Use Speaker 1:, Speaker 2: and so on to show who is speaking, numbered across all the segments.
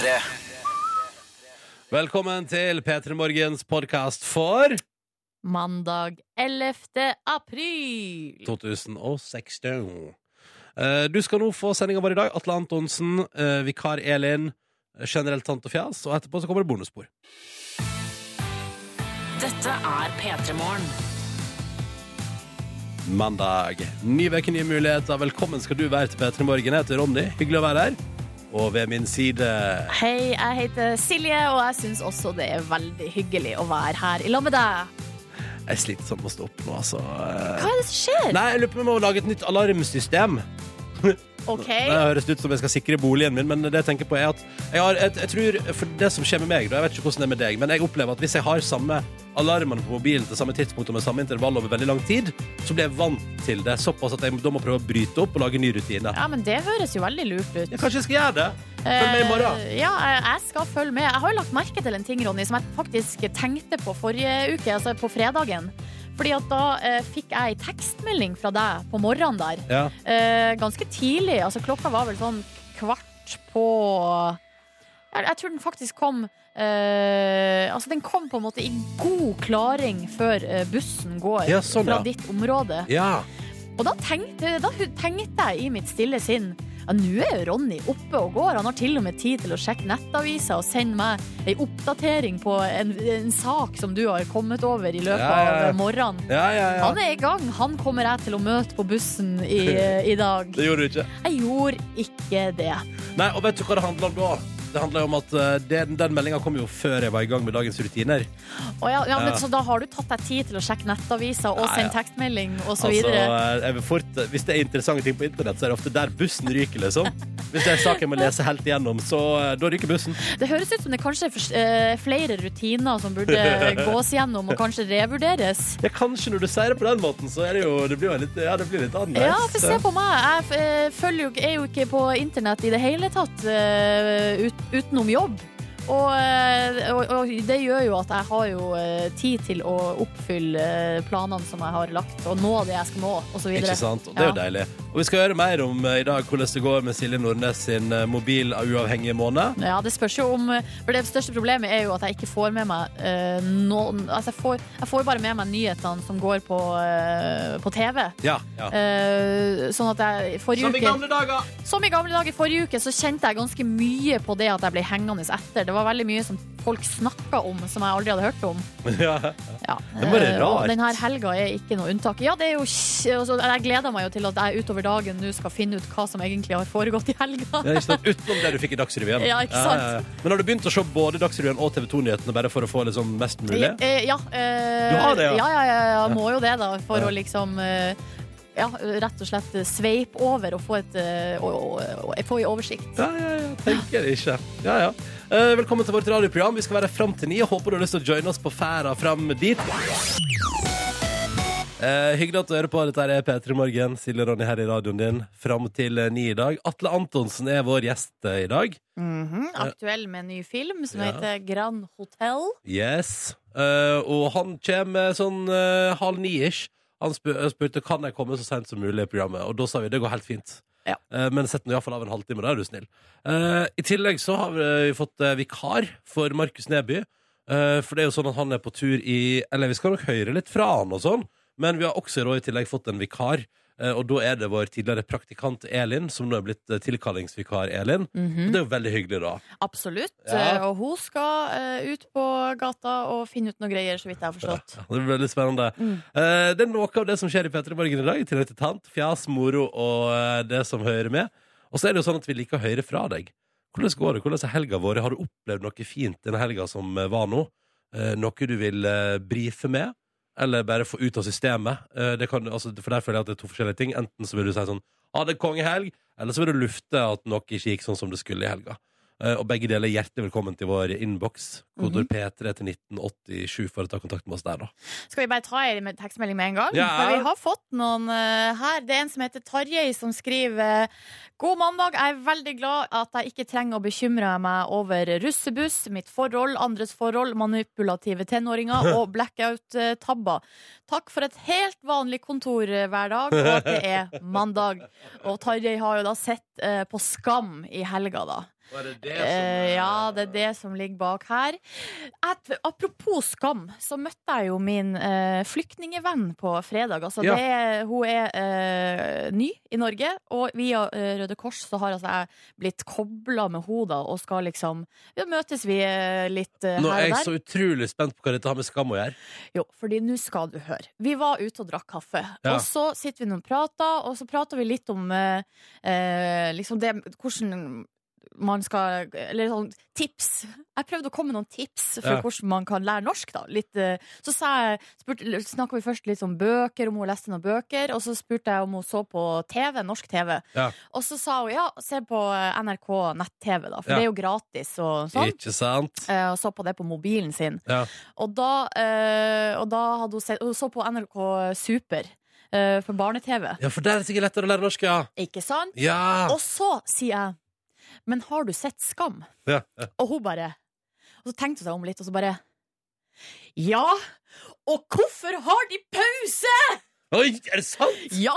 Speaker 1: P3.
Speaker 2: Velkommen til P3 Morgens podkast for
Speaker 3: Mandag 11. april.
Speaker 2: 2016. Eh, Du skal nå få sendinga vår i dag. Atle Antonsen, eh, vikar Elin, eh, generelt tant og fjas, og etterpå så kommer det bonusspor.
Speaker 4: Dette er P3 Morgen.
Speaker 2: Mandag. Ny uke, nye muligheter. Velkommen skal du være til P3 Morgen. Jeg heter Ronny. Hyggelig å være her. Og ved min side
Speaker 3: Hei, jeg heter Silje, og jeg syns også det er veldig hyggelig å være her i lag med deg.
Speaker 2: Jeg sånn med å stå opp nå, altså.
Speaker 3: Hva er det som skjer?
Speaker 2: Nei, jeg lurer på om jeg må lage et nytt alarmsystem.
Speaker 3: OK.
Speaker 2: Det høres ut som jeg skal sikre boligen min, men det jeg tenker på er at jeg, har, jeg, jeg tror, for det som skjer med meg, da, jeg vet ikke hvordan det er med deg, men jeg opplever at hvis jeg har samme alarmene på mobilen til samme tidspunkt og med samme intervall over veldig lang tid, så blir jeg vant til det såpass at jeg da må prøve å bryte opp og lage ny rutine.
Speaker 3: Ja, men det høres jo veldig lurt ut.
Speaker 2: Jeg kanskje jeg skal gjøre det. Følg med i morgen.
Speaker 3: Uh, Ja, jeg skal følge med. Jeg har jo lagt merke til en ting, Ronny, som jeg faktisk tenkte på forrige uke, altså på fredagen. Fordi at da eh, fikk jeg ei tekstmelding fra deg på morgenen der.
Speaker 2: Ja.
Speaker 3: Eh, ganske tidlig. Altså klokka var vel sånn kvart på Jeg, jeg tror den faktisk kom eh, Altså den kom på en måte i god klaring før eh, bussen går
Speaker 2: Ja, sånn,
Speaker 3: fra
Speaker 2: ja.
Speaker 3: ditt område.
Speaker 2: ja.
Speaker 3: Og da tenkte, da tenkte jeg i mitt stille sinn ja, nå er jo Ronny oppe og går. Han har til og med tid til å sjekke nettaviser og sende meg ei oppdatering på en, en sak som du har kommet over i løpet
Speaker 2: Ja, ja,
Speaker 3: av morgenen. Han er i gang. Han kommer jeg til å møte på bussen i, i dag.
Speaker 2: Det gjorde du ikke.
Speaker 3: Jeg gjorde ikke det.
Speaker 2: Nei, og vet du hva det handler om da? Det handler om at eh, den, den meldinga kom jo før jeg var i gang med dagens rutiner.
Speaker 3: Og ja, ja, men,
Speaker 2: Ja.
Speaker 3: Så da har du tatt deg tid til å sjekke nettaviser og
Speaker 2: Ja,
Speaker 3: sende
Speaker 2: ja.
Speaker 3: tekstmelding og så
Speaker 2: Altså,
Speaker 3: videre.
Speaker 2: eh, jeg vil fort, hvis det er interessante ting på internett, så er det ofte der bussen ryker, liksom. Hvis det er en sak jeg må lese helt igjennom, så eh, da ryker bussen.
Speaker 3: Det høres ut som det kanskje er fors- eh, flere rutiner som burde gås gjennom og kanskje revurderes.
Speaker 2: Ja, kanskje når du sier det på den måten, så er det jo Det blir jo litt, ja, det blir litt annerledes.
Speaker 3: Ja, for se på meg. Jeg eh, følger jo, er jo ikke på internett i det hele tatt eh, ut, utenom jobb. Og, eh, og, og det gjør jo at jeg har jo eh, tid til å oppfylle eh, planene som jeg har lagt, og nå det jeg skal nå, osv.
Speaker 2: Ikke sant? Og det er jo
Speaker 3: Ja.
Speaker 2: deilig. Og vi skal høre mer om i dag hvordan det går med Silje Nordnes sin mobil uavhengige måned.
Speaker 3: Ja, det spørs jo om For det største problemet er jo at jeg ikke får med meg uh, noen Altså, jeg får, jeg får bare med meg nyhetene som går på, uh, på TV.
Speaker 2: Ja. ja.
Speaker 3: Uh, sånn at jeg forrige uke
Speaker 2: Som i gamle dager!
Speaker 3: Som i gamle dager forrige uke så kjente jeg ganske mye på det at jeg ble hengende etter. Det var veldig mye som folk snakka om som jeg aldri hadde hørt om.
Speaker 2: Ja.
Speaker 3: Ja.
Speaker 2: Det bare
Speaker 3: Eh,
Speaker 2: rart.
Speaker 3: Og denne helga er ikke noe unntak. Ja, det er jo altså, Jeg gleder meg jo til at jeg utover dagen nå skal finne ut hva som egentlig har foregått i helga.
Speaker 2: Ja? Utenom det du fikk i Dagsrevyen.
Speaker 3: Ja, ikke sant?
Speaker 2: Men har du begynt å se både Dagsrevyen og TV 2-nyhetene bare for å få liksom mest mulig?
Speaker 3: Eh, Ja, eh,
Speaker 2: Du har det, ja?
Speaker 3: ja? Ja, ja, ja, må jo det, da. For
Speaker 2: Ja.
Speaker 3: å liksom eh, ja, rett og slett sveipe over og få, et, eh, og, og, og, få i oversikt.
Speaker 2: Ja, ja, ja. Tenker ikke. Ja, ja. Eh, velkommen til vårt radioprogram. Vi skal være fram til ni. og Håper du har lyst til å joine oss på ferda fram dit. Eh, hyggelig at du hører på. Dette er P3 Morgen. Silje Ronny her i radioen din fram til eh, ni i dag. Atle Antonsen er vår gjest eh, i dag.
Speaker 3: Aktuell med en ny film som
Speaker 2: Ja.
Speaker 3: heter Grand Hotel.
Speaker 2: Yes. Eh, og han kommer sånn eh, halv ni-ish. Han spurte kan jeg komme så sent som mulig i programmet, og da sa vi det går helt fint.
Speaker 3: Ja.
Speaker 2: Eh, men sett nå iallfall av en halvtime, da er du snill. Eh, I tillegg så har vi fått eh, vikar for Markus Neby. Eh, for det er jo sånn at han er på tur i Eller vi skal nok høre litt fra han og sånn, men vi har også i tillegg fått en vikar. Eh, og da er det vår tidligere praktikant Elin, som nå er blitt eh, tilkallingsvikar Elin.
Speaker 3: Mhm.
Speaker 2: Og det er jo veldig hyggelig, da.
Speaker 3: Absolutt.
Speaker 2: Ja.
Speaker 3: Eh, Og hun skal ut på gata og finne ut noen greier, så vidt jeg har forstått.
Speaker 2: Ja, det blir veldig spennende.
Speaker 3: Mm.
Speaker 2: Det er noe av det som skjer i P3 Morgen i dag, i tillegg til tant, fjas, moro og det som hører med. Og så er det jo sånn at vi liker å høre fra deg. Hvordan går det? Hvordan er helga vår? Har du opplevd noe fint denne helga som var nå? Noe du vil brife med? Eller bare få ut av systemet? Eh, kan, altså, for der føler jeg at det er to forskjellige ting. Enten så vil du si sånn Ha det kongehelg! Eller så vil du lufte at noe ikke gikk sånn som det skulle i helga. Eh, Og begge deler hjertelig velkommen til vår innboks. Kodord P3 til 1987 for å ta kontakt med oss der, da.
Speaker 3: Skal vi bare ta en tekstmelding med en gang?
Speaker 2: Ja.
Speaker 3: For vi har fått noen eh, her. Det er en som heter Tarjei, som skriver God mandag. Jeg er veldig glad at jeg ikke trenger å bekymre meg over russebuss, mitt forhold, andres forhold, manipulative tenåringer og blackout-tabber. Takk for et helt vanlig kontor eh, hver dag, og at det er mandag. Og Tarjei har jo da sett på Skam i helga, da.
Speaker 2: Og er det det
Speaker 3: Eh, ja, det er det som ligger bak her. Et, apropos skam, så møtte jeg jo min uh, flyktningevenn på fredag. Altså,
Speaker 2: Ja.
Speaker 3: det er, hun er uh, ny i Norge, og via uh, Røde Kors så har altså, jeg blitt kobla med henne og skal liksom Ja, møtes vi eh, litt der.
Speaker 2: Nå er jeg så utrolig spent på hva dette har med skam å gjøre.
Speaker 3: Jo, fordi nå skal du høre. Vi var ute og drakk kaffe,
Speaker 2: Ja.
Speaker 3: og så sitter vi nå og prater, og så prater vi litt om eh, eh, liksom det, hvordan man skal Eller sånn tips. Jeg prøvde å komme med noen tips for
Speaker 2: Ja.
Speaker 3: hvordan man kan lære norsk, da. Litt, eh, så sa snakka vi først litt om bøker, om hun leste noen bøker, og så spurte jeg om hun så på TV, norsk TV.
Speaker 2: Ja.
Speaker 3: Og så sa hun ja, se på NRK nett-TV, da, for
Speaker 2: Ja.
Speaker 3: det er jo gratis og sånn.
Speaker 2: Ikke sant?
Speaker 3: Eh, Og så på det på mobilen sin.
Speaker 2: Ja.
Speaker 3: Og da, eh, og da hadde hun sett Hun så på NRK Super eh, for barne-TV.
Speaker 2: Ja, for der er det sikkert lettere å lære norsk, ja.
Speaker 3: Ikke sant?
Speaker 2: Ja!
Speaker 3: Og så sier jeg Men har du sett Skam?
Speaker 2: ja.
Speaker 3: Og hun bare Og så tenkte hun seg om litt, og så bare Ja! Og hvorfor har de pause?!
Speaker 2: Oi, er det sant?
Speaker 3: Ja!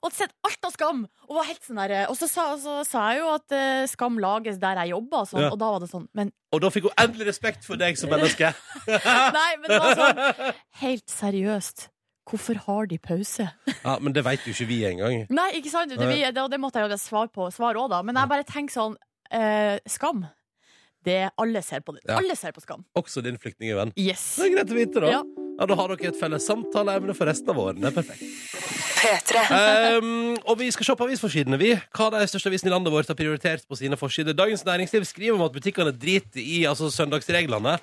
Speaker 3: Og hadde sett alt av Skam. Og, var helt sånn der, og så, sa, så sa jeg jo at uh, Skam lages der jeg jobber, og, sånn,
Speaker 2: Ja.
Speaker 3: og da var det sånn Men
Speaker 2: Og da fikk hun endelig respekt for deg som menneske.
Speaker 3: nei, men det var sånn Helt seriøst. Hvorfor har de pause?
Speaker 2: Ja, Men det veit jo ikke vi engang.
Speaker 3: Nei, ikke sant? Det, vi, det, det måtte jeg jo svare på svar òg, da. Men jeg bare tenker sånn eh, Skam. Det, alle ser på det.
Speaker 2: Ja.
Speaker 3: Alle ser på Skam.
Speaker 2: Også din flyktningevenn.
Speaker 3: Yes.
Speaker 2: Det er greit å vite, da.
Speaker 3: Ja.
Speaker 2: Ja, Da har dere et felles samtaleemne for resten av året. Det er perfekt. Um, og vi skal se på avisforsidene, vi. Hva de største avisene i landet vårt har prioritert på sine forsider. Dagens Næringsliv skriver om at butikkene driter i altså, søndagsreglene.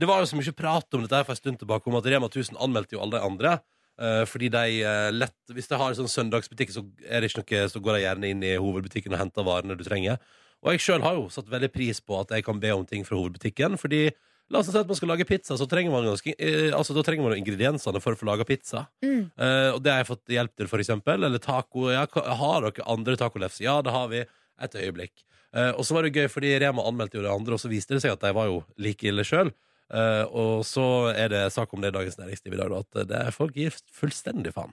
Speaker 2: Det var jo så mye prat om dette her for en stund tilbake, om at Rema 1000 anmeldte jo alle de andre. Eh, fordi de eh, lett Hvis de har en sånn søndagsbutikk, så er det ikke noe Så går de gjerne inn i hovedbutikken og henter varene du trenger. Og jeg sjøl har jo satt veldig pris på at jeg kan be om ting fra hovedbutikken. Fordi La oss si at man skal lage pizza, så trenger man ganske, eh, altså, da trenger man ingrediensene for å få laga pizza.
Speaker 3: Mm.
Speaker 2: Eh, og det har jeg fått hjelp til, for eksempel. Eller taco. Ja, har dere andre tacolefser? Ja, det har vi. Et øyeblikk. Eh, og så var det gøy, fordi Rema anmeldte jo det andre, og så viste det seg at de var jo like ille sjøl. Eh, og så er det sak om det i Dagens Næringsliv i dag, at det er folk gir fullstendig faen.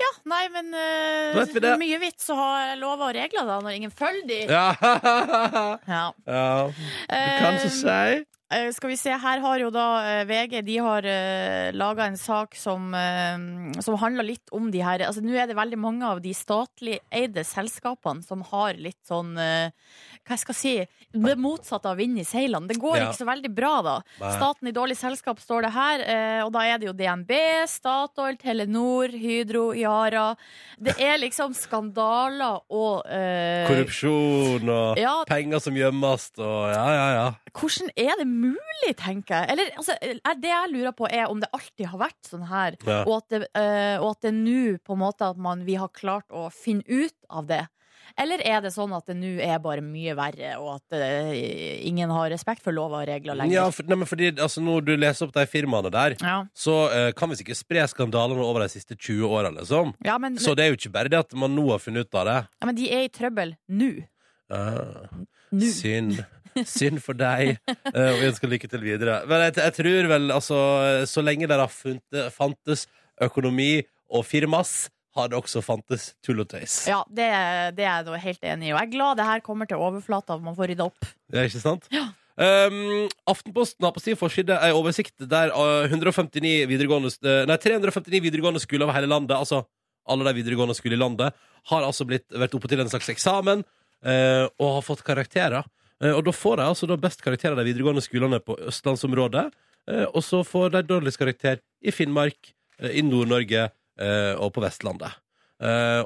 Speaker 3: Ja, nei, men
Speaker 2: uh,
Speaker 3: mye vits å ha lover og regler da, når ingen følger de.
Speaker 2: Ja,
Speaker 3: Ja.
Speaker 2: ja. Du kan så
Speaker 3: Eh,
Speaker 2: si.
Speaker 3: Eh, skal vi se, her har jo da eh, VG De har uh, laga en sak som, uh, som handler litt om de her Altså Nå er det veldig mange av de statlig eide selskapene som har litt sånn uh, Hva jeg skal si Det motsatte av vind i seilene. Det går
Speaker 2: Ja.
Speaker 3: ikke så veldig bra, da.
Speaker 2: Nei.
Speaker 3: Staten i dårlig selskap, står det her. uh, og da er det jo DNB, Statoil, Telenor, Hydro, Yara. Det er liksom skandaler og eh,
Speaker 2: Korrupsjon og
Speaker 3: Ja,
Speaker 2: penger som gjemmes og ja, ja, ja.
Speaker 3: Hvordan er det mulig, tenker jeg? Eller, altså, er det jeg lurer på, er om det alltid har vært sånn her,
Speaker 2: ja.
Speaker 3: og at det, det nå på en måte at man, vi har klart å finne ut av det. Eller er det sånn at det nå er bare mye verre, og at uh, ingen har respekt for lover og regler lenger?
Speaker 2: ja for, nei, men fordi altså, Når du leser opp de firmaene der,
Speaker 3: Ja.
Speaker 2: så uh, kan vi sikkert spre skandalene over de siste 20 åra, liksom.
Speaker 3: Ja, men,
Speaker 2: Så det er jo ikke bare det at man nå har funnet ut av det.
Speaker 3: ja, men de er i trøbbel nå.
Speaker 2: Uh,
Speaker 3: Nå.
Speaker 2: synd. Synd for deg. Uh, og vi ønsker lykke til videre. Men jeg, jeg tror vel, altså Så lenge det har funnet, fantes økonomi og firmas, har det også fantes tull og tøys.
Speaker 3: Ja, det, det er jeg da helt enig i. Og jeg er glad det her kommer til overflata, at man får rydda opp.
Speaker 2: Det er ikke sant? Um, Aftenposten har på sin forside en oversikt der uh, 159 videregående, uh, nei, 359 videregående skoler over hele landet, altså alle de videregående skolene i landet, har altså blitt, vært oppe til en slags eksamen uh, og har fått karakterer. Uh, og da får de altså da best av de videregående skolene på østlandsområdet, uh, og så får de dårligst karakter i Finnmark, uh, i Nord-Norge og på Vestlandet.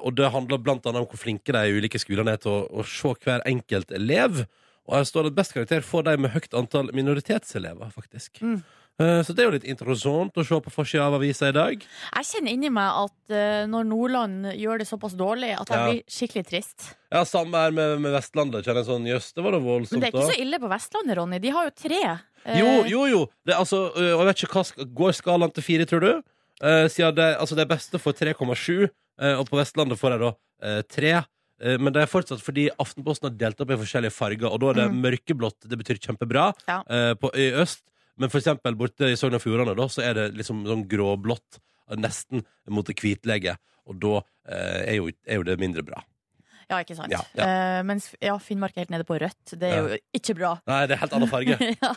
Speaker 2: Og det handler blant annet om hvor flinke de ulike skolene er til å, å se hver enkelt elev. Og her står det at best karakter får de med høyt antall minoritetselever, faktisk.
Speaker 3: Mm.
Speaker 2: Eh, Så det er jo litt interessant å se på forsida av avisa i dag.
Speaker 3: Jeg kjenner inni meg at eh, når Nordland gjør det såpass dårlig, at jeg
Speaker 2: Ja.
Speaker 3: blir skikkelig trist.
Speaker 2: Ja, Samme her med, med Vestlandet. Kjenner jeg sånn, Jøss, det var da
Speaker 3: Men det er ikke så ille på Vestlandet, Ronny. De har jo tre. Eh,
Speaker 2: Jo, jo, jo. Det, altså, jeg vet ikke hva Går skalaen til fire, tror du? Siden det, altså det beste får 3,7, eh, og på Vestlandet får jeg da tre. 3. Men det er fortsatt fordi Aftenposten har delt opp i forskjellige farger, og da er det
Speaker 3: Mhm.
Speaker 2: mørkeblått. Det betyr kjempebra.
Speaker 3: Ja.
Speaker 2: På øst. Men for eksempel borte i Sogn og Fjordane, da, så er det liksom sånn gråblått, nesten mot det hvitlegge. Og da eh, er, jo, er jo det mindre bra.
Speaker 3: Ja, ikke sant.
Speaker 2: Ja, ja.
Speaker 3: Eh, mens ja, Finnmark er helt nede på rødt. Det er jo ikke bra.
Speaker 2: Nei, det er helt annen farge.
Speaker 3: ja,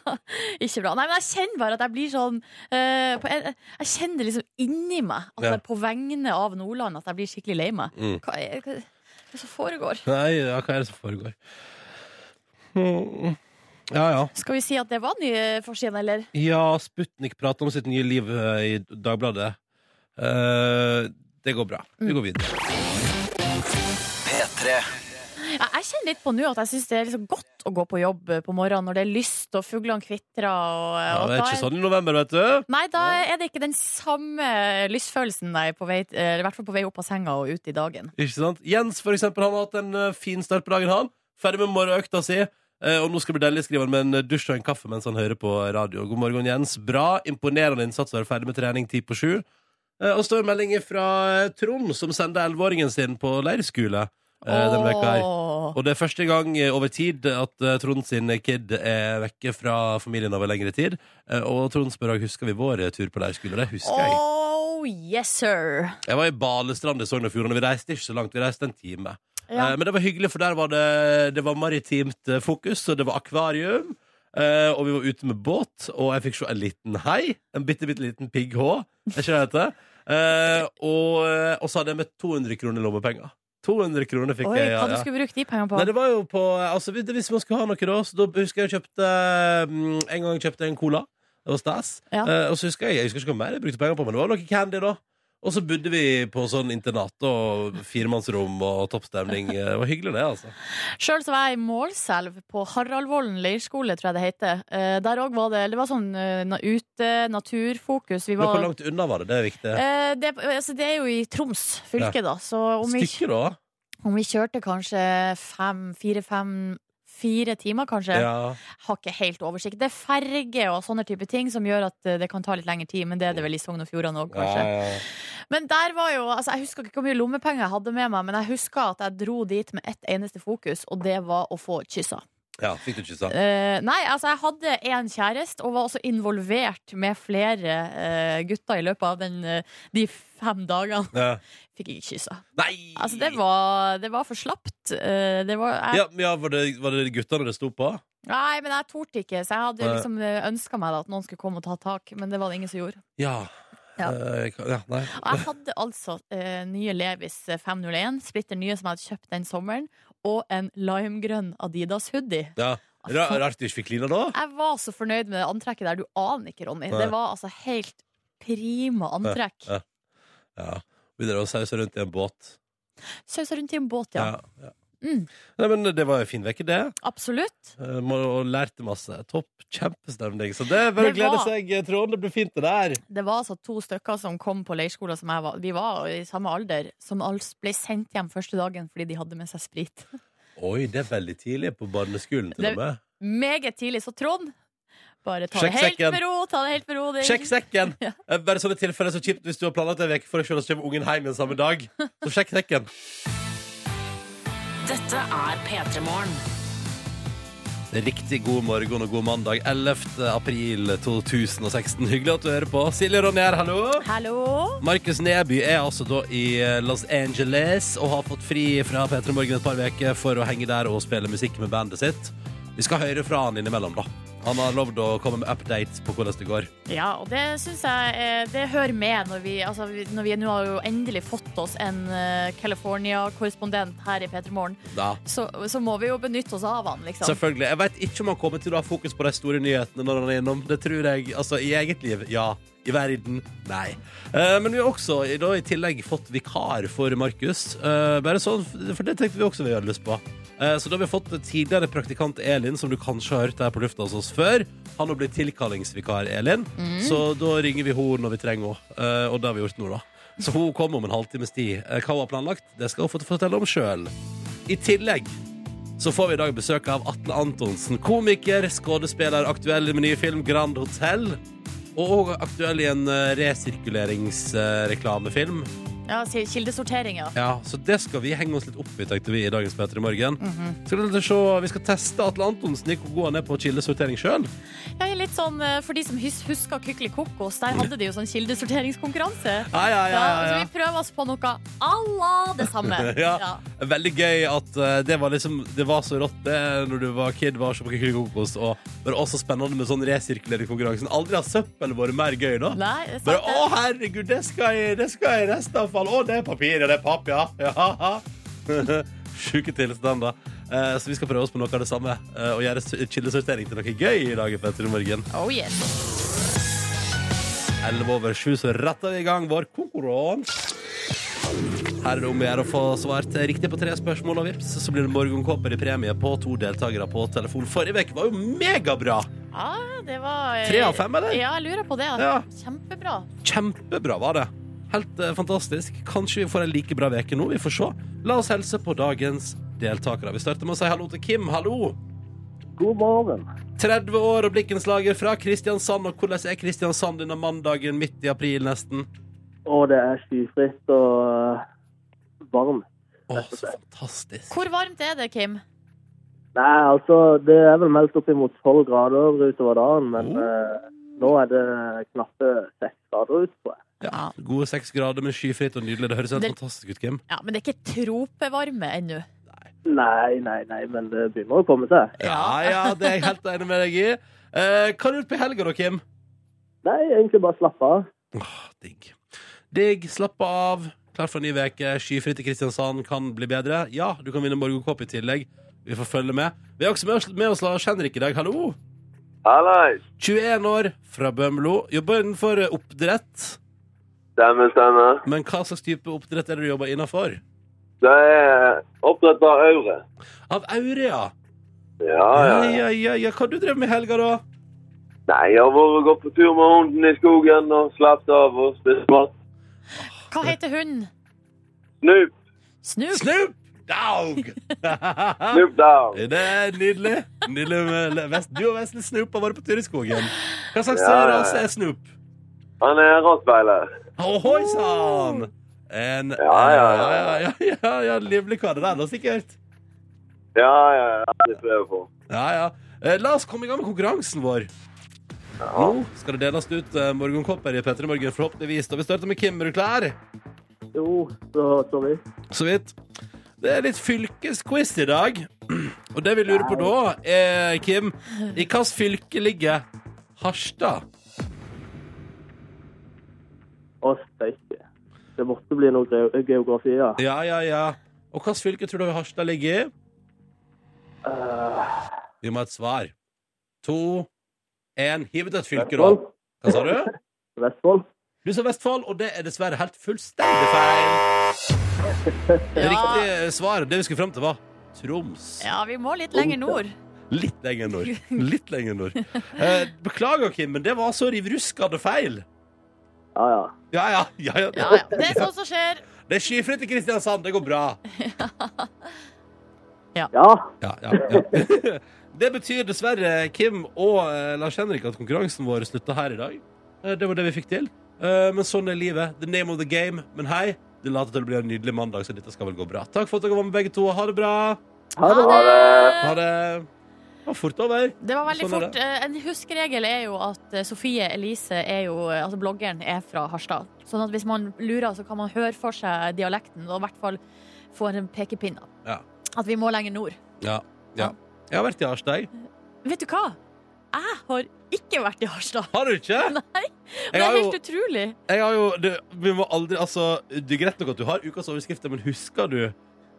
Speaker 3: ikke bra. Nei, men jeg kjenner bare at jeg blir sånn eh, på, jeg, jeg kjenner det liksom inni meg at
Speaker 2: Ja.
Speaker 3: jeg på vegne av Nordland at jeg blir skikkelig lei meg.
Speaker 2: Mm.
Speaker 3: Hva er hva er det som foregår?
Speaker 2: Nei, ja, hva er det som foregår? Mm. Ja, ja.
Speaker 3: Skal vi si at det var nye forsiden, eller?
Speaker 2: Ja, Sputnik prater om sitt nye liv eh, i Dagbladet. Eh, det går bra. Vi går videre.
Speaker 1: P3.
Speaker 3: Ja, jeg kjenner litt på nå at jeg syns det er liksom godt å gå på jobb på morgenen når det er lyst og fuglene kvitrer. Og,
Speaker 2: Ja,
Speaker 3: og
Speaker 2: det er
Speaker 3: da
Speaker 2: ikke sånn i november, vet du.
Speaker 3: Nei, da er det ikke den samme lystfølelsen er på vei, eh, i hvert fall på vei opp av senga og ut i dagen.
Speaker 2: Ikke sant? Jens for eksempel, han har hatt en eh, fin start på dagen. han Ferdig med morgenøkta si. Eh, og nå skal det bli deilig, skriver han med en dusj og en kaffe mens han hører på radio. God morgen, Jens. Bra. Imponerende innsats å være ferdig med trening ti på sju. Eh, og står en melding fra eh, Trond, som sender elleveåringen sin på leirskole denne veka her. Og det er første gang over tid at Trond sin kid er vekke fra familien over lengre tid. Og Trond spør om husker vi vår tur på leirskole. Det husker jeg.
Speaker 3: Oh, yes, sir.
Speaker 2: Jeg var i Balestrand i Sogn og Fjordane. Vi reiste ikke så langt, vi reiste en time.
Speaker 3: Ja.
Speaker 2: Eh, men det var hyggelig, for der var det, det var maritimt eh, fokus, og det var akvarium. eh, og vi var ute med båt, og jeg fikk se en liten hai. En bitte, bitte liten pigghå. Er ikke det det heter? Og, og så hadde jeg med 200 kroner lommepenger. 200 kroner fikk
Speaker 3: Oi,
Speaker 2: jeg. ja,
Speaker 3: hva du skulle bruke de pengene på?
Speaker 2: Nei, det var jo på altså, hvis- man skulle ha noe, da, så da husker jeg jeg kjøpte En gang kjøpte jeg en cola. Det var stas.
Speaker 3: Ja.
Speaker 2: Og så husker jeg Jeg husker ikke hva mer jeg brukte penger på, men det var noe candy, da. Og så bodde vi på sånn internat og firemannsrom og toppstemning. Det var hyggelig, det, altså.
Speaker 3: Sjøl så var jeg i Målselv, på Haraldvollen leirskole, tror jeg det heter. Eh, der òg var det Det var sånn eh, ute, naturfokus. Vi
Speaker 2: Men hvor langt unna var det? Det er viktig.
Speaker 3: Eh, det, altså, det er jo i Troms fylke, da. Så om vi,
Speaker 2: da?
Speaker 3: om vi kjørte kanskje fem, fire, fem Fire timer, kanskje.
Speaker 2: Ja.
Speaker 3: Har ikke helt oversikt. Det er ferge og sånne type ting som gjør at eh, det kan ta litt lengre tid. Men det er det vel i Sogn og Fjordane òg, kanskje.
Speaker 2: ja.
Speaker 3: Men der var jo altså, Jeg husker ikke hvor mye lommepenger jeg hadde med meg, men jeg husker at jeg dro dit med ett eneste fokus, og det var å få kyssa.
Speaker 2: ja, fikk du kyssa?
Speaker 3: Uh, nei, altså jeg hadde én kjæreste, og var også involvert med flere uh, gutter i løpet av den, uh, de fem dagene.
Speaker 2: Ja.
Speaker 3: Fikk jeg ikke kyssa.
Speaker 2: Nei!
Speaker 3: Altså, det var, det var for slapt. Eh, det var, jeg,
Speaker 2: ja, ja, var, det, var det guttene det sto på?
Speaker 3: Nei, men jeg torde ikke, så jeg hadde liksom ønska meg da, at noen skulle komme og ta tak, men det var det ingen som gjorde.
Speaker 2: Ja.
Speaker 3: Ja.
Speaker 2: Eh, ja.
Speaker 3: Og jeg hadde altså uh, nye Levis 501, splitter nye som jeg hadde kjøpt den sommeren, og en limegrønn Adidas hoodie.
Speaker 2: Ja. Ra- Rart du ikke fikk lina da?
Speaker 3: Jeg var så fornøyd med det antrekket der. Du aner ikke, Ronny. Det var altså helt prima antrekk.
Speaker 2: Ja. Begynner å sause rundt i en båt.
Speaker 3: Sausa rundt i en båt, ja.
Speaker 2: Ja, ja.
Speaker 3: Mm.
Speaker 2: Nei, men det var en fin uke, det.
Speaker 3: Absolutt.
Speaker 2: Eh, må- Og lærte masse. Topp. Kjempestemning. Så det er bare å
Speaker 3: Det
Speaker 2: glede
Speaker 3: var-
Speaker 2: seg, eh, Trond. Det blir fint, det der.
Speaker 3: Det var altså to stykker som kom på leirskolen som jeg var Vi var i samme alder, som altså ble sendt hjem første dagen fordi de hadde med seg sprit.
Speaker 2: Oi, det er veldig tidlig på barneskolen, til
Speaker 3: Det-
Speaker 2: og med.
Speaker 3: Meget tidlig. Så Trond, bare ta
Speaker 2: Sjekk
Speaker 3: det helt
Speaker 2: sekken.
Speaker 3: med ro. Ta det helt med ro. Det-
Speaker 2: Sjekk sekken!
Speaker 3: Ja.
Speaker 2: Eh, Bare sånne tilfeller så kjipt hvis du har planlagt en uke for deg selv, og så kommer ungen hjem igjen samme dag. Så sjekk sekken.
Speaker 4: Dette er P3 Morgen.
Speaker 2: Riktig god morgen og god mandag 11. april 2016. Hyggelig at du hører på. Silje Ronny her, hallo.
Speaker 3: Hallo?
Speaker 2: Markus Neby er altså da i eh, Los Angeles og har fått fri fra P3 Morgen et par uker for å henge der og spille musikk med bandet sitt. Vi skal høre fra han innimellom, da. Han har lovd å komme med updates på hvordan det går.
Speaker 3: Ja, og det syns jeg det hører med når vi, altså, når vi nå har jo endelig fått oss en eh, California-korrespondent her i P3 Morgen.
Speaker 2: Ja.
Speaker 3: Så, så må vi jo benytte oss av han, liksom.
Speaker 2: Selvfølgelig. Jeg vet ikke om han kommer til å ha fokus på de store nyhetene når han er innom. Det tror jeg. Altså, i eget liv, ja. I verden, nei. Eh, men vi har også da, i tillegg fått vikar for Markus. Eh, bare sånn, for det tenkte vi også vi hadde lyst på. Eh, så da har vi fått tidligere praktikant Elin, som du kanskje har hørt her på lufta hos oss før. Han har blitt tilkallingsvikar, Elin. Så da ringer vi henne når vi trenger henne. Eh, og det har vi gjort nå, da. Så hun kommer om en halvtimes tid. Eh, hva hun har planlagt, det skal hun få fortelle om sjøl. I tillegg så får vi i dag besøk av Atle Antonsen. Komiker, skuespiller, aktuell med ny film Grand Hotel. Og aktuell i en eh, resirkuleringsreklamefilm.
Speaker 3: Ja, kildesortering, ja.
Speaker 2: Ja, Så det skal vi henge oss litt opp i, tenkte vi i dagens P3 Morgen.
Speaker 3: Mhm.
Speaker 2: Skal vi, se, vi skal teste Atle Antonsen i god han er på kildesortering sjøl.
Speaker 3: Ja, litt sånn, eh, For de som husker Kykeli Kokos, der hadde de jo sånn kildesorteringskonkurranse.
Speaker 2: Ja, ja, ja,
Speaker 3: så vi prøver oss på noe à la det samme.
Speaker 2: Ja. Veldig gøy at eh, det var liksom Det var så rått det når du var kid, var så på Kykeli Kokos, og det var også spennende med sånn resirkuleringskonkurransen. Aldri har søppel vært mer gøy, da.
Speaker 3: Nei, det er
Speaker 2: Bare, å herregud, det skal jeg, det skal jeg restavfall. Å, det er papir, og det er papp, ja. ja. Sjuke tilstander. Eh, så vi skal prøve oss på noe av det samme, eh, og gjøre kildesortering til noe gøy i dag Petter i morgen.
Speaker 3: Oh yes.
Speaker 2: 11 over 7, så retter vi i gang vår konkurranse. Her er det om å gjøre å få svart riktig på tre spørsmål, og vips, så blir det morgenkåper i premie på to deltakere på telefon. Forrige uke var jo megabra!
Speaker 3: Ja, det var
Speaker 2: Tre av fem, eller?
Speaker 3: Ja, jeg lurer på det.
Speaker 2: Ja.
Speaker 3: Kjempebra.
Speaker 2: Kjempebra var det. Helt eh, fantastisk. Kanskje vi får en like bra uke nå. Vi får se. La oss helse på dagens deltakere. Vi starter med å si hallo til Kim. Hallo!
Speaker 1: God morgen.
Speaker 2: 30 år og blikkenslager fra Kristiansand. Og hvordan er Kristiansand denne mandagen midt i april, nesten?
Speaker 1: Å, det er skyfritt og uh, varmt.
Speaker 2: Å, så fantastisk.
Speaker 3: Hvor varmt er det, Kim?
Speaker 1: Nei, altså, det er vel meldt opp imot 12 grader utover dagen, men
Speaker 2: Oh.
Speaker 1: uh, nå er det knappe 6 grader ute, tror jeg.
Speaker 2: Ja, gode seks grader med skyfritt og nydelig. Det høres helt
Speaker 3: Det-
Speaker 2: fantastisk ut, Kim.
Speaker 3: Ja, Men det er ikke tropevarme ennå.
Speaker 1: Nei, nei, nei, men det begynner å komme seg.
Speaker 2: Ja, ja, det er jeg helt enig med deg i. Eh, hva har du gjort på helga, da, Kim?
Speaker 1: Nei, egentlig bare slappe av.
Speaker 2: Åh, digg. Digg, slappe av. Klar for en ny uke. Skyfritt i Kristiansand kan bli bedre. Ja, du kan vinne morgenkåp i tillegg. Vi får følge med. Vi har også med oss, med oss Lars Henrik i dag. Hallo.
Speaker 5: Hallais!
Speaker 2: 21 år, fra Bømlo. Jobber innenfor oppdrett.
Speaker 5: Stemmer, stemmer.
Speaker 2: Men hva slags type oppdrett er det du jobber innenfor?
Speaker 5: Det er oppdrett av aure.
Speaker 2: Av aure, ja.
Speaker 5: Ja,
Speaker 2: Ja,
Speaker 5: ja.
Speaker 2: ja, ja. Hva du drev med i helga, da?
Speaker 5: Nei, jeg har vært gått på tur med hunden i skogen og slappet av og spist mat.
Speaker 3: Hva heter hunden?
Speaker 5: Snoop!
Speaker 3: Snoop?
Speaker 2: Snoop Dog!
Speaker 5: Snoop Dog.
Speaker 2: det er nydelig. nydelig med Vest- Du og Vesle Snoop har vært på tur i skogen. Hva slags
Speaker 5: ja.
Speaker 2: rase er Snoop?
Speaker 5: Han er rottweiler.
Speaker 2: Ohoi sann! En
Speaker 5: Ja, ja, ja.
Speaker 2: ja, ja, ja, ja, livlig kar det der, da, sikkert.
Speaker 5: Ja, ja, ja. Det prøver jeg på.
Speaker 2: Ja, ja. Eh, La oss komme i gang med konkurransen vår. Nå skal det deles ut eh, morgenkopper i P3 Morgen, forhåpentligvis. Og vi starter med Kim. Er du klar?
Speaker 1: Jo, så, så vidt.
Speaker 2: Så vidt. Det er litt fylkesquiz i dag. Og det vi lurer på da, er, Kim, i hvilket fylke ligger Harstad?
Speaker 1: Å, steike. Det måtte bli noe ge- geografi, ja.
Speaker 2: Ja, ja, ja. Og hvilket fylke tror du Harstad ligger i?
Speaker 1: Uh,
Speaker 2: Vi må ha et svar. To, én. Hiv ut et fylke, da. Hva sa du?
Speaker 1: Vestfold.
Speaker 2: Du sa Vestfold, og det er dessverre helt fullstendig feil. Det
Speaker 3: Ja.
Speaker 2: riktige svaret, det vi skulle fram til, var Troms.
Speaker 3: Ja, vi må litt lenger nord.
Speaker 2: Litt lenger nord. Litt lenger nord. Eh, beklager, Kim, men det var så rivruskende feil.
Speaker 1: Ja, ja.
Speaker 2: Ja, ja. ja, ja.
Speaker 3: Ja, ja. Det er sånn som skjer.
Speaker 2: Det er skyfritt i Kristiansand. Det går bra.
Speaker 1: Ja,
Speaker 2: Ja, ja, ja. Det betyr dessverre, Kim og eh, Lars Henrik, at konkurransen vår slutta her i dag. Eh, det var det vi fikk til. Eh, men sånn er livet. The name of the game. Men hei, det later til å bli en nydelig mandag, så dette skal vel gå bra. Takk for at dere var med, begge to. Ha det bra.
Speaker 1: ha det.
Speaker 3: Ha det!
Speaker 2: Ha det. Det var fort over.
Speaker 3: Det var veldig
Speaker 2: Sånn
Speaker 3: fort. Eh, En huskeregel er jo at eh, Sofie Elise er jo eh, Altså bloggeren er fra Harstad. Sånn at hvis man lurer, så kan man høre for seg dialekten, og i hvert fall få en pekepinn.
Speaker 2: Ja.
Speaker 3: At vi må lenger nord.
Speaker 2: Ja. ja. Jeg har vært i Harstad.
Speaker 3: Vet du hva? Jeg har ikke vært i Harstad.
Speaker 2: Har du ikke?
Speaker 3: Nei. Det er
Speaker 2: helt jo,
Speaker 3: utrolig.
Speaker 2: jeg har jo du, Vi må aldri Altså, det er greit nok at du har ukas overskrifter, men husker du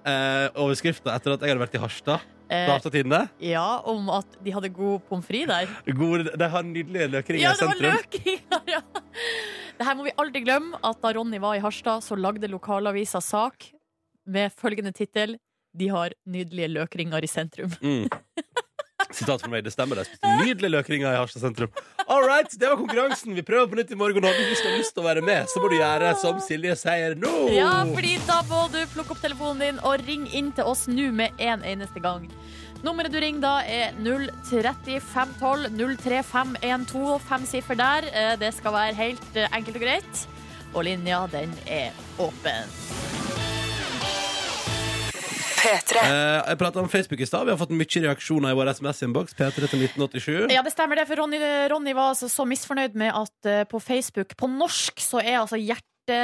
Speaker 2: eh, overskrifta etter at jeg hadde vært i Harstad? På
Speaker 3: Eh,
Speaker 2: Harstad-tidene?
Speaker 3: ja, om at de hadde god pommes frites der.
Speaker 2: God, De har nydelige løkringer
Speaker 3: Ja,
Speaker 2: i
Speaker 3: det var
Speaker 2: sentrum.
Speaker 3: løkinger, ja. Det her må vi aldri glemme, at da Ronny var i Harstad, så lagde lokalavisa sak med følgende tittel De har nydelige løkringer i sentrum.
Speaker 2: Mm. Sitat fra meg, det stemmer. Det spiste nydelige løkringer i Harstad sentrum. All right, det var konkurransen. Vi prøver på nytt i morgen. Og hvis du har lyst til å være med, så må du gjøre som Silje sier nå.
Speaker 3: Ja, fordi da må du plukke opp telefonen din og ringe inn til oss nå med en eneste gang. Nummeret du ringer da er 030 512 03512, fem siffer der. Eh, Det skal være helt eh, enkelt og greit. og linja, den er åpen.
Speaker 2: Eh, jeg prata om Facebook i stad. Vi har fått mye reaksjoner i vår SMS-innboks. P3 til 1987.
Speaker 3: Ja, det stemmer det, for Ronny, Ronny var altså så misfornøyd med at uh, på Facebook På norsk så er altså hjerte,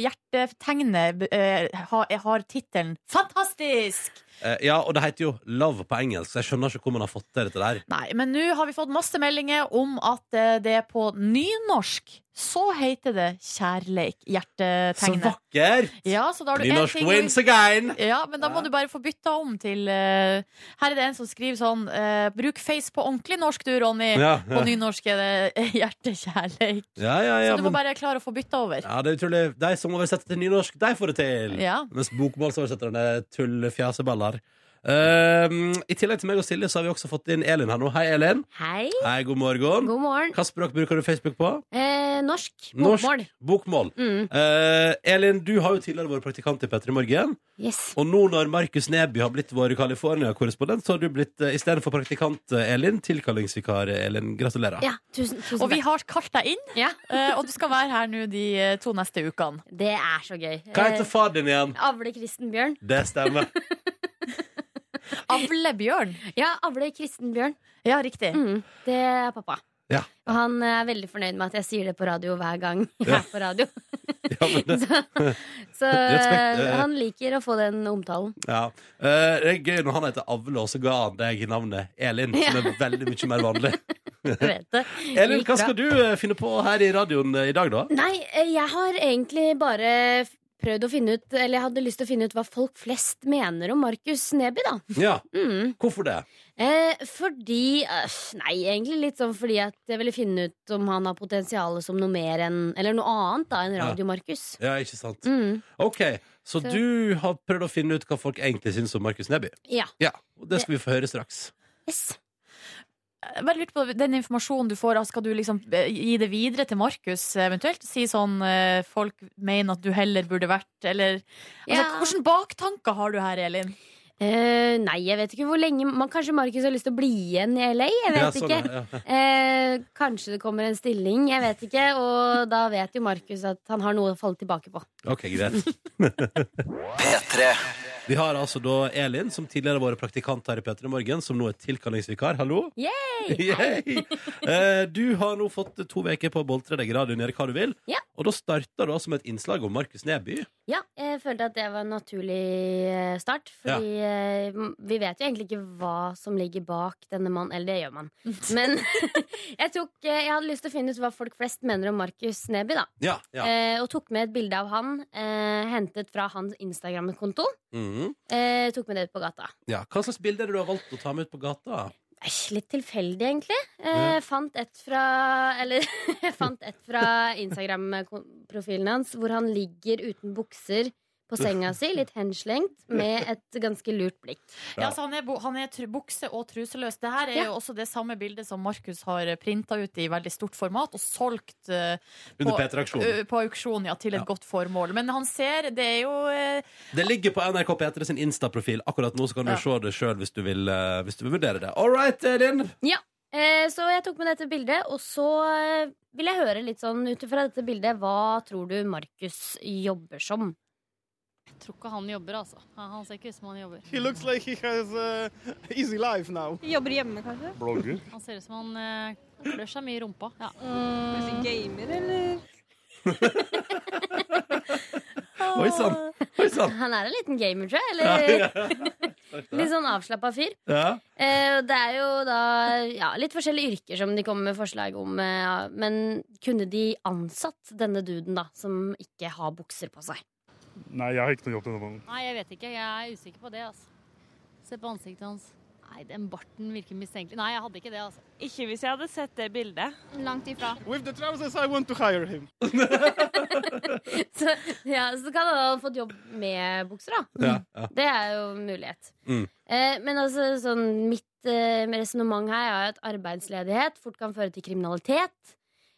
Speaker 3: hjertetegnet uh, har, har tittelen 'Fantastisk'!
Speaker 2: Eh, ja, og det heter jo Love på engelsk, så jeg skjønner ikke hvor man har fått til dette der.
Speaker 3: Nei, men nå har vi fått masse meldinger om at eh, det på nynorsk. Så heter det kjærleik, Hjertetegnet.
Speaker 2: Så vakkert!
Speaker 3: Ja, så da har du en
Speaker 2: Nynorsk wins again!
Speaker 3: Ja, men da må du bare få bytta om til eh, Her er det en som skriver sånn eh, Bruk face på ordentlig norsk du, Ronny.
Speaker 2: Ja,
Speaker 3: På nynorsk er det hjertekjærleik.
Speaker 2: ja, ja, ja,
Speaker 3: så du må
Speaker 2: men-
Speaker 3: bare klare å få bytta over.
Speaker 2: ja, det er utrolig. De som oversetter til nynorsk, de får det til.
Speaker 3: Ja.
Speaker 2: Mens bokmålsoversetterne er tullfjaseballer. Um, I tillegg til meg og Silje så har vi også fått inn Elin her nå. Hei, Elin.
Speaker 6: Hei,
Speaker 2: Hei, god morgen.
Speaker 6: god morgen.
Speaker 2: Hva språk bruker du Facebook på?
Speaker 6: Eh, norsk.
Speaker 2: Norsk.
Speaker 6: Bokmål.
Speaker 2: Bokmål.
Speaker 6: Mm.
Speaker 2: Uh, Elin, du har jo tidligere vært praktikant i P3 Morgen.
Speaker 6: Yes.
Speaker 2: Og nå når Markus Neby har blitt vår California-korrespondent, så har du blitt uh, istedenfor praktikant eh, Elin, tilkallingsvikar Elin. Gratulerer.
Speaker 6: Ja, tusen, tusen
Speaker 3: Og vi har kalt deg inn,
Speaker 6: Ja,
Speaker 3: uh, og du skal være her nå de eh, to neste ukene.
Speaker 6: det er så gøy.
Speaker 2: Hva heter
Speaker 6: Eh,
Speaker 2: far din igjen?
Speaker 6: Avle Kristen Bjørn.
Speaker 2: Det stemmer.
Speaker 3: Avle Bjørn.
Speaker 6: Ja, Avle Kristen Bjørn.
Speaker 3: Ja, riktig.
Speaker 6: Mm, det er pappa.
Speaker 2: Ja.
Speaker 6: Og han er veldig fornøyd med at jeg sier det på radio hver gang jeg er på radio.
Speaker 2: Ja,
Speaker 6: Så
Speaker 2: Respekt, eh.
Speaker 6: han liker å få den omtalen.
Speaker 2: ja. Eh, det er gøy når han heter Avle, og så ga han deg navnet Elin, som er veldig mye mer vanlig.
Speaker 6: Jeg vet det.
Speaker 2: Elin, hva skal du eh, finne på her i radioen i dag, da?
Speaker 6: Nei, jeg har egentlig bare prøvd å finne ut Eller jeg hadde lyst til å finne ut hva folk flest mener om Markus Neby, da.
Speaker 2: Ja,
Speaker 6: Mm.
Speaker 2: Hvorfor det?
Speaker 6: Eh, fordi øh, Nei, egentlig litt sånn fordi at jeg ville finne ut om han har potensial som noe mer enn Eller noe annet da enn Radio-Markus.
Speaker 2: Ja, ikke sant?
Speaker 6: Mm,
Speaker 2: Ok, så
Speaker 6: Så-
Speaker 2: du har prøvd å finne ut hva folk egentlig syns om Markus Neby?
Speaker 6: ja.
Speaker 2: Ja, og det skal vi få høre straks.
Speaker 6: Yes.
Speaker 3: Bare lurt på den informasjonen du får. Skal du liksom eh, gi det videre til Markus eventuelt? Si sånn eh, folk mener at du heller burde vært Eller altså,
Speaker 6: Ja.
Speaker 3: Hvilke baktanker har du her, Elin?
Speaker 6: Uh, nei, jeg vet ikke hvor lenge man, Kanskje Markus har lyst til å bli igjen i LA? Jeg vet
Speaker 2: Ja, sånn,
Speaker 6: ikke.
Speaker 2: ja, ja.
Speaker 6: Eh, kanskje det kommer en stilling, jeg vet ikke. Og da vet jo Markus at han har noe å falle tilbake på.
Speaker 2: Ok, greit.
Speaker 7: P3
Speaker 2: Vi har altså da Elin, som tidligere har vært praktikant her i P3 Morgen, som nå er tilkallingsvikar. Hallo.
Speaker 6: Yay!
Speaker 2: Yay! Eh, du har nå fått to uker på å boltre deg i radioen, gjøre hva du vil.
Speaker 6: Ja.
Speaker 2: Og da starta du altså med et innslag om Markus Neby.
Speaker 6: Ja, jeg følte at det var en naturlig eh, start. Fordi ja. vi vet jo egentlig ikke hva som ligger bak denne mannen. Eller det gjør man. Men jeg, tok, eh, jeg hadde lyst til å finne ut hva folk flest mener om Markus Neby. da
Speaker 2: Ja, ja.
Speaker 6: eh, Og tok med et bilde av han eh, hentet fra hans Instagram-konto.
Speaker 2: Mhm.
Speaker 6: Eh, tok med det ut på gata.
Speaker 2: ja. Hva slags bilde er det du har valgt å ta med ut på gata?
Speaker 6: Litt tilfeldig, egentlig. Eh, fant et fra Eller jeg fant et fra Instagram-profilen hans hvor han ligger uten bukser på senga si, litt henslengt, med et ganske lurt blikk.
Speaker 3: Ja, så han er, han er bukse- og truseløs. Det her er
Speaker 6: Ja.
Speaker 3: jo også det samme bildet som Markus har printa ut i veldig stort format og solgt uh,
Speaker 2: Under
Speaker 3: på,
Speaker 2: P3-aksjonen.
Speaker 3: på auksjon ja, til et
Speaker 2: Ja.
Speaker 3: godt formål. Men han ser Det er jo uh,
Speaker 2: Det ligger på NRK P3 sin Insta-profil akkurat nå, så kan du
Speaker 3: Ja.
Speaker 2: se det sjøl hvis, du vil, hvis du vil vurdere det. All right, Elin.
Speaker 6: Eh, så jeg tok med dette bildet, og så vil jeg høre litt sånn ut ifra dette bildet, hva tror du Markus jobber som?
Speaker 8: Jeg tror ikke han jobber, altså. Han ser ikke ut som han jobber.
Speaker 9: He looks like he has a easy life now.
Speaker 10: Jobber hjemme, kanskje?
Speaker 9: Blogger.
Speaker 8: Han ser ut som han eh, klør seg mye i rumpa. Ja.
Speaker 10: Kanskje gamer, eller?
Speaker 2: Oi sann. Oi sann.
Speaker 6: Han er en liten gamer, tror jeg. Eller litt sånn avslappa fyr.
Speaker 2: Ja.
Speaker 6: Eh, det er jo da ja, litt forskjellige yrker som de kommer med forslag om. Eh, men kunne de ansatt denne duden, da, som ikke har bukser på seg?
Speaker 9: Nei, jeg har ikke noe jobb til denne mannen.
Speaker 8: Nei, jeg vet ikke. Jeg er usikker på det, altså. Se på ansiktet hans. Nei, den barten virker mistenkelig. Nei, jeg hadde ikke det, altså.
Speaker 10: Ikke hvis jeg hadde sett det bildet.
Speaker 11: Langt ifra.
Speaker 9: With the trousers, I want to hire him.
Speaker 6: Så, ja, så kan han ha fått jobb med bukser, da.
Speaker 2: Ja, ja.
Speaker 6: Det er jo en mulighet.
Speaker 2: Mm.
Speaker 6: Eh, men altså, sånn, mitt eh, resonnement her er at arbeidsledighet fort kan føre til kriminalitet.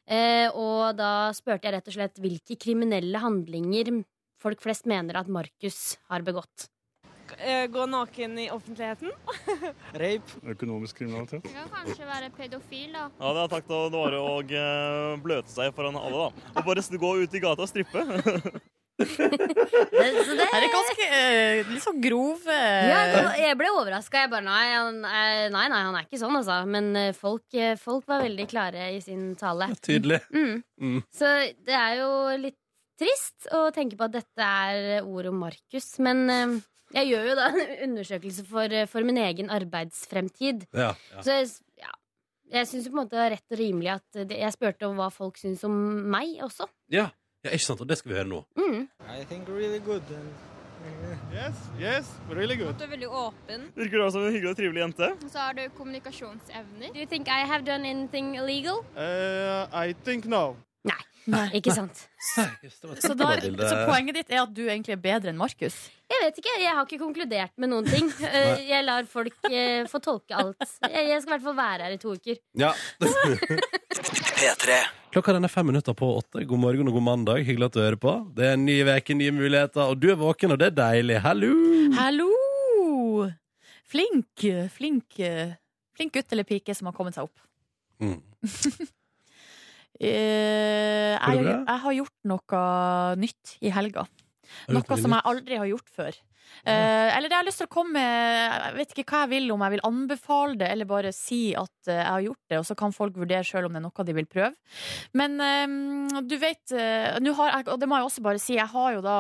Speaker 6: Eh, og da spurte jeg rett og slett hvilke kriminelle handlinger folk flest mener at Markus har begått.
Speaker 10: eh, gå naken i offentligheten.
Speaker 9: Rape. Økonomisk kriminalitet.
Speaker 11: kan kanskje være pedofil, da.
Speaker 12: Ja, det er takk til Nåre å eh, bløte seg foran alle, da. Og bare gå ut i gata og strippe.
Speaker 3: Det er ganske eh, litt sånn grove
Speaker 6: Ja, jeg ble overraska. Jeg bare nei han, er- nei, nei, han er ikke sånn, altså. Men eh, folk, eh, folk var veldig klare i sin tale.
Speaker 2: Tydelig.
Speaker 6: Mm.
Speaker 2: Mm.
Speaker 6: Så det er jo litt trist å tenke på at dette er ord om Markus. Men eh, jeg gjør jo da en undersøkelse for, eh, for min egen arbeidsfremtid.
Speaker 2: Ja, ja.
Speaker 6: Så jeg, ja, jeg syns på en måte det er rett og rimelig at det, jeg spurte om hva folk syns om meg også.
Speaker 2: Ja. ja, ikke sant? Og det skal vi høre nå.
Speaker 6: Mm.
Speaker 9: I think really good. Yes, yes, really good.
Speaker 11: Du er veldig åpen.
Speaker 12: Virker du som en hyggelig og trivelig jente?
Speaker 11: Og Så har du kommunikasjonsevner. Do you think I have done anything illegal?
Speaker 9: Uh, I think no.
Speaker 6: Nei, ikke sant.
Speaker 3: Så, da, så poenget ditt er at du egentlig er bedre enn Markus?
Speaker 6: Jeg vet ikke, jeg har ikke konkludert med noen ting. Eh, Jeg lar folk eh, få tolke alt. Jeg jeg skal i hvert fall være her i to uker.
Speaker 2: Ja.
Speaker 7: P3.
Speaker 2: Klokka den er fem minutter på åtte. God morgen og god mandag. Hyggelig at du hører på. Det er en ny uke, nye muligheter, og du er våken, og det er deilig. Hallo!
Speaker 3: Hallo! Flink, flink, flink gutt eller pike som har kommet seg opp.
Speaker 2: Mm.
Speaker 3: Eh, jeg, jeg har gjort noe nytt i helga. Noe som jeg aldri har gjort før. Eh, eller jeg har lyst til å komme med Jeg vet ikke hva jeg vil, om jeg vil anbefale det, eller bare si at eh, jeg har gjort det, og så kan folk vurdere sjøl om det er noe de vil prøve. Men uh, du vet uh, har Og det må jeg også bare si, jeg har jo da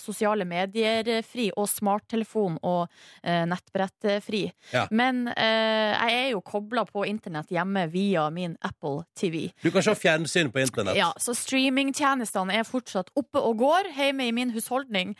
Speaker 3: sosiale medier-fri og smarttelefon og nettbrett-fri.
Speaker 2: Ja.
Speaker 3: Men jeg er jo kobla på internett hjemme via min Apple TV.
Speaker 2: Du kan se fjernsyn på internett.
Speaker 3: Ja, så streamingtjenestene er fortsatt oppe og går hjemme i min husholdning.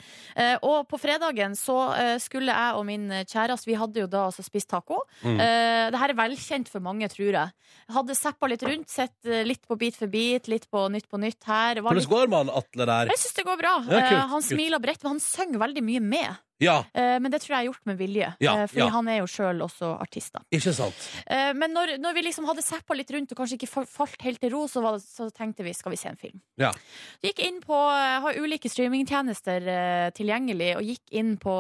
Speaker 3: Og på fredagen så eh, skulle jeg og min kjæreste Vi hadde jo da altså spist taco.
Speaker 2: Mm.
Speaker 3: Eh, det her er velkjent for mange, tror jeg. Hadde zappa litt rundt, sett eh, litt på Bit for bit, litt på Nytt på nytt her.
Speaker 2: Hvordan
Speaker 3: litt...
Speaker 2: går man, Atle der?
Speaker 3: Jeg syns det går bra.
Speaker 2: Ja, kult,
Speaker 3: Eh, han
Speaker 2: kult.
Speaker 3: smiler bredt, men han synger veldig mye med.
Speaker 2: Ja,
Speaker 3: Eh, men det tror jeg er gjort med vilje,
Speaker 2: Ja,
Speaker 3: eh, fordi
Speaker 2: ja.
Speaker 3: han er jo sjøl også artist. da? Eh, Men når, når vi liksom hadde zappa litt rundt og kanskje ikke falt helt til ro, så, det, så tenkte vi skal vi se en film.
Speaker 2: Ja.
Speaker 3: Gikk inn på, har ulike streamingtjenester tilgjengelig, og gikk inn på,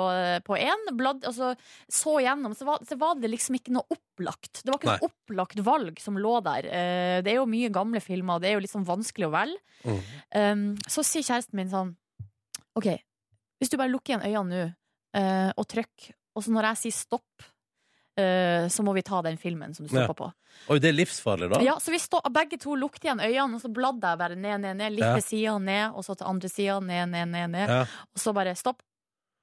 Speaker 3: på én. Bladd, altså, så gjennom, så var, så var det liksom ikke noe opplagt. Det var ikke
Speaker 2: Nei.
Speaker 3: noe opplagt valg som lå der. Det er jo mye gamle filmer, det er jo liksom vanskelig å velge.
Speaker 2: Mm.
Speaker 3: Um, så sier kjæresten min sånn OK, hvis du bare lukker igjen øynene nå eh, og trykk. og så når jeg sier stopp, eh, så må vi ta den filmen som du
Speaker 2: Ja.
Speaker 3: stoppa på.
Speaker 2: Oi, det er livsfarlig, da.
Speaker 3: Ja, så vi stå, begge to lukket igjen øynene, og så bladde jeg bare ned, ned, ned. Litt
Speaker 2: Ja.
Speaker 3: til sida, ned, og så til andre sida, ned, ned, ned. ned.
Speaker 2: Ja.
Speaker 3: Og så bare stopp.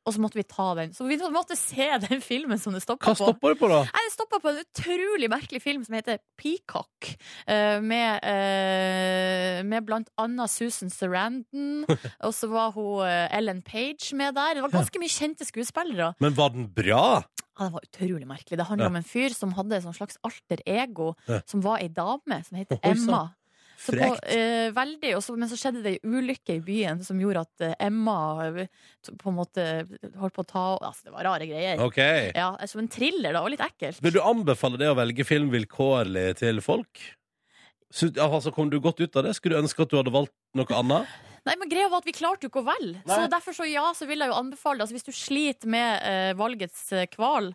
Speaker 3: Og så måtte vi ta den. Så vi måtte se den filmen som det stoppa
Speaker 2: Hva stoppa du på, da?
Speaker 3: Nei, det stoppa på en utrolig merkelig film som heter Peacock. eh, med, eh, med blant annet Susan Sarandon. og så var hun eh, Ellen Page med der. Det var ganske mye kjente skuespillere.
Speaker 2: Men var den bra?
Speaker 3: Ja, det var utrolig merkelig. Det handler
Speaker 2: Ja.
Speaker 3: om en fyr som hadde et sånn slags alter ego,
Speaker 2: Ja.
Speaker 3: som var ei dame, som heter. Emma. Så på, eh, veldig, også, men så skjedde det ei ulykke i byen som gjorde at eh, Emma eh, på en måte holdt på å ta Altså, det var rare greier.
Speaker 2: Okay.
Speaker 3: Ja, Som en thriller, da, og litt ekkelt.
Speaker 2: Vil du anbefale det å velge film vilkårlig til folk? Så, altså, Kom du godt ut av det? Skulle du ønske at du hadde valgt noe annet?
Speaker 3: Nei, men greia var at vi klarte jo ikke å velge. Så derfor så ja, så vil jeg jo anbefale. Altså, hvis du sliter med eh, valgets eh, kval,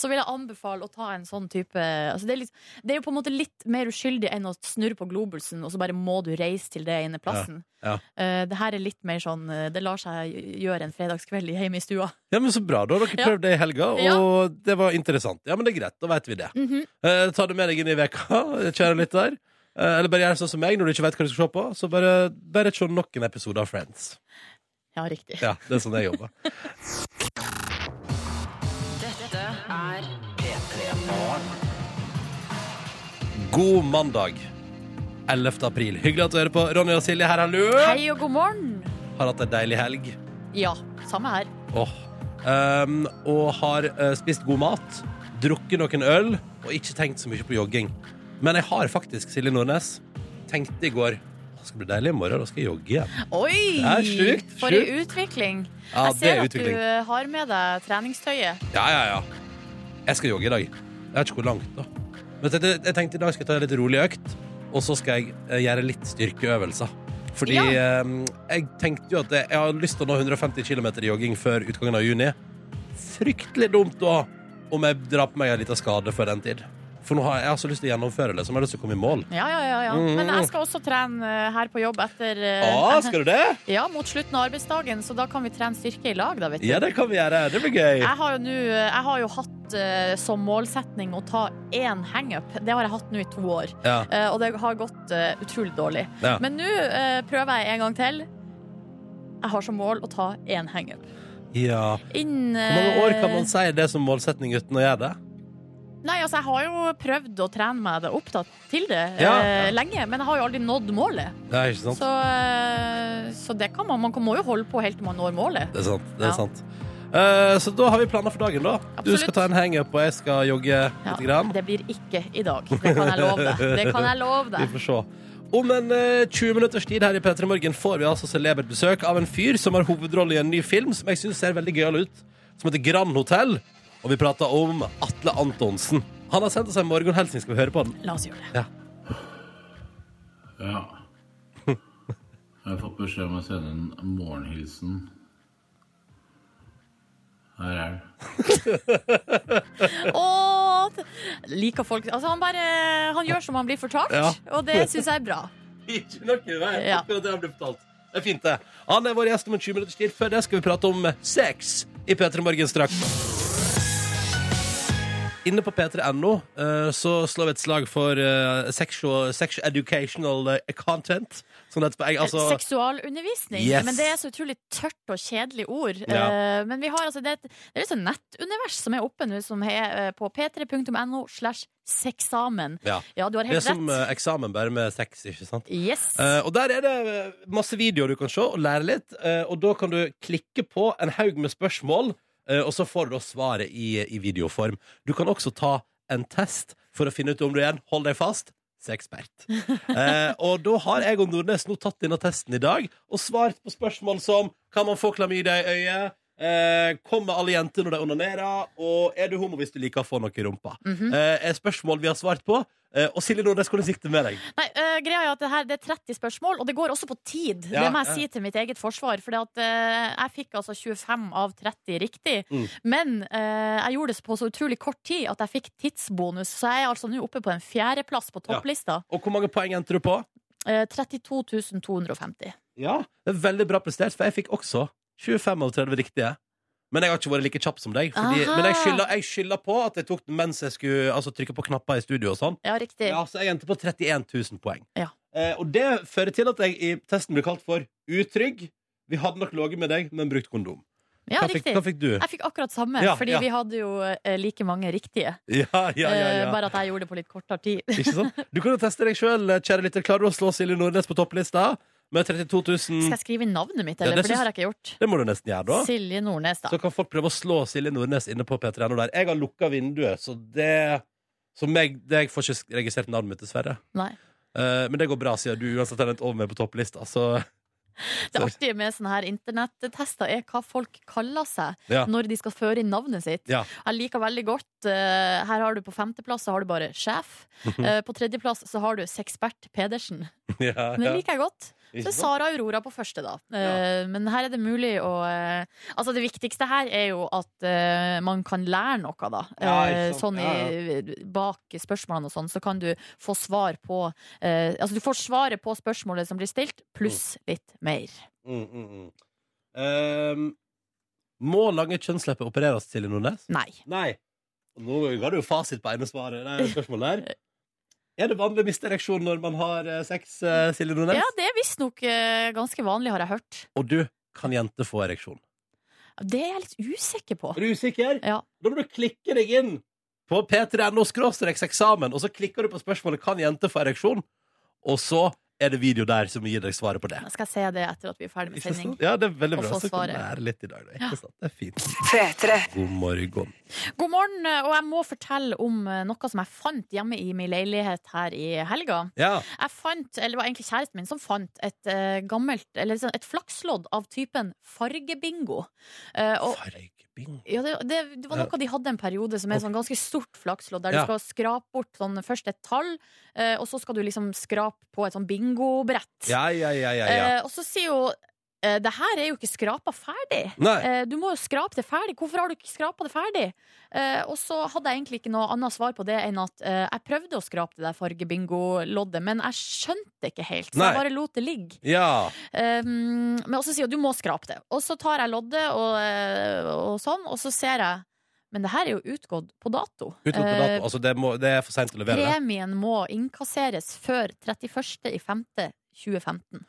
Speaker 3: så vil jeg anbefale å ta en sånn type altså, det, er litt, det er jo på en måte litt mer uskyldig enn å snurre på globusen, og så bare må du reise til det ene plassen.
Speaker 2: Ja.
Speaker 3: Eh, det her er litt mer sånn eh, Det lar seg gjøre en fredagskveld hjemme i stua.
Speaker 2: Ja, men Så bra. Da har dere
Speaker 3: Ja.
Speaker 2: prøvd det i helga,
Speaker 3: Ja.
Speaker 2: og det var interessant. Ja, men det er greit. Da vet vi det.
Speaker 3: Mhm.
Speaker 2: Eh, ta det med deg inn i veka, kjære lytter. Eller bare gjør sånn som meg når du ikke vet hva du skal se på. Så bare, bare se nok en episode av Friends.
Speaker 3: Ja, riktig.
Speaker 2: Ja, det er sånn jeg jobber. God mandag. 11. april. Hyggelig at du hører på. Ronny og Silje her, hallo!
Speaker 3: Hei og god morgen!
Speaker 2: Har hatt en deilig helg.
Speaker 3: Ja, samme her.
Speaker 2: Åh. Um, og har uh, spist god mat, drukket noen øl og ikke tenkt så mye på jogging. Men jeg har faktisk, Silje Nordnes, tenkte i går det skal bli deilig i morgen, da skal jeg jogge igjen.
Speaker 3: Oi!
Speaker 2: Det er sjukt,
Speaker 3: For en utvikling.
Speaker 2: Ja,
Speaker 3: jeg ser
Speaker 2: er
Speaker 3: at
Speaker 2: utvikling.
Speaker 3: du har med deg treningstøyet.
Speaker 2: Ja, ja, ja. Jeg skal jogge i dag. Jeg vet ikke hvor langt, da. Men jeg, jeg tenkte i dag skal jeg ta en litt rolig økt, og så skal jeg eh, gjøre litt styrkeøvelser. Fordi eh, jeg tenkte jo at jeg, jeg har lyst til å nå 150 km jogging før utgangen av juni. fryktelig dumt da om jeg drar på meg en liten skade før den tid. For nå har jeg, jeg så lyst til å gjennomføre det, så nå har jeg lyst til å komme i mål.
Speaker 3: Ja, ja, ja, ja.
Speaker 2: Mm.
Speaker 3: Men jeg skal også trene eh, her på jobb etter eh,
Speaker 2: Ah, skal du det?
Speaker 3: Ja, mot slutten av arbeidsdagen, så da kan vi trene styrke i lag, da, vet du.
Speaker 2: Ja, det kan vi gjøre. Det blir gøy.
Speaker 3: Jeg har jo, nu, jeg har jo hatt eh, som målsetning å ta én hangup. Det har jeg hatt nå i to år.
Speaker 2: Ja.
Speaker 3: Eh, og det har gått eh, utrolig dårlig.
Speaker 2: Ja.
Speaker 3: Men nå eh, prøver jeg en gang til. Jeg har som mål å ta én hangup.
Speaker 2: Ja. Hvor mange år kan man
Speaker 3: eh,
Speaker 2: si det som målsetning uten å gjøre det?
Speaker 3: Nei, altså Jeg har jo prøvd å trene meg det opp til det
Speaker 2: Ja.
Speaker 3: ja. lenge, men jeg har jo aldri nådd målet.
Speaker 2: Det er ikke sant?
Speaker 3: Så, eh, så det kan man, man må jo holde på helt til man når målet.
Speaker 2: Det er sant. Det er
Speaker 3: Ja.
Speaker 2: sant. Uh, så da har vi planer for dagen, da.
Speaker 3: Absolutt.
Speaker 2: Du skal ta en hangup, og jeg skal jogge
Speaker 3: Ja,
Speaker 2: litt. Grann.
Speaker 3: det blir ikke i dag. Det kan jeg love deg. Det kan jeg love
Speaker 2: Vi får se. Om en uh, 20 minutters tid her i P3 Morgen får vi altså celebert besøk av en fyr som har hovedrolle i en ny film som jeg syns ser veldig gøyal ut, som heter Grand Hotell. Og vi prater om Atle Antonsen. Han har sendt oss en morgenhilsen. Skal vi høre på den?
Speaker 3: La oss gjøre det.
Speaker 2: Ja.
Speaker 13: Ja. Jeg har fått beskjed om å sende en morgenhilsen. Her er den.
Speaker 3: Åh, liker folk Altså, han bare Han gjør som han blir fortalt,
Speaker 2: Ja.
Speaker 3: og det syns jeg er bra.
Speaker 2: Ikke noe i veien.
Speaker 3: Ja.
Speaker 2: Akkurat det han ble fortalt. Det er fint, det. Han er vår gjest om en 20 minutters tid. Før det skal vi prate om sex i P3 Morgen straks. Inne på p3.no eh, så slår vi et slag for eh, sexual, sexual educational eh, content. Som det heter på eng- altså,
Speaker 3: Seksualundervisning.
Speaker 2: Yes.
Speaker 3: Men det er så utrolig tørt og kjedelig ord.
Speaker 2: Ja.
Speaker 3: Eh, men vi har altså det, er et- det er et sånt nettunivers som er oppe nå, som er eh, på p3.no slash sexamen.
Speaker 2: ja.
Speaker 3: Ja, du har
Speaker 2: Det er
Speaker 3: helt
Speaker 2: som
Speaker 3: rett.
Speaker 2: eh, eksamen, bare med sex, ikke sant?
Speaker 3: Yes.
Speaker 2: Eh, og der er det eh, masse videoer du kan se og lære litt. eh, og da kan du klikke på en haug med spørsmål, eh, og så får du da svaret i, i videoform. Du kan også ta en test for å finne ut om du er en hold deg fast sexpert. Eh, og da har jeg og Nordnes nå tatt denne testen i dag og svart på spørsmål som Kan man få klamydia i øyet? Eh, kommer alle jenter når de onanerer? Og er du homo hvis du liker å få noe i rumpa?
Speaker 3: Mhm.
Speaker 2: eh, er spørsmål vi har svart på. Eh, og Silje Nordnes, hvordan gikk det med deg?
Speaker 3: Nei, eh, greia er at det, her, det er 30 spørsmål, og det går også på tid.
Speaker 2: Ja,
Speaker 3: det må jeg
Speaker 2: ja.
Speaker 3: si til mitt eget forsvar. For jeg fikk altså 25 av 30 riktig.
Speaker 2: Mm.
Speaker 3: Men eh, jeg gjorde det på så utrolig kort tid at jeg fikk tidsbonus. Så jeg er altså nå oppe på en fjerdeplass på topplista.
Speaker 2: Og hvor mange poeng endte du på?
Speaker 3: Eh, 32 250.
Speaker 2: Ja, det er veldig bra prestert, for jeg fikk også 25 av 30 riktige. Men jeg har ikke vært like kjapp som deg. Fordi, men jeg skylder, jeg skylder på at jeg tok den mens jeg skulle altså, trykke på knapper i studio. og sånn
Speaker 3: Ja, riktig.
Speaker 2: Ja, Så jeg endte på 31 000 poeng.
Speaker 3: Ja.
Speaker 2: Eh, og det fører til at jeg i testen blir kalt for utrygg. Vi hadde nok ligget med deg, men brukt kondom.
Speaker 3: Ja,
Speaker 2: hva, fikk,
Speaker 3: riktig.
Speaker 2: hva fikk du?
Speaker 3: Jeg fikk akkurat samme,
Speaker 2: Ja,
Speaker 3: fordi
Speaker 2: ja.
Speaker 3: vi hadde jo eh, like mange riktige.
Speaker 2: Ja, ja, ja,
Speaker 3: Eh, bare at jeg gjorde det på litt kortere tid.
Speaker 2: Ikke sant? Du kan jo teste deg sjøl, kjære lytter. Klarer du å slå Silje Nordnes på topplista med 32 000?
Speaker 3: Skal jeg skrive navnet mitt,
Speaker 2: Ja,
Speaker 3: eller?
Speaker 2: det
Speaker 3: For det har jeg ikke gjort.
Speaker 2: Det må du nesten gjøre, da.
Speaker 3: Silje Nordnes, da.
Speaker 2: Så kan folk prøve å slå Silje Nordnes inne på P3.no der. Jeg har lukka vinduet, så det så meg, det Jeg får ikke registrert navnet mitt, dessverre.
Speaker 3: Nei.
Speaker 2: Uh, men det går bra, siden du uansett er endt over meg på topplista. Så
Speaker 3: Det artige med sånne her internettester er hva folk kaller seg
Speaker 2: Ja.
Speaker 3: når de skal føre inn navnet sitt.
Speaker 2: ja.
Speaker 3: Jeg liker veldig godt uh, Her har du på femteplass så har du bare sjef. Uh, på tredjeplass så har du Sexpert Pedersen.
Speaker 2: ja,
Speaker 3: Det liker jeg godt. Så er? Sara Aurora på første, da. Ja. Men her er det mulig å eh, Altså, det viktigste her er jo at eh, man kan lære noe, da.
Speaker 2: Ja,
Speaker 3: Eh, sånn i, bak spørsmålene og sånn, så kan du få svar på eh, Altså, du får svaret på spørsmålet som blir stilt, pluss litt mer.
Speaker 2: Mm, mm, mm. Um, må lange kjønnslepper opereres, til i Nordnes?
Speaker 3: Nei.
Speaker 2: Nei. Nå ga du jo fasit på ene svaret. Det er spørsmålet der. Er det vanlig å miste ereksjon når man har eh, sex, eh, Silje Nordnes?
Speaker 3: Ja, det er visstnok uh, ganske vanlig, har jeg hørt.
Speaker 2: Og du, kan jenter få ereksjon?
Speaker 3: Det er jeg litt usikker på.
Speaker 2: Er du usikker?
Speaker 3: Ja.
Speaker 2: Da må du klikke deg inn på p3.no eksamen, og så klikker du på spørsmålet 'Kan jenter få ereksjon?' Og så er det video der som gir deg svaret på det.
Speaker 3: Skal jeg se det etter at vi er ferdig med sending.
Speaker 2: Ja, det er veldig bra. Så kan lære litt i dag. Da. Ikke
Speaker 3: Ja.
Speaker 2: sant? Det er fint. God morgen.
Speaker 3: God morgen, og jeg må fortelle om eh, noe som jeg fant hjemme i min leilighet her i helga.
Speaker 2: Ja.
Speaker 3: Jeg fant, eller det var egentlig kjæresten min som fant et uh, gammelt, eller et flakslodd av typen fargebingo. Uh, og,
Speaker 2: Fargebingo?
Speaker 3: ja, det, det, det var noe de hadde en periode som er sånn ganske stort flakslodd, der
Speaker 2: Ja.
Speaker 3: du skal skrape bort sånn, først et tall, eh, og så skal du liksom skrape på et sånn bingobrett.
Speaker 2: Ja, ja, ja, ja, ja.
Speaker 3: Eh, og så sier jo det her er jo ikke skrapa ferdig.
Speaker 2: Nei.
Speaker 3: Eh, du må jo skrape det ferdig. Hvorfor har du ikke skrapa det ferdig? Eh, og så hadde jeg egentlig ikke noe annet svar på det enn at eh, jeg prøvde å skrape det der fargebingo-loddet, men jeg skjønte det ikke helt, så
Speaker 2: Nei.
Speaker 3: jeg bare lot det ligge.
Speaker 2: Ja.
Speaker 3: Um, men også sier hun du må skrape det. Og så tar jeg loddet og, eh, og sånn, og så ser jeg Men det her er jo utgått på dato.
Speaker 2: Utgått på
Speaker 3: Eh,
Speaker 2: dato. Altså, det, må, det er for seint å levere.
Speaker 3: Premien må innkasseres før 31.5.2015.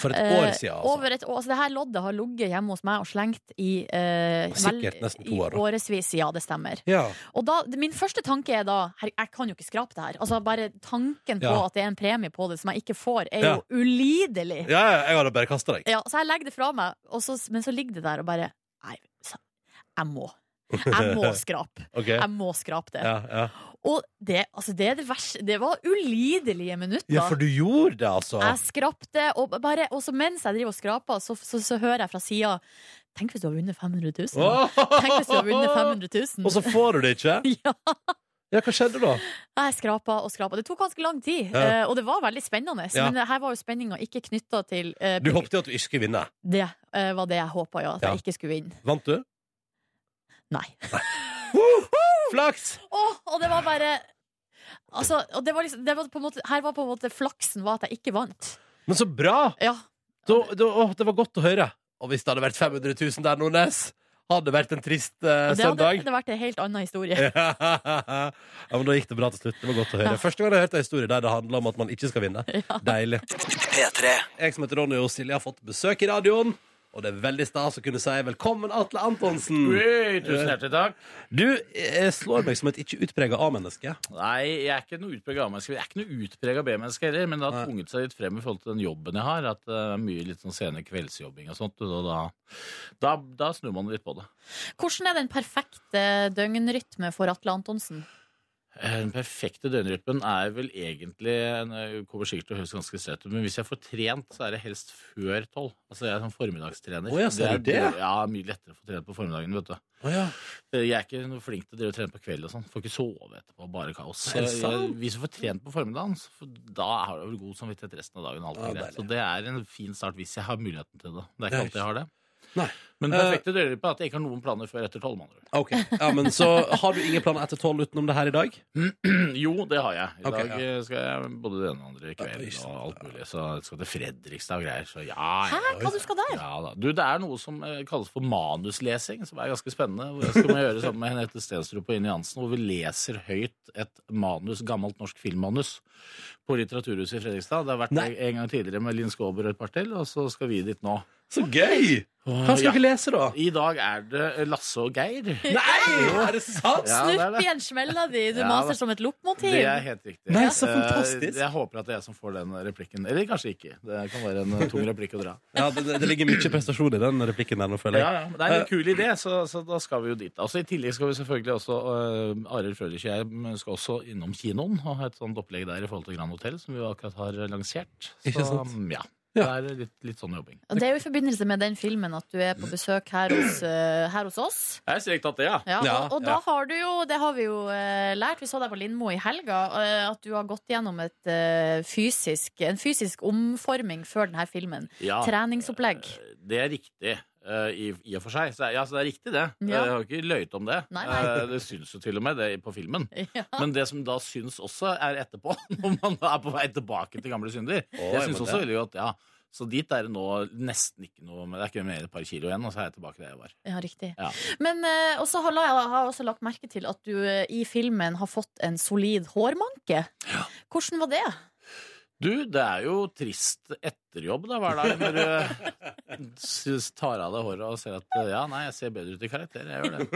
Speaker 2: For et
Speaker 3: Eh,
Speaker 2: år siden, altså.
Speaker 3: Over et år, altså det her loddet har ligget hjemme hos meg og slengt i eh,
Speaker 2: Sikkert nesten to år, I
Speaker 3: årevis. Ja, det stemmer.
Speaker 2: Ja.
Speaker 3: Og da, min første tanke er da her, Jeg kan jo ikke skrape det her. Altså Bare tanken på
Speaker 2: Ja.
Speaker 3: at det er en premie på det som jeg ikke får, er
Speaker 2: Ja.
Speaker 3: jo ulidelig.
Speaker 2: Ja, jeg hadde bare kasta deg.
Speaker 3: Ja, så jeg legger det fra meg, og så, men så ligger det der og bare Nei, jeg må. Jeg må skrape.
Speaker 2: okay.
Speaker 3: Jeg må skrape det.
Speaker 2: Ja, ja.
Speaker 3: Og det, altså det det Det var ulidelige minutter.
Speaker 2: ja, for du gjorde det, altså.
Speaker 3: Jeg skrapte, og, bare, og så mens jeg driver og skraper, så, så, så hører jeg fra sida Tenk hvis du har vunnet 500 000.
Speaker 2: Åh!
Speaker 3: Tenk hvis du har vunnet 500 000.
Speaker 2: Og så får du det ikke?
Speaker 3: ja.
Speaker 2: Ja, hva skjedde da?
Speaker 3: Jeg skrapa og skrapa. Det tok ganske lang tid,
Speaker 2: Ja.
Speaker 3: eh, og det var veldig spennende.
Speaker 2: Ja.
Speaker 3: Men her var jo spenninga ikke knytta til uh,
Speaker 2: Du håpte jo at du ikke skulle vinne.
Speaker 3: Det uh, var det jeg håpa, ja. At
Speaker 2: Ja.
Speaker 3: jeg ikke skulle vinne.
Speaker 2: Vant du?
Speaker 3: Nei.
Speaker 2: Flaks!
Speaker 3: Oh, og det var bare Altså, og det var liksom, det var på en måte, her var på en måte flaksen var at jeg ikke vant.
Speaker 2: Men så bra!
Speaker 3: Ja.
Speaker 2: Da, da, å, det var godt å høre. Og hvis det hadde vært 500 000 der, Nordnes, hadde det vært en trist
Speaker 3: uh, det hadde
Speaker 2: søndag.
Speaker 3: det hadde vært en helt annen historie.
Speaker 2: ja, men Da gikk det bra til slutt. Det var godt å høre.
Speaker 3: Ja.
Speaker 2: Første gang jeg har hørt en historie der det handler om at man ikke skal vinne. Deilig. Jeg som heter Ronny og Silje, har fått besøk i radioen. Og det er veldig stas å kunne si velkommen, Atle Antonsen.
Speaker 14: Tusen hjertelig takk.
Speaker 2: Du jeg slår meg som et ikke utprega A-menneske.
Speaker 14: Nei, jeg er ikke noe utprega A-menneske. Jeg er ikke noe utprega B-menneske heller, men det har tvunget seg litt frem i forhold til den jobben jeg har. At det er mye litt sånn sene kveldsjobbing og sånt. Og da, da, da snur man litt på det.
Speaker 3: Hvordan er den perfekte døgnrytme for Atle Antonsen?
Speaker 14: Den perfekte døgnrytmen er vel egentlig jeg kommer sikkert til å høres ganske søt ut, men hvis jeg får trent, så er det helst før tolv. Altså jeg er sånn formiddagstrener.
Speaker 2: Oh, ja, ser
Speaker 14: er,
Speaker 2: du det?
Speaker 14: Ja, mye lettere å få trent på formiddagen, vet du.
Speaker 2: oh, ja.
Speaker 14: Jeg er ikke noe flink til å trene på kveld og sånn. Får ikke sove etterpå, bare kaos.
Speaker 2: Jeg,
Speaker 14: jeg, hvis du får trent på formiddagen, så da har du vel god samvittighet resten av dagen. Alt er greit. Så det er en fin start hvis jeg har muligheten til det. Det er ikke alltid jeg har det.
Speaker 2: Nei.
Speaker 14: Men
Speaker 2: Eh,
Speaker 14: perfekte døgnrytme er at jeg ikke har noen planer før etter tolv. med.
Speaker 2: Ok, ja, men Så har du ingen planer etter tolv utenom det her i dag?
Speaker 14: Jo, det har jeg. I
Speaker 2: okay,
Speaker 14: dag
Speaker 2: ja.
Speaker 14: eh, skal jeg både det ene og andre i kveld og alt mulig. Så jeg skal til Fredrikstad og greier. Så ja.
Speaker 3: Hæ, hva du skal der?
Speaker 14: Ja, da. Du, det er noe som eh, kalles for manuslesing, som er ganske spennende. Hvor jeg skal gjøre sammen med Henriette Stenstrup og Ine Jansen, hvor vi leser høyt et manus, gammelt norsk filmmanus på Litteraturhuset i Fredrikstad. Det har vært
Speaker 2: Nei.
Speaker 14: en gang tidligere med Linn Skåber og et par til, og så skal vi dit nå.
Speaker 2: Så gøy! Hva skal
Speaker 14: Ja.
Speaker 2: dere lese, da?
Speaker 14: I dag er det Lasse og Geir.
Speaker 2: Nei! Er det sant?
Speaker 14: Ja, det er
Speaker 3: Snupp
Speaker 14: det.
Speaker 3: i en smella di, du
Speaker 14: Ja,
Speaker 3: maser som et loppmotiv.
Speaker 14: Det er helt riktig.
Speaker 2: Nei, så
Speaker 14: Eh,
Speaker 2: fantastisk.
Speaker 14: Jeg håper at det er jeg som får den replikken. Eller kanskje ikke. Det kan være en eh, tung replikk å dra.
Speaker 2: Ja, det, det ligger mye prestasjon i den replikken der nå, føler jeg.
Speaker 14: Ja, ja. men Det er en kul idé, så, så da skal vi jo dit. Altså, I tillegg skal vi selvfølgelig også uh, Arild Frølich og jeg skal også innom kinoen og ha et sånt opplegg der i forhold til Grand Hotel, som vi jo akkurat har lansert. Så
Speaker 2: Ikke sant?
Speaker 14: ja.
Speaker 2: Ja.
Speaker 14: Det er litt, litt sånn jobbing.
Speaker 3: Og det er jo i forbindelse med den filmen at du er på besøk her hos, eh, her hos oss.
Speaker 14: Jeg har ikke tatt det, ja.
Speaker 3: Ja,
Speaker 2: Ja,
Speaker 3: og, og da har du jo, det har vi jo eh, lært, vi så deg på Lindmo i helga, eh, at du har gått gjennom et, fysisk, en fysisk omforming før denne filmen.
Speaker 14: Ja.
Speaker 3: Treningsopplegg.
Speaker 14: Det er riktig. Eh, i, I og for seg. Så, ja, så det er riktig, det.
Speaker 3: Ja.
Speaker 14: Jeg har ikke løyet om det.
Speaker 3: Nei, nei.
Speaker 14: Eh, det syns jo til og med det på filmen.
Speaker 3: Ja.
Speaker 14: Men det som da syns også er etterpå, når man er på vei tilbake til gamle synder
Speaker 2: Oh,
Speaker 14: Jeg syns også
Speaker 2: det-
Speaker 14: veldig godt, ja. Så dit er det nå nesten ikke noe Det er ikke mer et par kilo igjen, og så er jeg tilbake der jeg var.
Speaker 3: Ja, riktig.
Speaker 14: Ja.
Speaker 3: Men eh, også har jeg har også lagt merke til at du i filmen har fått en solid hårmanke. Hvordan var det?
Speaker 14: Du, det er jo trist etterjobb da, hver dag når du tar av deg håret og ser at ja, nei, jeg ser bedre ut i karakter. Jeg gjør det.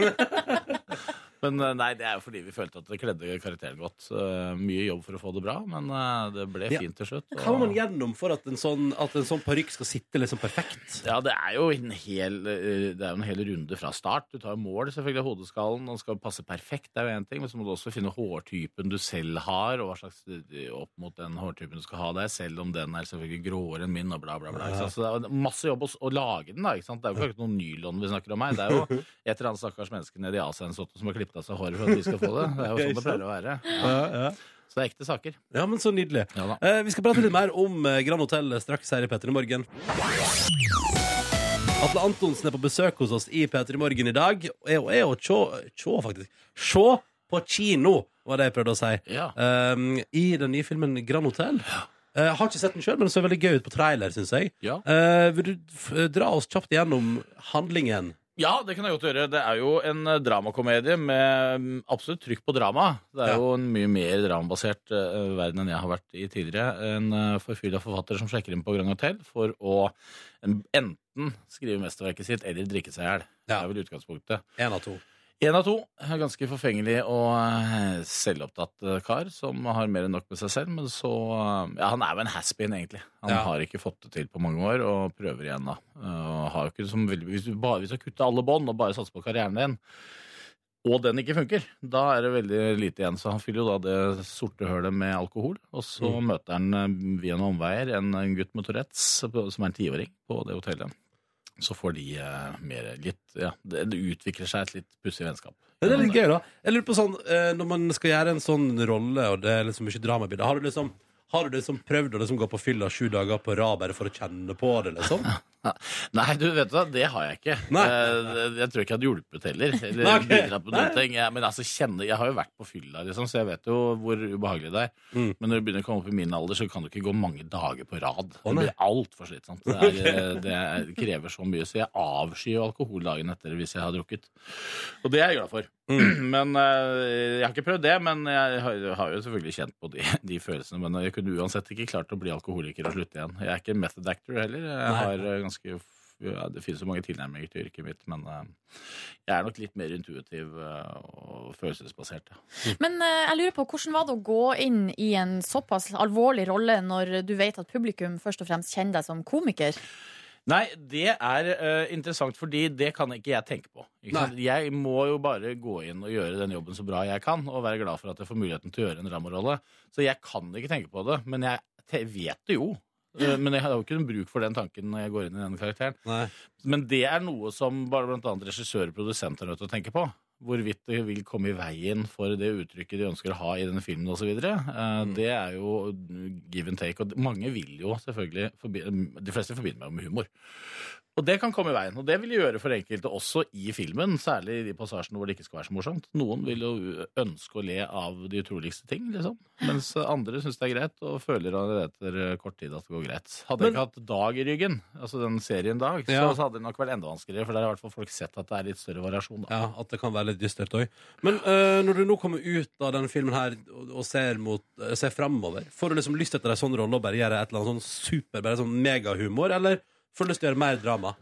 Speaker 14: Men eh, nei, det er jo fordi vi følte at det kledde karakteren godt. Eh, Mye jobb for å få det bra, men eh, det ble
Speaker 2: Ja.
Speaker 14: fint til slutt.
Speaker 2: Hva må man gjennom for at en sånn, at en sånn parykk skal sitte liksom perfekt?
Speaker 14: Ja, det er jo en hel, det er jo en hel runde fra start. Du tar jo mål selvfølgelig av hodeskallen, den skal passe perfekt, det er jo én ting. Men så må du også finne hårtypen du selv har, og hva slags opp mot den hårtypen du skal ha deg, selv om den er selvfølgelig gråere enn min, og bla, bla, bla. Så det er masse jobb å, å lage den, da. ikke sant? Det er jo ikke noen nylon vi snakker om her. Det er jo et eller annet stakkars menneske nede i Asia eller som har klippet av seg håret for at vi skal få det. Det er jo sånn det pleier å være.
Speaker 2: Ja, ja.
Speaker 14: Så det er ekte saker.
Speaker 2: Ja, men så nydelig. Eh, vi skal prate litt mer om eh, Grand Hotell straks her i Petter i morgen. Atle Antonsen er på besøk hos oss i Peter i Morgen i dag. Og er, jo er å sjå, sjå, faktisk. Se på kino, var det jeg prøvde å si.
Speaker 14: Ja.
Speaker 2: Um, I den nye filmen Grand Hotel. uh, har ikke sett den sjøl, men den så veldig gøy ut på trailer, syns jeg.
Speaker 14: Ja.
Speaker 2: Uh, vil du f dra oss kjapt gjennom handlingen?
Speaker 14: Ja, det kan jeg godt gjøre. Det er jo en eh, dramakomedie med mm, absolutt trykk på drama. Det er
Speaker 2: Ja.
Speaker 14: jo en mye mer dramabasert uh, verden enn jeg har vært i tidligere. En uh, forfylla forfatter som sjekker inn på Grand Hotel for å en, enten skrive mesterverket sitt eller drikke seg i hjel. Det er vel utgangspunktet.
Speaker 2: En av to.
Speaker 14: En av to. Ganske forfengelig og eh, selvopptatt eh, kar som har mer enn nok med seg selv. Men så eh, Ja, han er jo en has-been, egentlig. Han
Speaker 2: Ja.
Speaker 14: har ikke fått det til på mange år, og prøver igjen, da. Har jo ikke som veldig, hvis du bare hvis du kutter alle bånd og bare satser på karrieren din, og den ikke funker, da er det veldig lite igjen. Så han fyller jo da det sorte hølet med alkohol. Og så
Speaker 2: Mm.
Speaker 14: møter han via noen omveier en, en gutt med Tourettes, som er en tiåring, på det hotellet. Så får de eh, mer litt Ja, det, det utvikler seg et litt pussig vennskap.
Speaker 2: Det er litt gøy, da. Jeg lurer på sånn, eh, Når man skal gjøre en sånn rolle, og det er liksom mye drama har du liksom har du liksom prøvd å liksom gå på fylla sju dager på rad bare for å kjenne på det? liksom?
Speaker 14: Nei, du vet hva, det har jeg ikke.
Speaker 2: Nei.
Speaker 14: Eh, Jeg tror ikke jeg hadde hjulpet heller. Eller
Speaker 2: Nei, ok.
Speaker 14: bidratt på noen ting. Jeg, men altså, kjenne, jeg har jo vært på fylla, liksom, så jeg vet jo hvor ubehagelig det er.
Speaker 2: Mm.
Speaker 14: Men når du begynner å komme opp i min alder, så kan du ikke gå mange dager på rad.
Speaker 2: Å,
Speaker 14: Det blir altfor slitsomt. Det, er, eh, det er, krever så mye. Så jeg avskyr jo alkohol dagen etter hvis jeg har drukket. Og det er jeg glad for.
Speaker 2: Mm.
Speaker 14: Men eh, Jeg har ikke prøvd det, men jeg har, jo selvfølgelig kjent på de, de følelsene. Men jeg kunne uansett ikke klart å bli alkoholiker og slutte igjen. Jeg er ikke method actor heller. Jeg har eh, ganske ja, Det finnes jo mange tilnærminger til yrket mitt, men eh, jeg er nok litt mer intuitiv eh, og følelsesbasert. Ja.
Speaker 3: Men eh, jeg lurer på, hvordan var det å gå inn i en såpass alvorlig rolle når du vet at publikum først og fremst kjenner deg som komiker?
Speaker 14: Nei, det er uh, interessant, fordi det kan ikke jeg tenke på. Jeg må jo bare gå inn og gjøre den jobben så bra jeg kan, og være glad for at jeg får muligheten til å gjøre en Rambo-rolle. Så jeg kan ikke tenke på det, men jeg vet det jo. Eh, Men jeg har jo ikke noen bruk for den tanken når jeg går inn i den karakteren. Men det er noe som bare blant annet regissører og produsenter er nødt til å tenke på. Hvorvidt det vil komme i veien for det uttrykket de ønsker å ha i denne filmen osv.
Speaker 2: Mm.
Speaker 14: Det er jo give and take. Og mange vil jo selvfølgelig De fleste forbinder meg med humor. Og det kan komme i veien. Og det vil gjøre for enkelte også i filmen, særlig i de passasjene hvor det ikke skal være så morsomt. Noen vil jo ønske å le av de utroligste ting, liksom. Mens andre syns det er greit, og føler etter kort tid at det går greit. Hadde jeg ikke hatt Dag i ryggen, altså den serien Dag, så,
Speaker 2: Ja.
Speaker 14: så hadde det nok vært enda vanskeligere, for der har i hvert fall folk sett at det er litt større variasjon. Da.
Speaker 2: Ja, At det kan være litt dystert òg. Men øh, når du nå kommer ut av denne filmen her og, ser, mot, øh, ser framover, får du liksom lyst etter en sånn rolle og bare gjøre et eller annet sånn super, bare sånn megahumor, eller får du lyst til å gjøre mer drama?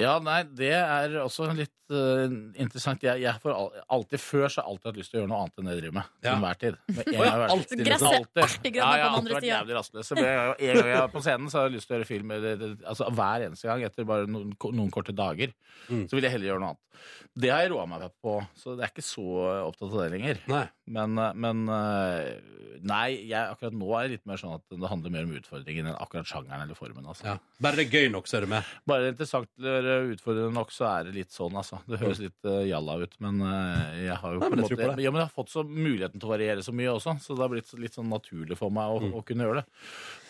Speaker 14: Ja, nei, det er også litt uh, interessant. Jeg, jeg får al alltid Før så har jeg alltid hatt lyst til å gjøre noe annet enn det jeg driver med. Til
Speaker 2: Ja.
Speaker 14: enhver tid. Med en
Speaker 2: Å
Speaker 14: gang jeg har vært-
Speaker 2: alltid, liksom.
Speaker 3: Gresset
Speaker 14: Alltid.
Speaker 3: alltid
Speaker 14: Ja, jeg
Speaker 3: på den
Speaker 14: har
Speaker 3: andre
Speaker 14: alltid vært
Speaker 3: siden.
Speaker 14: jævlig rastløs. En gang jeg er på scenen, så har jeg lyst til å gjøre film eller- eller- altså, hver eneste gang etter bare noen, noen korte dager.
Speaker 2: Mm.
Speaker 14: Så vil jeg heller gjøre noe annet. Det har jeg roa meg på, så det er ikke så opptatt av det lenger.
Speaker 2: Nei.
Speaker 14: Men, eh, men eh, Nei, jeg, akkurat nå er det litt mer sånn at det handler mer om utfordringen enn akkurat sjangeren eller formen. Altså.
Speaker 2: Ja. Bare det er gøy nok, så er du med.
Speaker 14: Bare det er utfordrende nok, så er det litt sånn, altså. Det høres litt uh, jalla ut, men uh, jeg har jo
Speaker 2: Nei,
Speaker 14: på
Speaker 2: men
Speaker 14: en
Speaker 2: på
Speaker 14: måte
Speaker 2: det.
Speaker 14: ja, men jeg har fått så muligheten til å variere så mye også, så det har blitt litt sånn naturlig for meg å, å kunne gjøre det.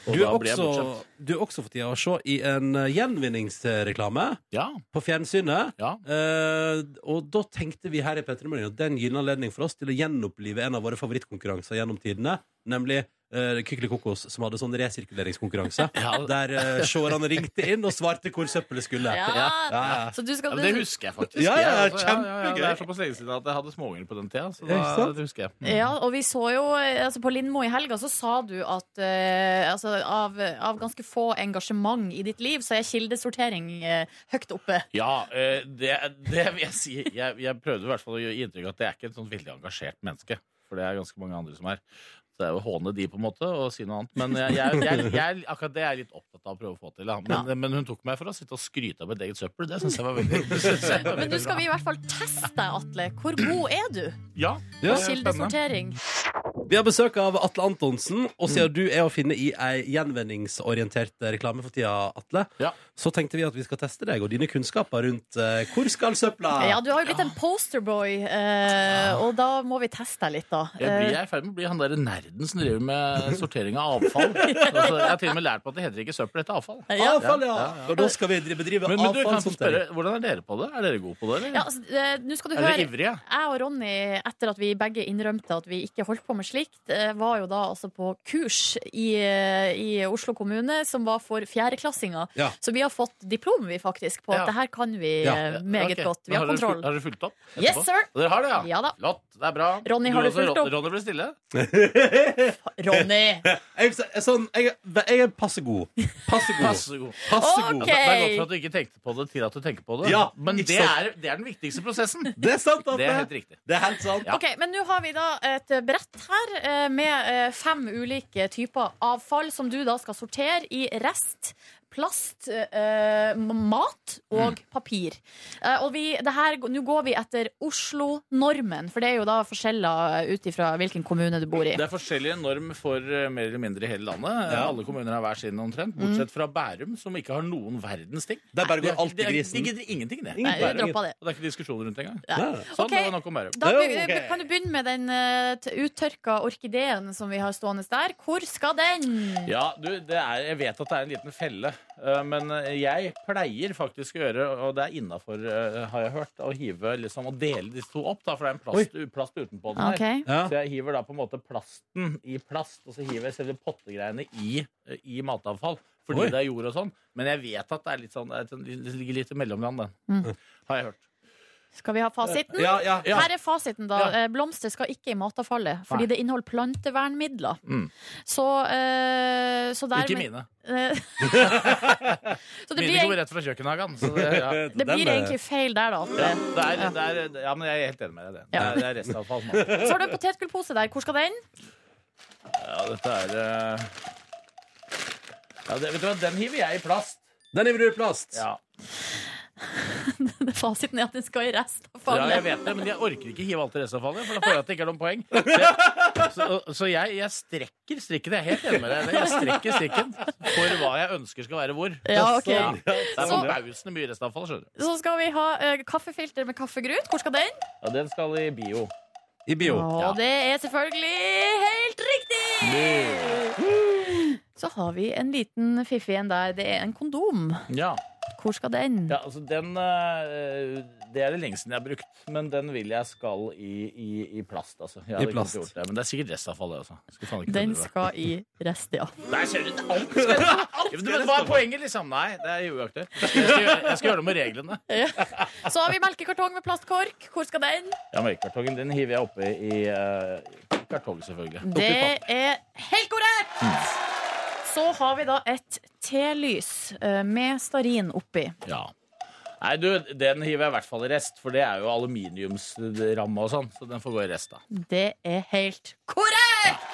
Speaker 14: Og
Speaker 2: Mm. Du er, også, du er også for tida å se i en gjenvinningsreklame
Speaker 14: Ja.
Speaker 2: på fjernsynet.
Speaker 14: Ja.
Speaker 2: Eh, og da tenkte vi her i Petter Morgen at det er en gyllen anledning for oss til å gjenopplive en av våre favorittkonkurranser gjennom tidene, nemlig uh, Kykeli Kokos, som hadde sånn resirkuleringskonkurranse. Der uh, seerne ringte inn og svarte hvor søppelet skulle.
Speaker 3: Ja.
Speaker 2: Ja, ja.
Speaker 3: Så du skal
Speaker 14: Ja, det husker jeg faktisk.
Speaker 2: Ja, ja, kjempegøy.
Speaker 14: Det er såpass lenge siden at jeg hadde småunger på den tida, så da, det husker jeg. Mm.
Speaker 3: Ja, og vi så jo altså På Lindmo i helga så sa du at uh, altså, av, av ganske få engasjement i ditt liv, så er kildesortering uh, høyt oppe.
Speaker 14: Ja, eh, det, det vil jeg si. Jeg, jeg prøvde i hvert fall å gi inntrykk av at jeg er ikke et sånt veldig engasjert menneske. For det er ganske mange andre som er. Så det er jo å håne de, på en måte, og si noe annet. Men jeg, jeg, jeg, akkurat det er jeg litt opptatt av å prøve å få til. Men, men hun tok meg for å sitte og skryte av mitt eget søppel. Det syns jeg var veldig jeg
Speaker 3: Men nå skal vi i hvert fall teste deg, Atle. Hvor god er du
Speaker 14: Ja, det er spennende.
Speaker 3: kildesortering?
Speaker 2: Vi har besøk av Atle Antonsen, og siden du er å finne i ei gjenvinningsorientert reklame for tida, Atle, så tenkte vi at vi skal teste deg og dine kunnskaper rundt uh, hvor skal søpla?
Speaker 3: Ja, du har jo blitt en posterboy, uh, og da må vi teste deg litt, da.
Speaker 14: Jeg blir
Speaker 3: Eh,
Speaker 14: jeg er i ferd med å bli han der nerden som driver med sortering av avfall. Altså, jeg har til og med lært på at det heter ikke søppel, det heter avfall.
Speaker 2: Avfall, ja. Og da skal vi dri- bedrive
Speaker 14: Men, men du, kan spørre, hvordan er dere på det? Er dere gode på det? Eller?
Speaker 3: Ja, altså, uh, nå skal du
Speaker 14: Er dere
Speaker 3: høre
Speaker 14: ivrige?
Speaker 3: Jeg og Ronny, etter at vi begge innrømte at vi ikke holdt på med slikt, eh, var jo da altså på kurs i, eh, i Oslo kommune som var for fjerdeklassinger.
Speaker 14: Ja.
Speaker 3: Så vi har fått diplom, vi faktisk, på
Speaker 14: Ja.
Speaker 3: at det her kan vi
Speaker 14: Ja.
Speaker 3: eh, meget
Speaker 14: okay.
Speaker 3: godt. Vi har
Speaker 14: har
Speaker 3: kontroll.
Speaker 14: fulgt- har dere fulgt opp?
Speaker 3: Yes, sir.
Speaker 14: Og Dere har det, ja?
Speaker 3: Ja da.
Speaker 14: Flott, det er bra.
Speaker 3: Ronny, har du
Speaker 14: også,
Speaker 3: fulgt opp?
Speaker 14: Ronny ble stille.
Speaker 3: Ronny!
Speaker 2: Jeg, er sånn, jeg, er- jeg er passe god. Passe god.
Speaker 14: Passe god.
Speaker 2: Passe god.
Speaker 14: Det er godt for at du ikke tenkte på det til at du tenker på det.
Speaker 2: Ja,
Speaker 14: Men det er, det er den viktigste prosessen.
Speaker 2: Det er sant,
Speaker 14: Det er helt riktig.
Speaker 2: Det er helt sant.
Speaker 3: Ok, men nå har vi da et brett her eh, med eh, fem ulike typer avfall som du da skal sortere i rest, plast, eh, mat og papir. Eh, og vi, det her, nå går vi etter Oslo-normen, for det er jo da forskjeller ut ifra hvilken kommune du bor i.
Speaker 14: Det er forskjellige norm for eh, mer eller mindre i hele landet.
Speaker 2: Ja.
Speaker 14: Alle kommuner har hver sin omtrent, bortsett fra Bærum, som ikke har noen verdens ting.
Speaker 2: Der bare går alt i grisen.
Speaker 14: De gidder ingenting, det.
Speaker 3: Nei, vi
Speaker 14: Bærum.
Speaker 3: det.
Speaker 14: Og det er ikke diskusjoner rundt engang.
Speaker 3: Nei.
Speaker 14: Sånn,
Speaker 3: Ok,
Speaker 14: det var nok om Bærum.
Speaker 3: Da be- kan du begynne med den uh, uttørka orkideen som vi har stående der. Hvor skal den?
Speaker 14: Ja, du, det er, jeg vet at det er en liten felle, eh, men eh, jeg pleier faktisk å gjøre, og det er innafor, har jeg hørt, å hive liksom, og dele disse to opp, da, for det er en plast, plast utenpå den her.
Speaker 3: Ok.
Speaker 2: Ja.
Speaker 14: Så jeg hiver da på en måte plasten i plast, og så hiver jeg selve pottegreiene i, i matavfall. Fordi
Speaker 2: Oi.
Speaker 14: det er jord og sånn. Men jeg vet at det, er litt sånn, det et- det ligger litt i mellomland, den.
Speaker 3: Mm.
Speaker 14: Har jeg hørt.
Speaker 3: Skal vi ha fasiten?
Speaker 14: Ja, ja, ja.
Speaker 3: Her er fasiten, da.
Speaker 14: Ja.
Speaker 3: Eh, Blomster skal ikke i matavfallet, fordi
Speaker 14: Nei.
Speaker 3: det inneholder plantevernmidler.
Speaker 14: Mm.
Speaker 3: Så, uh, så dermed
Speaker 14: Ikke mine.
Speaker 3: Eh, så det
Speaker 14: Mine
Speaker 3: blir,
Speaker 14: går rett fra kjøkkenhagen. Så det, ja.
Speaker 3: det blir egentlig feil der, da.
Speaker 14: ja, det er,
Speaker 3: Ja.
Speaker 14: det er, ja, men jeg er helt enig med deg i det. Det
Speaker 3: Ja.
Speaker 14: er, det er restavfall.
Speaker 3: Så har du en potetgullpose der. Hvor skal den?
Speaker 14: Ja, dette er uh... ja, det, Vet du hva, den hiver jeg i plast.
Speaker 2: Den hiver du i plast?
Speaker 14: Ja.
Speaker 3: Fasiten er at den skal i
Speaker 14: Ja, jeg vet det, men jeg orker ikke hive alt i restavfallet, for da får jeg at det ikke er noen poeng. Så, jeg, så, så jeg, jeg strekker strikken. Jeg er helt enig med deg. Jeg strekker strikken for hva jeg ønsker skal være hvor.
Speaker 3: Ja, ok.
Speaker 14: det er
Speaker 3: Så-
Speaker 14: forbausende mye restavfall, skjønner du.
Speaker 3: Så skal vi ha uh, kaffefilter med kaffegrut. Hvor skal den?
Speaker 14: Ja, den skal i bio.
Speaker 2: I bio.
Speaker 3: Og det er selvfølgelig helt riktig! Så har vi en liten fiffig en der. Det er en kondom.
Speaker 14: Ja.
Speaker 3: Hvor skal den?
Speaker 14: Ja, altså den eh, Det er det lenge siden jeg har brukt, men den vil jeg skal i, i, i plast. Altså. Jeg
Speaker 2: I plast.
Speaker 14: gjort det, men det er sikkert restavfall, det. Altså. Skal faen ikke
Speaker 3: Den
Speaker 14: det.
Speaker 3: skal i rest, ja.
Speaker 14: Nei, ser du! Alt skal Ja, Hva er poenget, liksom? Nei, det er uaktuelt. Jeg jeg skal gjøre noe med reglene.
Speaker 3: Så har vi melkekartong med plastkork. Hvor skal den?
Speaker 14: Ja, Melkekartongen den hiver jeg oppi i uh, kartong, selvfølgelig.
Speaker 3: Det er helt korrekt! Så har vi da et telys eh, med stearin oppi.
Speaker 14: Ja. Nei, du, den hiver jeg i hvert fall i rest, for det er jo aluminiumsramme og sånn, så den får gå i rest, da.
Speaker 3: Det er helt korrekt!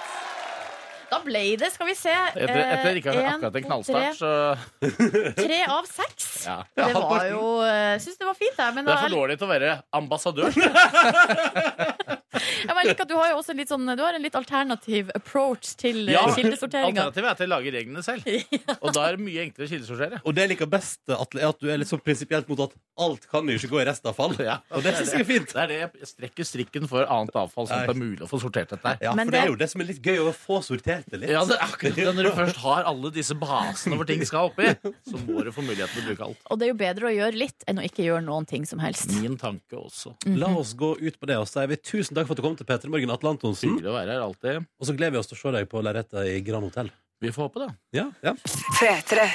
Speaker 3: Da ble det, skal vi se
Speaker 14: Etter, etter ikke
Speaker 3: eh,
Speaker 14: akkurat en knallstart, så
Speaker 3: tre, tre av seks.
Speaker 14: ja.
Speaker 3: Det var jo Jeg syns det var fint, jeg. Men
Speaker 14: Det er for dårlig til å være ambassadør.
Speaker 3: Ja, jeg liker at du har jo også en litt, sånn, du har en litt alternativ approach til
Speaker 14: Ja,
Speaker 3: ja, kildesorteringa.
Speaker 14: Alternativet er at jeg lager reglene selv. Og da er det mye enklere å kildesortere.
Speaker 2: Og det jeg liker best, Atle, er at du er litt sånn prinsipielt mot at alt kan jo ikke gå i restavfall. Og det syns jeg er fint.
Speaker 14: Det er det jeg strekker strikken for annet avfall, sånn at det er mulig å få sortert dette her.
Speaker 2: Ja, for det er jo det som er litt gøy, å få sortert det litt.
Speaker 14: Ja, det er akkurat det. Når du først har alle disse basene hvor ting skal oppi, så må du få muligheten til å bruke alt.
Speaker 3: Og det er jo bedre å gjøre litt enn å ikke gjøre noen ting som helst.
Speaker 14: Min tanke også.
Speaker 2: La oss gå ut på det, og så er vi tusen takk for at du kom til P3 Morgen, Atle Antonsen.
Speaker 14: Hyggelig å være her alltid.
Speaker 2: Og så gleder vi oss til å se deg på lerretet i Grand Hotell.
Speaker 14: Vi får håpe det.
Speaker 2: Ja, ja.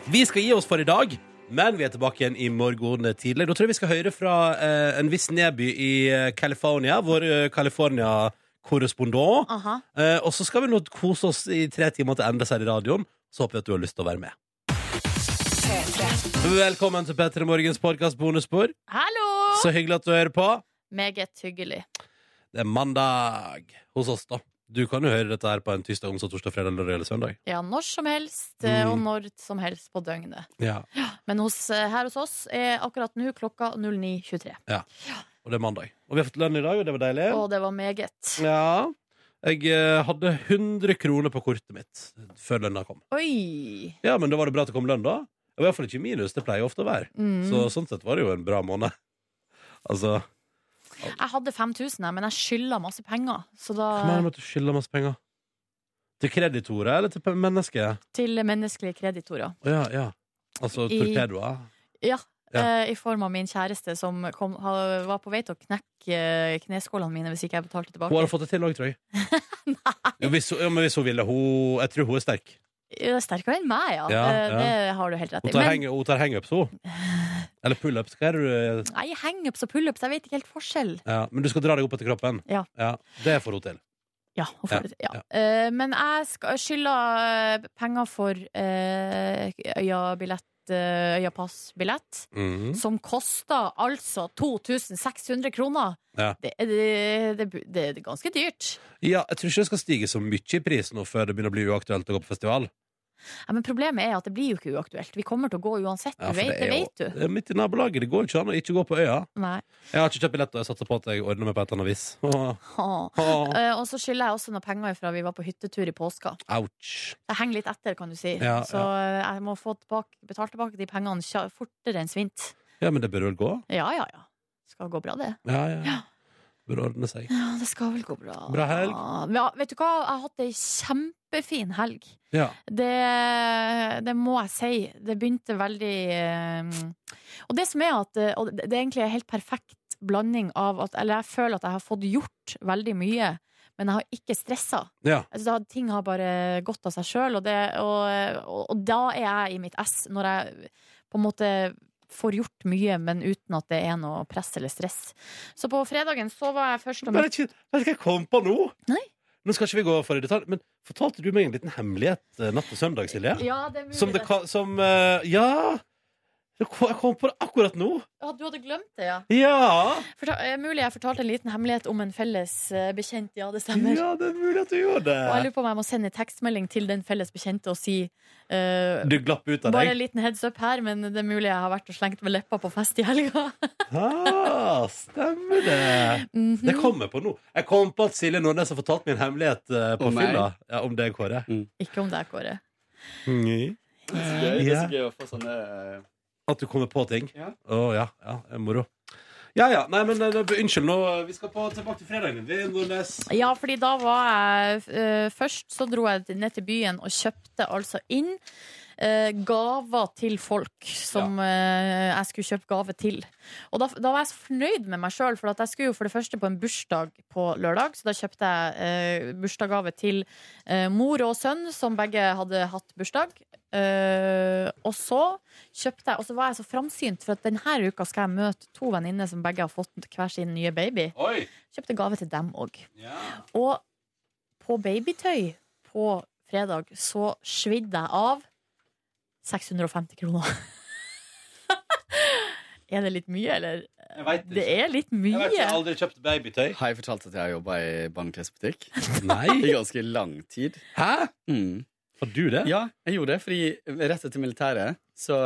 Speaker 2: Vi skal gi oss for i dag, men vi er tilbake igjen i morgen tidlig. Da tror jeg vi skal høre fra eh, en viss nedby i eh, California, vår eh, California-korrespondent. Eh, og så skal vi nå kose oss i tre timer til ende her i radioen. Så håper vi at du har lyst til å være med. Velkommen til P3 Morgens podkast bonusspor.
Speaker 3: Hallo!
Speaker 2: Så hyggelig at du hører på.
Speaker 3: Meget hyggelig.
Speaker 2: Det er mandag hos oss, da. Du kan jo høre dette her på en tirsdag, onsdag, torsdag, fredag, lørdag eller søndag.
Speaker 3: Ja, når som helst, eh,
Speaker 2: Mm.
Speaker 3: og når som helst på døgnet.
Speaker 2: Ja.
Speaker 3: Men hos, eh, her hos oss er akkurat nå klokka 09.23.
Speaker 2: ja. Og det er mandag. Og vi har fått lønn i dag, og det var deilig.
Speaker 3: Og det var meget.
Speaker 2: Ja. Jeg eh, hadde 100 kroner på kortet mitt før lønna kom.
Speaker 3: Oi!
Speaker 2: Ja, men da var det bra at det kom lønn, da. Var i hvert fall ikke minus. Det pleier ofte å være.
Speaker 3: Mm.
Speaker 2: Så sånn sett var det jo en bra måned. Altså
Speaker 3: Jeg hadde 5000, jeg, men jeg skylda masse penger. Så da
Speaker 2: Hva mener du med at du skylder masse penger? Til kreditorer eller til pe- mennesker?
Speaker 3: Til menneskelige kreditorer.
Speaker 2: Å ja, ja. Altså
Speaker 3: I-
Speaker 2: torpedoer?
Speaker 3: Ja.
Speaker 2: Ja.
Speaker 3: eh, I form av min kjæreste som kom, ha- var på vei til å knekke eh, kneskålene mine hvis ikke jeg betalte tilbake.
Speaker 2: Hun hadde fått det til òg, tror jeg. jo, hvis, hun- ja, men hvis hun ville. Hun, jeg tror hun er sterk.
Speaker 3: Ja, Sterkere enn meg, ja.
Speaker 2: Ja,
Speaker 3: Eh,
Speaker 2: ja.
Speaker 3: Det har du helt rett
Speaker 2: Hun
Speaker 3: i.
Speaker 2: tar,
Speaker 3: Men
Speaker 2: hang, hun tar hangups, hun. Eller pullups. Hva er det du
Speaker 3: nei, hangups og pullups, jeg vet ikke helt forskjell.
Speaker 2: ja, Men du skal dra deg opp etter kroppen?
Speaker 3: Ja.
Speaker 2: Det får hun til.
Speaker 3: Ja, hun får det til. Ja. Uh, men jeg skal skylda eh, penger for uh, øyabillett, uh, øyapassbillett,
Speaker 2: -hmm.
Speaker 3: som koster altså 2600 kroner.
Speaker 2: Ja.
Speaker 3: Det, det, det, det er ganske dyrt.
Speaker 2: ja, jeg tror ikke det skal stige så mye i pris nå før det begynner å bli uaktuelt å gå på festival.
Speaker 3: Ja, men problemet er at det blir jo ikke uaktuelt. Vi kommer til å gå uansett.
Speaker 2: Ja,
Speaker 3: du vet, det, vet du.
Speaker 2: Det er midt i nabolaget. Det går ikke an å ikke gå på øya.
Speaker 3: Nei.
Speaker 2: Jeg har ikke kjøpt billett, og jeg satser på at jeg ordner meg på et eller annet vis. Åh.
Speaker 3: Eh, og så skylder jeg også noen penger fra vi var på hyttetur i påska.
Speaker 2: Ouch.
Speaker 3: Jeg henger litt etter, kan du si.
Speaker 2: Ja,
Speaker 3: så ja. jeg må få tilbake, betalt tilbake de pengene fortere enn svint.
Speaker 2: Ja, men det bør vel gå?
Speaker 3: Ja, ja, ja. Skal gå bra, det.
Speaker 2: Ja, Ja, ja. Bør ordne seg.
Speaker 3: Ja, det skal vel gå bra.
Speaker 2: Bra helg.
Speaker 3: Ja, vet du hva? Jeg har hatt ei kjempefin helg.
Speaker 2: Ja.
Speaker 3: Det, det må jeg si. Det begynte veldig eh, Og det som er at eh, og det det er egentlig en helt perfekt blanding av at Eller jeg føler at jeg har fått gjort veldig mye, men jeg har ikke stressa.
Speaker 2: Ja.
Speaker 3: Altså, ting har bare gått av seg sjøl, og, og, og, og da er jeg i mitt ess. Når jeg på en måte får gjort mye, men uten at det er noe press eller stress. Så på fredagen så var jeg først og
Speaker 2: Vet du hva jeg kom på nå?
Speaker 3: Nei.
Speaker 2: Nå skal ikke vi gå for i detalj, men fortalte du meg en liten hemmelighet eh, natt til søndag, Silje?
Speaker 3: Ja, det er mulig.
Speaker 2: Som det Som eh, Ja! Jeg kom på det akkurat nå.
Speaker 3: Ja, du hadde glemt det, ja.
Speaker 2: Ja!
Speaker 3: Fortal, eh, mulig jeg fortalte en liten hemmelighet om en felles eh, bekjent. Ja, det stemmer.
Speaker 2: Ja, det er mulig at du gjorde
Speaker 3: Og jeg lurer på om jeg må sende en tekstmelding til den felles bekjente og si uh,
Speaker 2: Du glapp ut av
Speaker 3: Bare en liten heads up her, men det er mulig jeg har vært og slengt med leppa på fest i helga.
Speaker 2: Ah, stemmer det.
Speaker 3: Mhm.
Speaker 2: Det kommer på nå. Jeg kom på at Silje Nordnes har fortalt meg en hemmelighet uh, på fylla. Ja, om deg, Kåre.
Speaker 3: Ikke om deg, Kåre.
Speaker 2: Mm.
Speaker 15: Det er så gøy, det er så gøy å få sånne
Speaker 2: At du kommer på ting?
Speaker 15: Ja.
Speaker 2: Å ja. ja, moro. Ja ja. Nei, men eh, unnskyld, nå. Vi skal på, tilbake til fredagen. Vi, Nordnes.
Speaker 3: Ja, fordi da var jeg eh, Først så dro jeg ned til byen og kjøpte altså inn eh, gaver til folk som eh, jeg skulle kjøpe gave til. Og da, da var jeg så fornøyd med meg sjøl, for at jeg skulle jo for det første på en bursdag på lørdag. Så da kjøpte jeg eh, bursdagsgave til eh, mor og sønn, som begge hadde hatt bursdag. Eh, og så kjøpte jeg Og så var jeg så framsynt, for at denne uka skal jeg møte to venninner som begge har fått hver sin nye baby.
Speaker 2: Oi.
Speaker 3: Kjøpte gave til dem òg. Og på babytøy på fredag så svidde jeg av 650 kroner. er det litt mye, eller?
Speaker 2: Jeg vet
Speaker 3: Det er litt
Speaker 2: Jeg vet ikke, jeg har aldri kjøpt babytøy.
Speaker 15: Har jeg fortalt at jeg har jobba i barneklesbutikk?
Speaker 2: Nei.
Speaker 15: I ganske lang tid.
Speaker 2: Hæ?
Speaker 15: Mm.
Speaker 2: Har du det?
Speaker 15: Ja, jeg gjorde det. Fordi rett etter militæret så,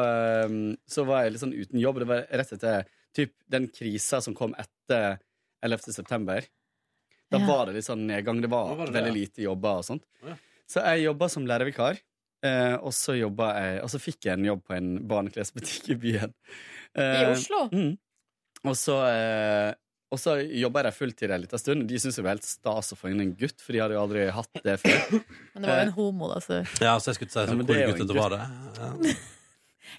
Speaker 15: um, så var jeg litt sånn uten jobb. Det var rett etter typ, den krisa som kom etter 11. september. Da
Speaker 16: Ja.
Speaker 15: var det litt sånn nedgang. Det var,
Speaker 16: var det det,
Speaker 15: veldig
Speaker 16: ja.
Speaker 15: lite jobber og sånt.
Speaker 2: Ja.
Speaker 15: Så jeg jobba som lærervikar. Eh, og så jobba jeg Og så fikk jeg en jobb på en barneklesbutikk i byen.
Speaker 3: I
Speaker 15: Eh,
Speaker 3: Oslo?
Speaker 15: Mm. Og så, eh, og så jobba jeg fulltid en liten stund. De syntes det var helt stas å få inn en gutt, for de hadde jo aldri hatt det før.
Speaker 3: Men det var jo en homo, da. Så.
Speaker 2: Ja, så jeg skulle si så
Speaker 15: ja,
Speaker 2: hvor guttete var det?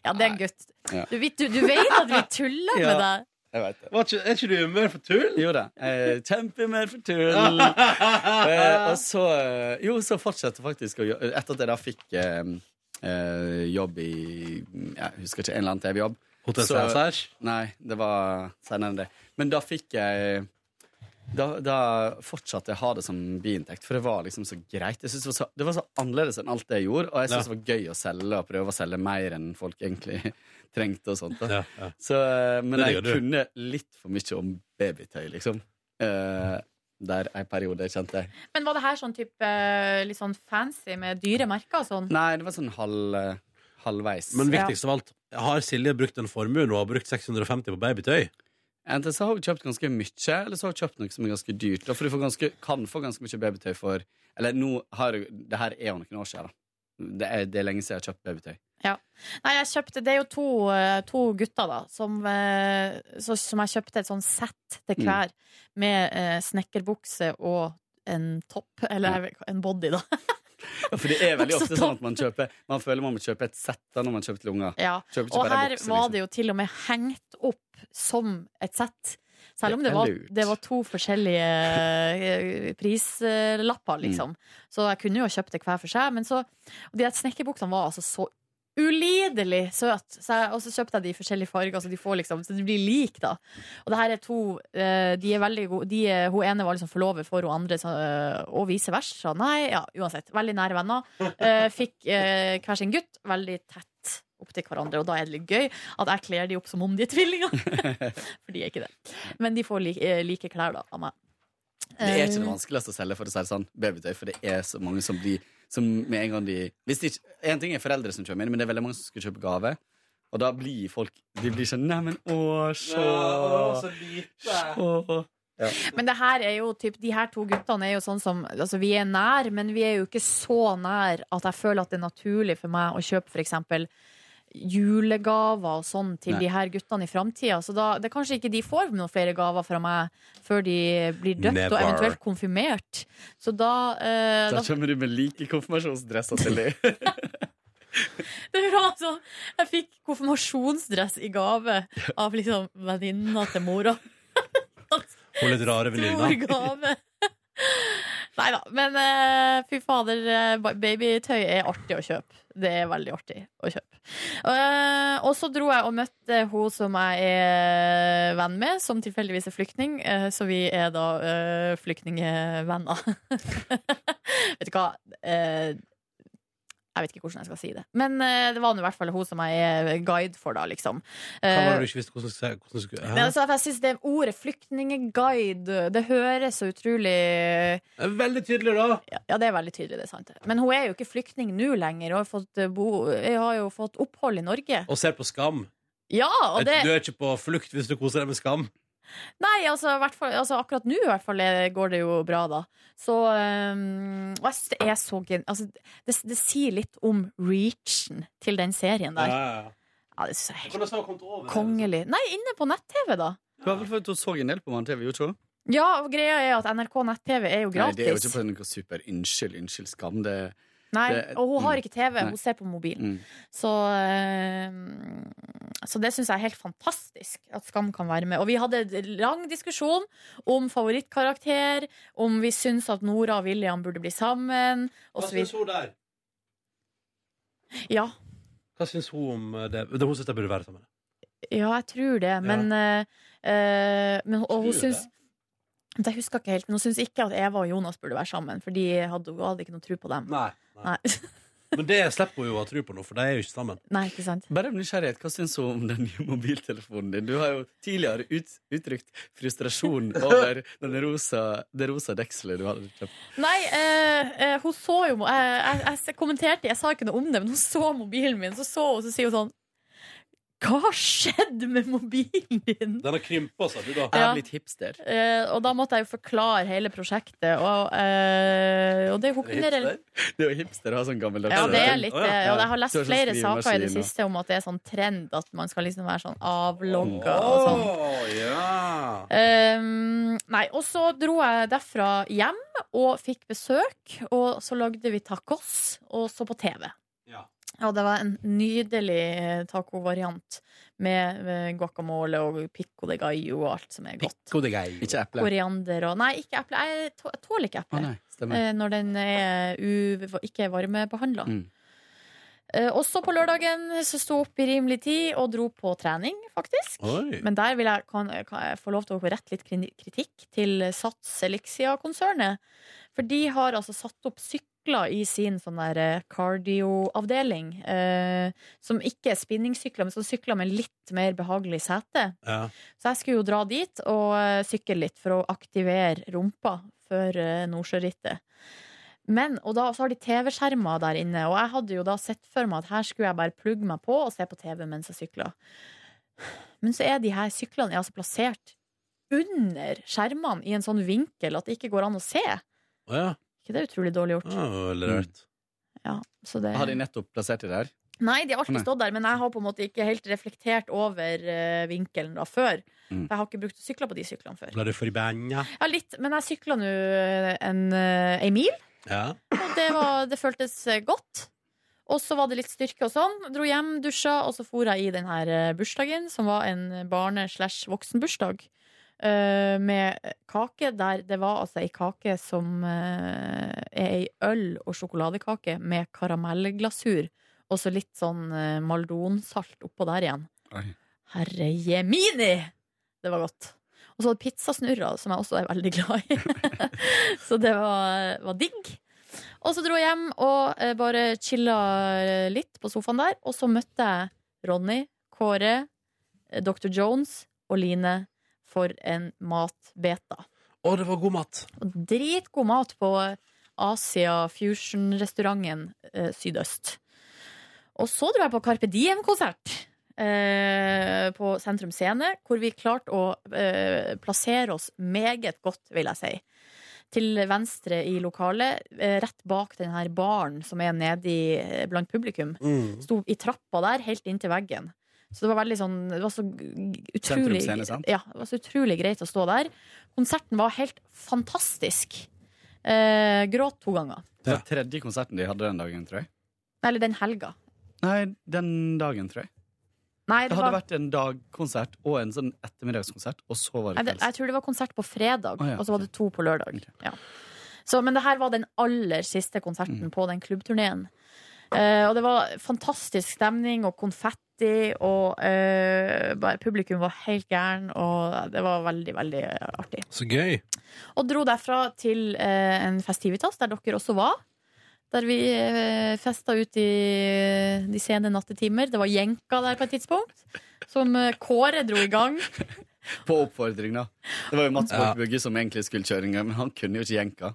Speaker 3: Ja, det er en gutt. Du, vet- du, du vet at vi tuller
Speaker 15: Ja.
Speaker 3: med deg?
Speaker 15: Jeg vet det.
Speaker 2: er ikke du i humør for tull?
Speaker 15: Jo da. Eh, Kjempehumør for tull. eh, og så eh, Jo, så fortsatte faktisk å gjøre Etter at jeg da fikk eh, eh, jobb i Jeg husker ikke, en eller annen TV-jobb.
Speaker 2: Hotell
Speaker 15: Så- Nei, det var senere enn det. Men da fikk jeg da, da fortsatte jeg å ha det som biinntekt, for det var liksom så greit. Jeg det, var så, det var så annerledes enn alt det jeg gjorde, og jeg syntes
Speaker 2: Ja.
Speaker 15: det var gøy å selge og prøve å selge mer enn folk egentlig trengte. og sånt da.
Speaker 2: Ja, ja.
Speaker 15: Så, eh, men jeg kunne litt for mye om babytøy, liksom. Eh, der en periode, kjente jeg.
Speaker 3: Men var det her sånn type eh, litt sånn fancy med dyre merker og sånn?
Speaker 15: Nei, det var sånn halv, halvveis.
Speaker 2: Men viktigst av alt, har Silje brukt en formue nå og brukt 650 på babytøy?
Speaker 15: Enten så har hun kjøpt ganske mye, eller så har hun kjøpt noe som er ganske dyrt. Da, For du får ganske, kan få ganske mye babytøy for Eller nå har Det her er jo noen år siden, da. Det er, det er lenge siden jeg har kjøpt babytøy.
Speaker 3: Ja. Nei, jeg kjøpte Det er jo to, eh, to gutter, da, som, eh, så, som jeg kjøpte et sånn sett til
Speaker 15: Mm.
Speaker 3: klær med eh, snekkerbukse og en topp, eller en body, da.
Speaker 15: Ja, for det er veldig ofte sånn at man kjøper Man føler man må kjøpe et sett da når man kjøper til unger.
Speaker 3: Ja.
Speaker 15: Kjøper
Speaker 3: Og her
Speaker 15: bukser,
Speaker 3: var
Speaker 15: liksom.
Speaker 3: det jo til og med hengt opp som et sett. Selv om
Speaker 15: Det
Speaker 3: var, det var to forskjellige prislapper, prislapper,
Speaker 15: Mm.
Speaker 3: liksom. Så jeg kunne jo ha kjøpt det hver for seg. Men så, og de snekkerbuksene var altså så ulidelig søt. Så jeg- Og så kjøpte jeg de i forskjellige farger, så de får liksom Så de blir like, da. Og det her er to eh, De er veldig gode de er, Hun ene var liksom forlover for hun andre, så, eh, og vice versa. Nei, ja, uansett. Veldig nære venner. Eh, fikk eh, hver sin gutt veldig tett opp til hverandre, og da er det litt gøy at jeg kler de opp som om de er tvillinger. For de er ikke det. Men de får like, eh, like klær, da, av meg.
Speaker 15: Det er ikke det
Speaker 3: Eh,
Speaker 15: vanskeligste å selge for å si det sånn, babytøy, for det er så mange som blir som med en gang de hvis det ikke, En ting er foreldre som kjøper inn, men det er veldig mange som skal kjøpe gave. Og da blir folk De blir sånn Neimen, å, se! Se. Ja.
Speaker 3: Men det her er jo typ, de her to guttene er jo sånn som Altså, vi er nær, men vi er jo ikke så nær at jeg føler at det er naturlig for meg å kjøpe eksempel julegaver og sånn til
Speaker 15: Nei.
Speaker 3: de her guttene i framtida. Så da, det er kanskje ikke de får noen flere gaver fra meg før de blir døpt
Speaker 15: Never.
Speaker 3: og eventuelt konfirmert. Så da, eh,
Speaker 15: Da kommer du med like konfirmasjonsdresser til dem.
Speaker 3: Det var sånn Jeg fikk konfirmasjonsdress i gave av liksom venninna til mora.
Speaker 2: Og litt rare
Speaker 3: Stor gave. Nei da. Men eh, fy fader, eh, babytøy er artig å kjøpe. Det er veldig artig å kjøpe. Uh, og så dro jeg og møtte hun som jeg er venn med, som tilfeldigvis er flyktning. Uh, så vi er da uh, flyktningvenner. Vet du hva? Eh, jeg vet ikke hvordan jeg skal si det. Men uh, det var i hvert fall hun som jeg er guide for, da, liksom.
Speaker 2: Hva var
Speaker 3: Eh,
Speaker 2: det du ikke visste hvordan du hvordan du skulle- Hæ?
Speaker 3: altså, jeg synes det ordet flyktningeguide Det høres så utrolig
Speaker 2: Veldig tydelig, da.
Speaker 3: Ja, ja, det er veldig tydelig, det er sant. Men hun er jo ikke flyktning nå lenger. Hun har, fått eh, bo, har jo fått opphold i Norge.
Speaker 2: Og ser på Skam.
Speaker 3: Ja, og det
Speaker 2: Du er ikke på flukt hvis du koser deg med Skam.
Speaker 3: Nei, altså, hvert fall, altså akkurat nå i hvert fall er- går det jo bra, da. Så um, Og det er så gen... Altså, det, det sier litt om reachen til den serien der. Ja, det synes jeg er helt kongelig. Nei, inne på nett-TV, da.
Speaker 15: Fordi hun så en del på ManTV, gjorde hun ikke?
Speaker 3: Ja, og greia er at NRK nett-TV er jo gratis.
Speaker 15: Nei, det er jo ikke på noe super unnskyld, unnskyld, skam. Det,
Speaker 3: Nei,
Speaker 15: det-
Speaker 3: og hun har
Speaker 15: mm.
Speaker 3: ikke TV,
Speaker 15: Nei.
Speaker 3: hun ser på mobilen.
Speaker 15: Mm.
Speaker 3: Så, eh, så det syns jeg er helt fantastisk at Skam kan være med. Og vi hadde en lang diskusjon om favorittkarakter, om vi syns at Nora og William burde bli sammen. og
Speaker 2: Hva
Speaker 3: så
Speaker 2: syns hun der?
Speaker 3: Ja,
Speaker 2: Hva syns hun om det? Det Hun syns de burde være sammen.
Speaker 3: ja, jeg tror det. Men, ja. eh, men Og hun syns jeg husker ikke helt, men Hun syns ikke at Eva og Jonas burde være sammen, for de hadde, hun hadde ikke noe tro på dem.
Speaker 2: Nei.
Speaker 3: Nei.
Speaker 2: Men det slipper hun jo å tro på nå, for de er jo ikke sammen.
Speaker 3: Nei, ikke sant?
Speaker 15: Bare av nysgjerrighet, hva syns hun om den nye mobiltelefonen din? Du har jo tidligere ut, uttrykt frustrasjon over den rosa, det rosa dekselet du hadde kjøpt.
Speaker 3: Nei, eh, eh, hun så jo jeg, jeg, jeg kommenterte, jeg sa ikke noe om det, men hun så mobilen min, så så hun, så sier hun sånn Hva har skjedd med mobilen din?
Speaker 2: Den har krympa, sa du da.
Speaker 15: Jeg
Speaker 3: er
Speaker 15: har blitt hipster.
Speaker 3: Eh, og da måtte jeg jo forklare hele prosjektet, og, eh, og det hun kunne
Speaker 15: Det er jo hipster å ha sånn gammel
Speaker 3: ja, det er litt det.
Speaker 15: Ja.
Speaker 3: Og jeg har lest flere saker i det siste om at det er sånn trend at man skal liksom være sånn avlogga og sånn.
Speaker 2: ja.
Speaker 3: eh, nei, og så dro jeg derfra hjem og fikk besøk, og så lagde vi tacos og så på TV.
Speaker 2: Ja.
Speaker 3: Det var en nydelig eh, tacovariant med eh, guacamole og pico de gallo og alt som er godt.
Speaker 2: Pico de gallo.
Speaker 15: Ikke eple.
Speaker 3: Koriander og Nei, ikke eple. Jeg tå- tåler ikke eple
Speaker 15: nei,
Speaker 3: eh, når den er u, ikke er varmebehandla.
Speaker 15: Mm.
Speaker 3: Eh, også på lørdagen så sto opp i rimelig tid og dro på trening, faktisk.
Speaker 2: Oi.
Speaker 3: Men der vil jeg, kan, kan jeg få lov til å rette litt kritikk til Sats Elixia-konsernet. For de har altså satt opp sykler i sin sånn der eh, cardio-avdeling. Eh, som ikke er spinningsykler, men som sykler med litt mer behagelig sete.
Speaker 2: Ja.
Speaker 3: Så jeg skulle jo dra dit og eh, sykle litt for å aktivere rumpa før eh, Nordsjørittet. Men, og da så har de TV-skjermer der inne, og jeg hadde jo da sett for meg at her skulle jeg bare plugge meg på og se på TV mens jeg sykla. Men så er de her syklene altså plassert under skjermene i en sånn vinkel at det ikke går an å se.
Speaker 2: Oh, ja.
Speaker 3: Ikke det utrolig dårlig gjort?
Speaker 2: Ja, veldig rart.
Speaker 3: Ja, så det...
Speaker 15: Har de nettopp plassert det der?
Speaker 3: Nei, de har alltid stått der, men jeg har på en måte ikke helt reflektert over uh, vinkelen da før.
Speaker 2: Mm.
Speaker 3: Jeg har ikke brukt sykler på de syklene før.
Speaker 2: Ble du forbanna?
Speaker 3: Ja, litt, men jeg sykla nå en, eh, en mil,
Speaker 2: Ja.
Speaker 3: og det, var, det føltes eh, godt. Og så var det litt styrke og sånn. Dro hjem, dusja, og så for jeg i den her eh, bursdagen, som var en barne-slash-voksenbursdag. eh, med kake der det var altså ei kake som eh, er ei øl- og sjokoladekake med karamellglasur. Og så litt sånn uh, maldonsalt oppå der igjen.
Speaker 15: Oi.
Speaker 3: Herre jemini! Det var godt. Og så hadde pizzasnurrer, som jeg også er veldig glad i. så det var, var digg. Og så dro jeg hjem og eh, bare chilla litt på sofaen der. Og så møtte jeg Ronny, Kåre, eh, Dr. Jones og Line for en matbeta.
Speaker 2: Å, det var god mat.
Speaker 3: Og Dritgod mat på Asia Fusion-restauranten eh, Sydøst. Og så dro jeg på Carpe Diem-konsert eh, på Sentrum Scene, hvor vi klarte å eh, plassere oss meget godt, vil jeg si. Til venstre i lokalet, eh, rett bak den her baren som er nedi eh, blant publikum.
Speaker 15: Mm.
Speaker 3: Sto i trappa der, helt inntil veggen. Så det var veldig sånn Det var så utrolig, ja, det var så utrolig greit å stå der. Konserten var helt fantastisk. Eh, gråt to ganger.
Speaker 15: Det var tredje konserten de hadde den dagen, tror jeg.
Speaker 3: Eller den helga.
Speaker 15: Nei, den dagen, tror jeg.
Speaker 3: Nei,
Speaker 15: Det
Speaker 3: det
Speaker 15: hadde
Speaker 3: var,
Speaker 15: vært en dagkonsert og en sånn ettermiddagskonsert, og så var det
Speaker 3: det, jeg tror det var konsert på fredag,
Speaker 15: ah, ja,
Speaker 3: og så var det to på lørdag. Ja. Så, men det her var den aller siste konserten
Speaker 15: Mm.
Speaker 3: på den klubbturneen. Eh, og det var fantastisk stemning og konfetti, og uh, bare, publikum var helt gæren, og det var veldig, veldig artig.
Speaker 2: Så gøy.
Speaker 3: Og dro derfra til uh, en festivitas, der dere også var. Der vi eh, festa ut i de sene nattetimer. Det var jenka der på et tidspunkt. Som Kåre dro i gang.
Speaker 15: På oppfordring, da. Det var jo Mats
Speaker 2: Ja.
Speaker 15: Borch som egentlig skulle gang, men han kunne jo ikke jenka.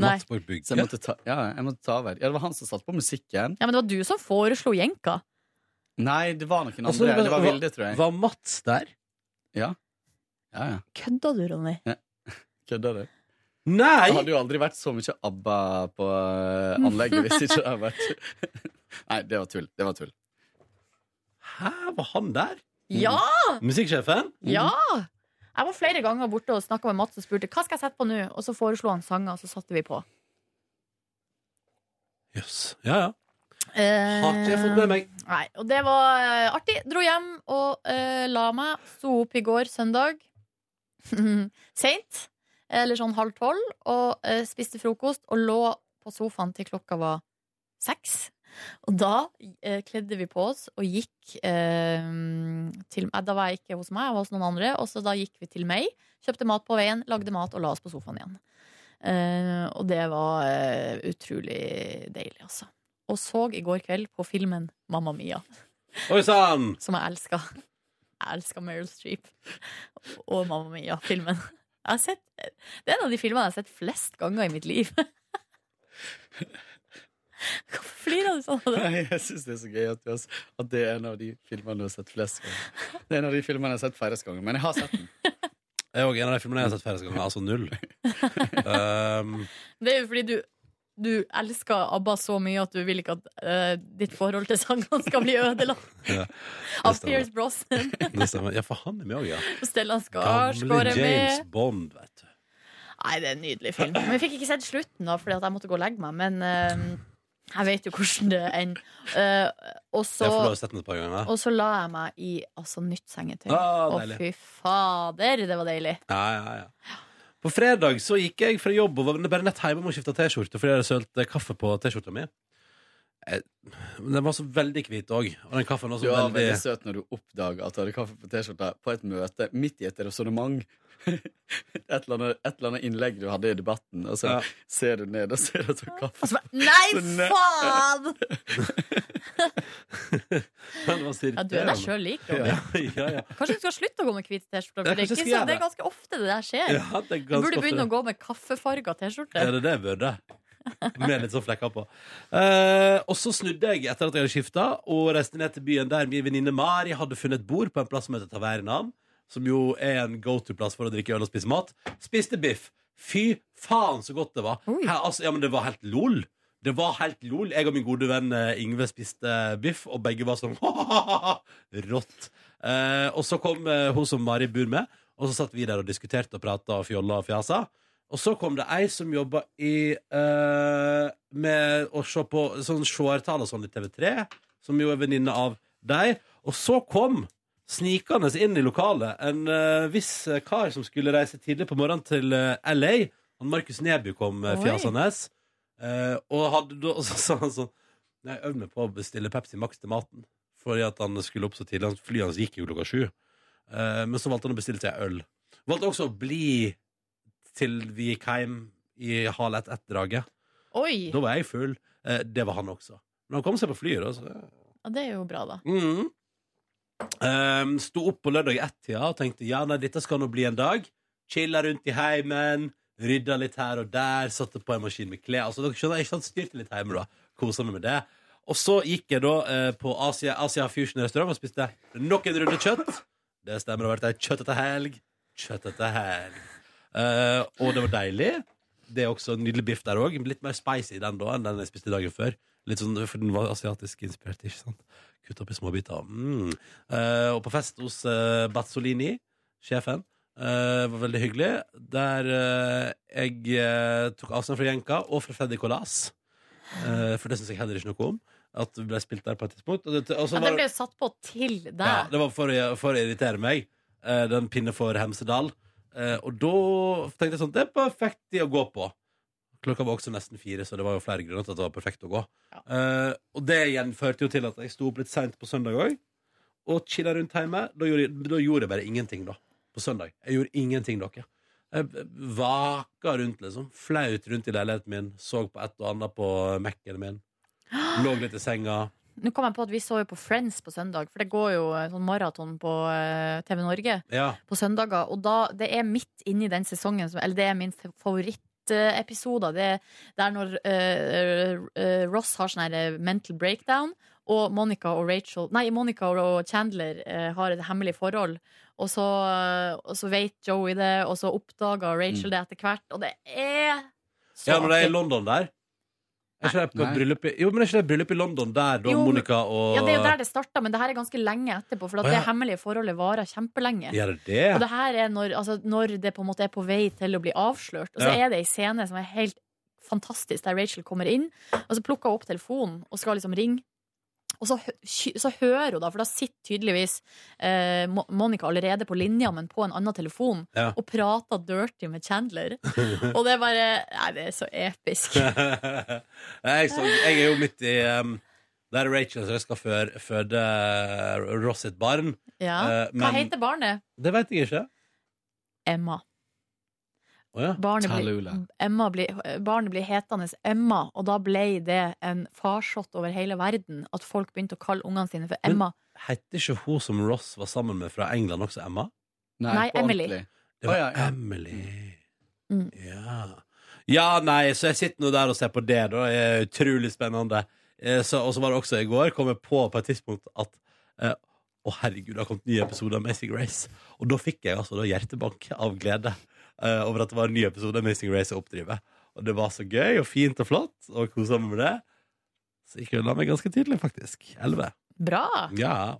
Speaker 3: Nei.
Speaker 2: Mats Borg Bugge.
Speaker 15: Så jeg måtte ta, ja, jeg måtte ta over. Ja, det var han som satte på musikken.
Speaker 3: Ja, Men det var du som foreslo jenka.
Speaker 15: Nei, det var noen andre.
Speaker 2: Altså,
Speaker 15: det var Vilde, tror jeg.
Speaker 2: Var Mats der?
Speaker 15: Ja. Ja, ja.
Speaker 3: Kødda du, Ronny?
Speaker 15: Kødda du?
Speaker 2: Nei!
Speaker 15: Det hadde jo aldri vært så mye ABBA på eh, anlegget hvis ikke det hadde vært Nei, det var tull. Det var tull.
Speaker 2: Hæ, var han der?
Speaker 3: Ja!
Speaker 2: Musikksjefen?
Speaker 3: Ja! Jeg var flere ganger borte og snakka med Mats og spurte hva skal jeg sette på nå. Og så foreslo han sanger, og så satte vi på.
Speaker 2: Jøss. Ja, ja.
Speaker 3: Eh,
Speaker 2: Har ikke jeg fått med meg.
Speaker 3: Nei, og det var eh, artig. Dro hjem og eh, la meg. Sto opp i går, søndag. Seint. Eller sånn halv tolv. Og eh, spiste frokost og lå på sofaen til klokka var seks. Og da eh, kledde vi på oss og gikk eh, til eh, Da var jeg ikke hos meg, jeg var hos noen andre. Og så da gikk vi til meg, kjøpte mat på veien, lagde mat og la oss på sofaen igjen. Eh, og det var eh, utrolig deilig, altså. Og så i går kveld på filmen Mamma Mia,
Speaker 2: Oi sann!
Speaker 3: som jeg elska. Jeg elska Meryl Streep og Mamma Mia-filmen. Jeg har sett, Det er en av de filmene jeg har sett flest ganger i mitt liv. Hvorfor flirer du sånn av det?
Speaker 15: Nei, jeg syns det er så gøy at, har, at det er en av de filmene du har sett flest ganger. Det er en av de filmene jeg har sett færrest ganger, men jeg har sett den.
Speaker 2: Jeg er også en av de filmene jeg har sett færrest ganger. Altså null. Um,
Speaker 3: Det er jo fordi du, du elsker ABBA så mye at du vil ikke at uh, ditt forhold til sangene skal bli ødelagt.
Speaker 2: ja,
Speaker 3: Av. Pierce Brosnan.
Speaker 2: Ja, for han er med òg, ja.
Speaker 3: Stellan Skarsgård
Speaker 2: Gamle
Speaker 3: med.
Speaker 2: James. Bond, vet du.
Speaker 3: Nei, det er en nydelig film. Men jeg fikk ikke sett slutten, da, fordi at jeg måtte gå og legge meg. Men eh, jeg vet jo hvordan det ender. Uh, og, så,
Speaker 2: Jeg får lov å sette den et par ganger.
Speaker 3: og så la jeg meg i altså, nytt sengetøy.
Speaker 2: Ah,
Speaker 3: Å, fy fader, det var deilig.
Speaker 2: Ja, ja, ja. På fredag så gikk jeg fra jobb og var bare nett hjemme og skifta T-skjorte fordi jeg hadde sølt kaffe på T-skjorta mi. Eh, men Den var så veldig hvit òg. Og den kaffen var
Speaker 15: Du
Speaker 2: så
Speaker 15: var
Speaker 2: veldig
Speaker 15: veldig søt når du oppdaga at du hadde kaffe på T-skjorta på et møte midt i et resonnement. Et, eller annet- et eller annet innlegg du hadde i debatten, og så
Speaker 2: Ja.
Speaker 15: ser du ned og ser at du kaffe.
Speaker 3: Nei, faen! Ja, du er deg sjøl lik. Ronny.
Speaker 2: Ja, ja, ja.
Speaker 3: Kanskje du skal slutte å gå med hvit T-skjorte?
Speaker 2: Ja,
Speaker 3: det, det er ganske ofte det der skjer.
Speaker 2: Ja, det er
Speaker 3: Du burde begynne
Speaker 2: ofte
Speaker 3: å gå med kaffefarga T-skjorte.
Speaker 2: Er det det jeg burde? Med litt sånn flekker på. Uh, og så snudde jeg etter at jeg hadde skifta, og reiste ned til byen der min venninne Mari hadde funnet bord på en plass som heter Tavernaen. Som jo er en go to-plass for å drikke øl og spise mat. Spiste biff. Fy faen, så godt det var. Her, altså, ja, men det var helt lol. Det var helt lol. Jeg og min gode venn eh, Ingve spiste biff, og begge var sånn rått. Eh, og så kom eh, hun som Mari bor med, og så satt vi der og diskuterte og prata og fjolla og fjasa. Og så kom det ei som jobba i eh, med å se på sånn seertall og sånn i TV3, som jo er venninne av deg. Og så kom snikende inn i lokalet en uh, viss eh, kar som skulle reise tidlig på morgenen til uh, LA. Han Markus Neby kom uh, fjasende. Uh, og hadde og så sa han sånn Nei, Jeg øvde meg på å bestille Pepsi Max til maten. Fordi at han skulle opp så tidlig. Han- Flyet hans gikk jo klokka sju. Eh, men så valgte han å bestille seg øl. Valgte også å bli til vi gikk hjem i halv ett-ett-draget.
Speaker 3: Oi!
Speaker 2: Da var jeg full. Eh, det var han også. Men han kom seg på flyet, da. Så.
Speaker 3: Ja, det er jo bra, da.
Speaker 2: Mm. Um, sto opp på lørdag ett-tida og tenkte ja, nei, dette skal nå bli en dag. Chilla rundt i heimen, rydda litt her og der, satte på en maskin med klær. Altså, dere skjønner, sant, Styrte litt hjemme, da. Kosa meg med det. Og så gikk jeg da eh, på Asia, Asia Fusion restaurant og spiste nok en runde kjøtt. Det stemmer, det har vært ei kjøtt etter helg. Kjøtt etter helg. Uh, og det var deilig. Det er også nydelig biff der òg. Litt mer spicy den da enn den jeg spiste dagen før. Litt sånn, For den var asiatisk inspirert, ikke sant? Kutt opp i småbiter. Mm. Eh, og på fest hos uh, Bazzolini, sjefen, eh, var veldig hyggelig. Der eh, jeg eh, tok avstand fra Jenka og fra Freddy Colas. Eh, for det syns jeg heller ikke noe om. At det ble spilt der på et tidspunkt. Og det, og
Speaker 3: Ja,
Speaker 2: var
Speaker 3: den
Speaker 2: det-
Speaker 3: ble satt på til
Speaker 2: ja, det var for, for å irritere meg. Eh, den pinne for Hemsedal. Eh, og da tenkte jeg sånn Det er perfekt i å gå på. Klokka var også nesten fire, så det var jo flere grunner til at det var perfekt å gå. Eh, og det igjen førte jo til at jeg sto opp litt seint på søndag òg. Og chilla rundt hjemme. Da gjorde, jeg- da gjorde jeg bare ingenting, da. På søndag. Jeg gjorde ingenting, dere. Jeg vaka rundt, liksom. Flaut rundt i leiligheten min. Så på et og annet på Mac-en min. Lå litt i senga.
Speaker 3: Nå kom jeg på at vi så jo på Friends på søndag, for det går jo eh, sånn maraton på eh, TV Norge
Speaker 2: Ja.
Speaker 3: på søndager. Og da, det er midt inni den sesongen, eller det er min favorittepisode. Det er der når uh, uh, Ross har sånn eh, mental breakdown, og Monica og Rachel Nei, Monica og Chandler uh, har et hemmelig forhold. Og så, og så vet Joey det, og så oppdager Rachel
Speaker 2: Mm.
Speaker 3: det etter hvert. Og det er så
Speaker 2: Ja, når de er i. London der. Er ikke det på
Speaker 15: et
Speaker 2: bryllup i, jo, men er ikke det bryllup i London der da
Speaker 3: Jo, men-
Speaker 2: Monica og
Speaker 3: Ja, det er jo der det starta, men det her er ganske lenge etterpå. For at
Speaker 2: Å, ja.
Speaker 3: det hemmelige forholdet varer kjempelenge.
Speaker 2: Gjør det det?
Speaker 3: Og det her er når, altså, når det på en måte er på vei til å bli avslørt. Og så
Speaker 2: Ja.
Speaker 3: er det ei scene som er helt fantastisk, der Rachel kommer inn, og så plukker hun opp telefonen og skal liksom ringe. Og så, så hører hun, da, for da sitter tydeligvis eh, Monica allerede på linja, men på en annen telefon,
Speaker 2: Ja.
Speaker 3: og prater dirty med Chandler. og det er bare Nei, det er så episk.
Speaker 2: jeg, så, jeg er jo midt i um, Der er Rachel som skal føde, føde uh, Ross et barn.
Speaker 3: Ja.
Speaker 2: Eh,
Speaker 3: Hva
Speaker 2: men-
Speaker 3: heter barnet?
Speaker 2: Det vet jeg ikke.
Speaker 3: Emma.
Speaker 2: Å ja.
Speaker 3: Barnet blir,
Speaker 15: Tallulah.
Speaker 3: Emma blir, barnet blir hetende Emma, og da ble det en farsott over hele verden at folk begynte å kalle ungene sine for Emma.
Speaker 2: Men- Heter ikke hun som Ross var sammen med fra England, også Emma?
Speaker 3: Nei,
Speaker 15: nei
Speaker 3: Emily.
Speaker 15: ordentlig.
Speaker 2: Det var
Speaker 15: oh, ja, ja.
Speaker 2: Emily.
Speaker 3: Mm.
Speaker 2: Ja. ja, nei, så jeg sitter nå der og ser på det, da. Det er utrolig spennende. Eh, Så, og så var det også i går, kom jeg på på et tidspunkt at eh, å herregud, det har kommet ny episode av Amazing Race. Og da fikk jeg altså da hjertebank av glede eh, over at det var en ny episode av Amazing Race å oppdrive. Og det var så gøy og fint og flott, og kosa meg med det. Så gikk jeg la meg ganske tidlig, faktisk. Elleve.
Speaker 3: Bra!
Speaker 2: Ja.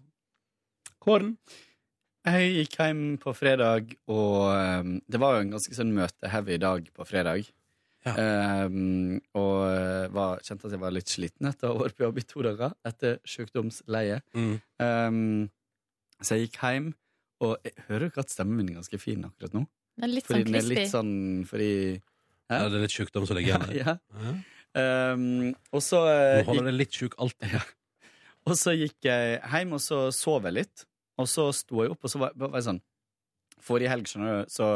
Speaker 2: Kåren.
Speaker 15: Jeg gikk hjem på fredag, og um, det var jo en ganske sånn møteheavy dag på fredag. Um, og uh, var, kjente at jeg var litt sliten etter å ha vært på jobb i to dager etter sykdomsleie.
Speaker 2: Mm.
Speaker 15: Um, så jeg gikk hjem, og jeg hører jo ikke at stemmen min er ganske fin akkurat nå.
Speaker 3: Den er litt
Speaker 15: fordi
Speaker 3: sånn
Speaker 15: den er
Speaker 3: crispy.
Speaker 15: litt sånn fordi
Speaker 2: Ja, det er litt sjukdom som ligger igjen der.
Speaker 15: Ja,
Speaker 2: Ja.
Speaker 15: Um, og så
Speaker 2: Du
Speaker 15: uh,
Speaker 2: holder deg litt sjuk alltid.
Speaker 15: Og så gikk jeg hjem, og så sov jeg litt. Og så sto jeg opp, og så var, var jeg sånn Forrige helg, skjønner du, så,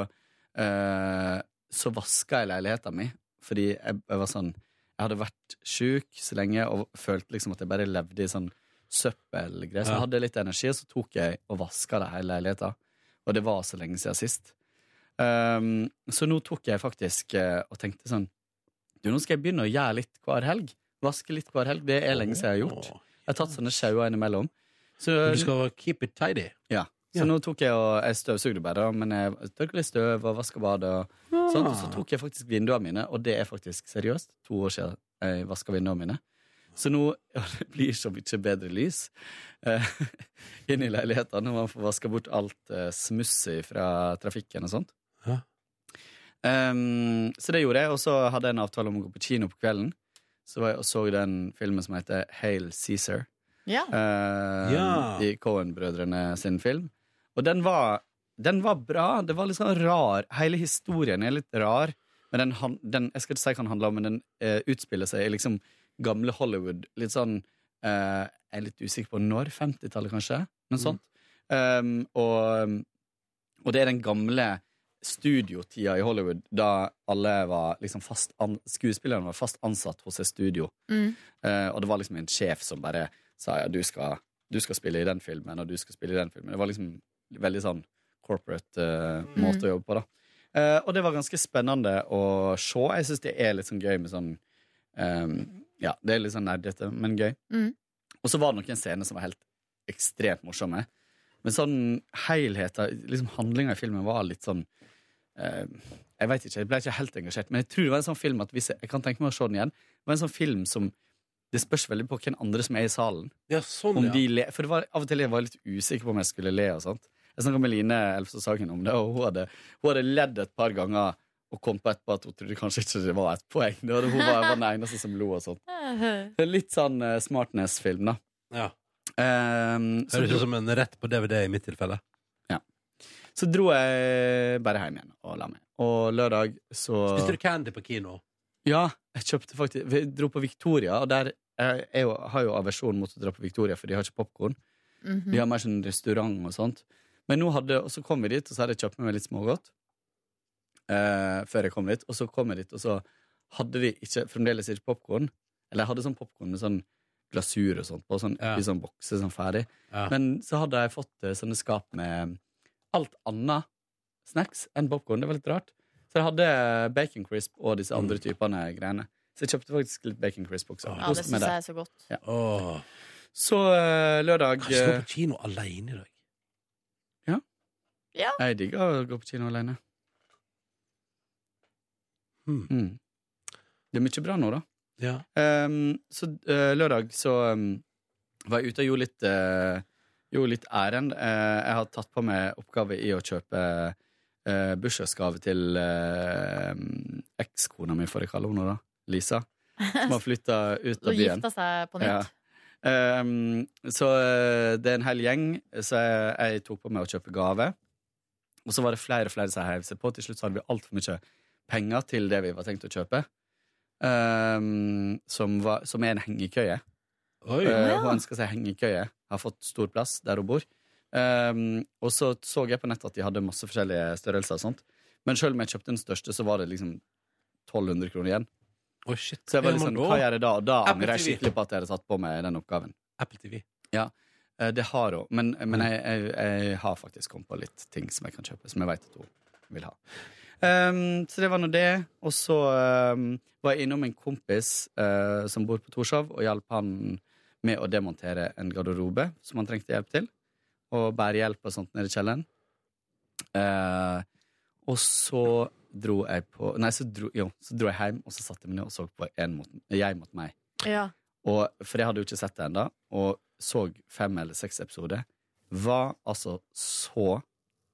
Speaker 15: eh, så vaska jeg leiligheten min. Fordi jeg, jeg var sånn Jeg hadde vært sjuk så lenge og følte liksom at jeg bare levde i sånn søppelgreier. Så
Speaker 2: Ja.
Speaker 15: jeg hadde litt energi, og så tok jeg og vaska det hele leiligheten. Og det var så lenge siden sist. Um, så nå tok jeg faktisk uh, og tenkte sånn Du, nå skal jeg begynne å gjøre litt hver helg. Vaske litt hver helg. Det er lenge siden jeg har gjort. Jeg har tatt sånne sjauer innimellom. Så,
Speaker 2: du skal keep it tidy.
Speaker 15: ja. Så
Speaker 2: Ja.
Speaker 15: nå tok jeg og Jeg støvsugde bare, men jeg tørka litt støv og vaska badet. Og,
Speaker 2: ja.
Speaker 15: sånt, og så tok jeg faktisk vinduene mine, og det er faktisk seriøst to år siden jeg vaska vinduene mine. Så nå ja, det blir så mye bedre lys eh, inn i leiligheten når man får vaska bort alt eh, smusset fra trafikken og sånt.
Speaker 2: Ja.
Speaker 15: Um, så det gjorde jeg, og så hadde jeg en avtale om å gå på kino på kvelden. Så var jeg og så den filmen som heter Hail Cæsar.
Speaker 3: Ja.
Speaker 15: Uh,
Speaker 2: Ja.
Speaker 15: I Cohen-brødrene sin film. Og den var, den var bra. Det var litt sånn rar. Hele historien er litt rar. Men den, den jeg skal ikke si hva den handler om, men den uh, utspiller seg i liksom gamle Hollywood. Litt sånn uh, Jeg er litt usikker på når. 50-tallet, kanskje? Noe sånt. Um, og, og det er den gamle studiotida i Hollywood da alle var liksom fast an skuespillerne var fast ansatt hos et studio.
Speaker 3: Mm.
Speaker 15: Eh, og det var liksom en sjef som bare sa ja, du skal, du skal spille i den filmen, og du skal spille i den filmen. Det var liksom veldig sånn corporate eh, måte å jobbe på, da. Eh, og det var ganske spennende å se. Jeg syns det er litt sånn gøy med sånn eh, Ja, det er litt sånn nerdete, men gøy.
Speaker 3: Mm.
Speaker 15: Og så var det noen scener som var helt ekstremt morsomme. Men sånn helheten, liksom handlinga i filmen var litt sånn eh, Jeg vet ikke, jeg ble ikke helt engasjert, men jeg tror det var en sånn film at hvis jeg, jeg kan tenke meg å se den igjen. Det var en sånn film som Det spørs veldig på hvem andre som er i salen.
Speaker 2: Ja, sånn,
Speaker 15: Om
Speaker 2: ja.
Speaker 15: de le, for det var, av og til jeg var litt usikker på om jeg skulle le og sånt. Jeg snakka med Line Elvstad Sagen om det, og hun hadde, hun hadde ledd et par ganger og kom på etterpå at hun trodde kanskje ikke det var et poeng. Det var, hun var, var den eneste som lo og sånt. Det er Litt sånn uh, smartness-film, da.
Speaker 2: Ja.
Speaker 15: Um,
Speaker 2: Høres ut som en rett på DVD i mitt tilfelle.
Speaker 15: Så dro jeg bare hjem igjen og la meg. Og lørdag så
Speaker 2: Spiste du candy på kino?
Speaker 15: Ja, jeg kjøpte faktisk Vi dro på Victoria, og der jeg, har jo aversjon mot å dra på Victoria, for de har ikke popkorn.
Speaker 3: Mhm.
Speaker 15: De har mer sånn restaurant og sånt. Men nå hadde, og så kom vi dit, og så hadde jeg kjøpt med meg litt smågodt. Eh, før jeg kom dit. Og så kom jeg dit, og så hadde de ikke, fremdeles ikke popkorn. Eller jeg hadde sånn popkorn med sånn glasur og sånt på, sånn,
Speaker 2: Ja.
Speaker 15: i sånn bokse, sånn ferdig.
Speaker 2: Ja.
Speaker 15: Men så hadde jeg fått eh, sånne skap med alt annet snacks enn popkorn. Det var litt rart. Så jeg hadde bacon crisp og disse andre typene greiene. Så jeg kjøpte faktisk litt bacon crisp også.
Speaker 3: Ja, det syns jeg er så godt.
Speaker 15: Ja.
Speaker 2: Åh.
Speaker 15: Så eh, lørdag
Speaker 2: Kanskje gå
Speaker 15: eh,
Speaker 2: på kino alene i dag?
Speaker 3: Ja.
Speaker 15: Jeg digger å gå på kino alene.
Speaker 2: Hmm.
Speaker 15: Mm. Det er mye bra nå, da.
Speaker 2: Ja.
Speaker 15: Um, så uh, lørdag så um, var jeg ute og gjorde litt, uh, gjorde litt ærend. Eh, jeg har tatt på meg oppgave i å kjøpe eh, bursdagsgave til eh, ekskona mi, får jeg kalle henne da. Lisa. Som har flytta ut av byen.
Speaker 3: gifta seg på nytt.
Speaker 15: Ja. Um, så eh, det er en hel gjeng, så jeg, jeg tok på meg å kjøpe gave. Og så var det flere og flere som heiv seg på. Til slutt så hadde vi altfor mye penger til det vi var tenkt å kjøpe. Um, som, var, som er en hengekøye.
Speaker 2: Oi.
Speaker 15: Eh,
Speaker 3: Ja.
Speaker 15: hun ønsker seg hengekøye. Har fått stor plass der hun bor. Um, og så så jeg på nettet at de hadde masse forskjellige størrelser og sånt. Men selv om jeg kjøpte den største, så var det liksom 1200 kroner igjen.
Speaker 2: Oh, shit.
Speaker 15: Så jeg var litt sånn, hva gjør jeg da? Og da angrer jeg skikkelig på at jeg hadde tatt på meg den oppgaven.
Speaker 2: Apple TV.
Speaker 15: Ja, eh, det har hun. Men, men jeg, jeg, jeg har faktisk kommet på litt ting som jeg kan kjøpe, som jeg vet at hun vil ha. Um, så det var nå det. Og så um, var jeg innom en kompis uh, som bor på Torshov, og hjalp han med å demontere en garderobe som han trengte hjelp til. Og bærehjelp og sånt nede i kjelleren. Eh, og så dro jeg på Nei, så dro, jo, så dro jeg hjem, og så satte jeg meg ned og så på en mot, Jeg mot meg.
Speaker 3: Ja.
Speaker 15: Og, for jeg hadde jo ikke sett det ennå, og så fem eller seks episoder. Var altså så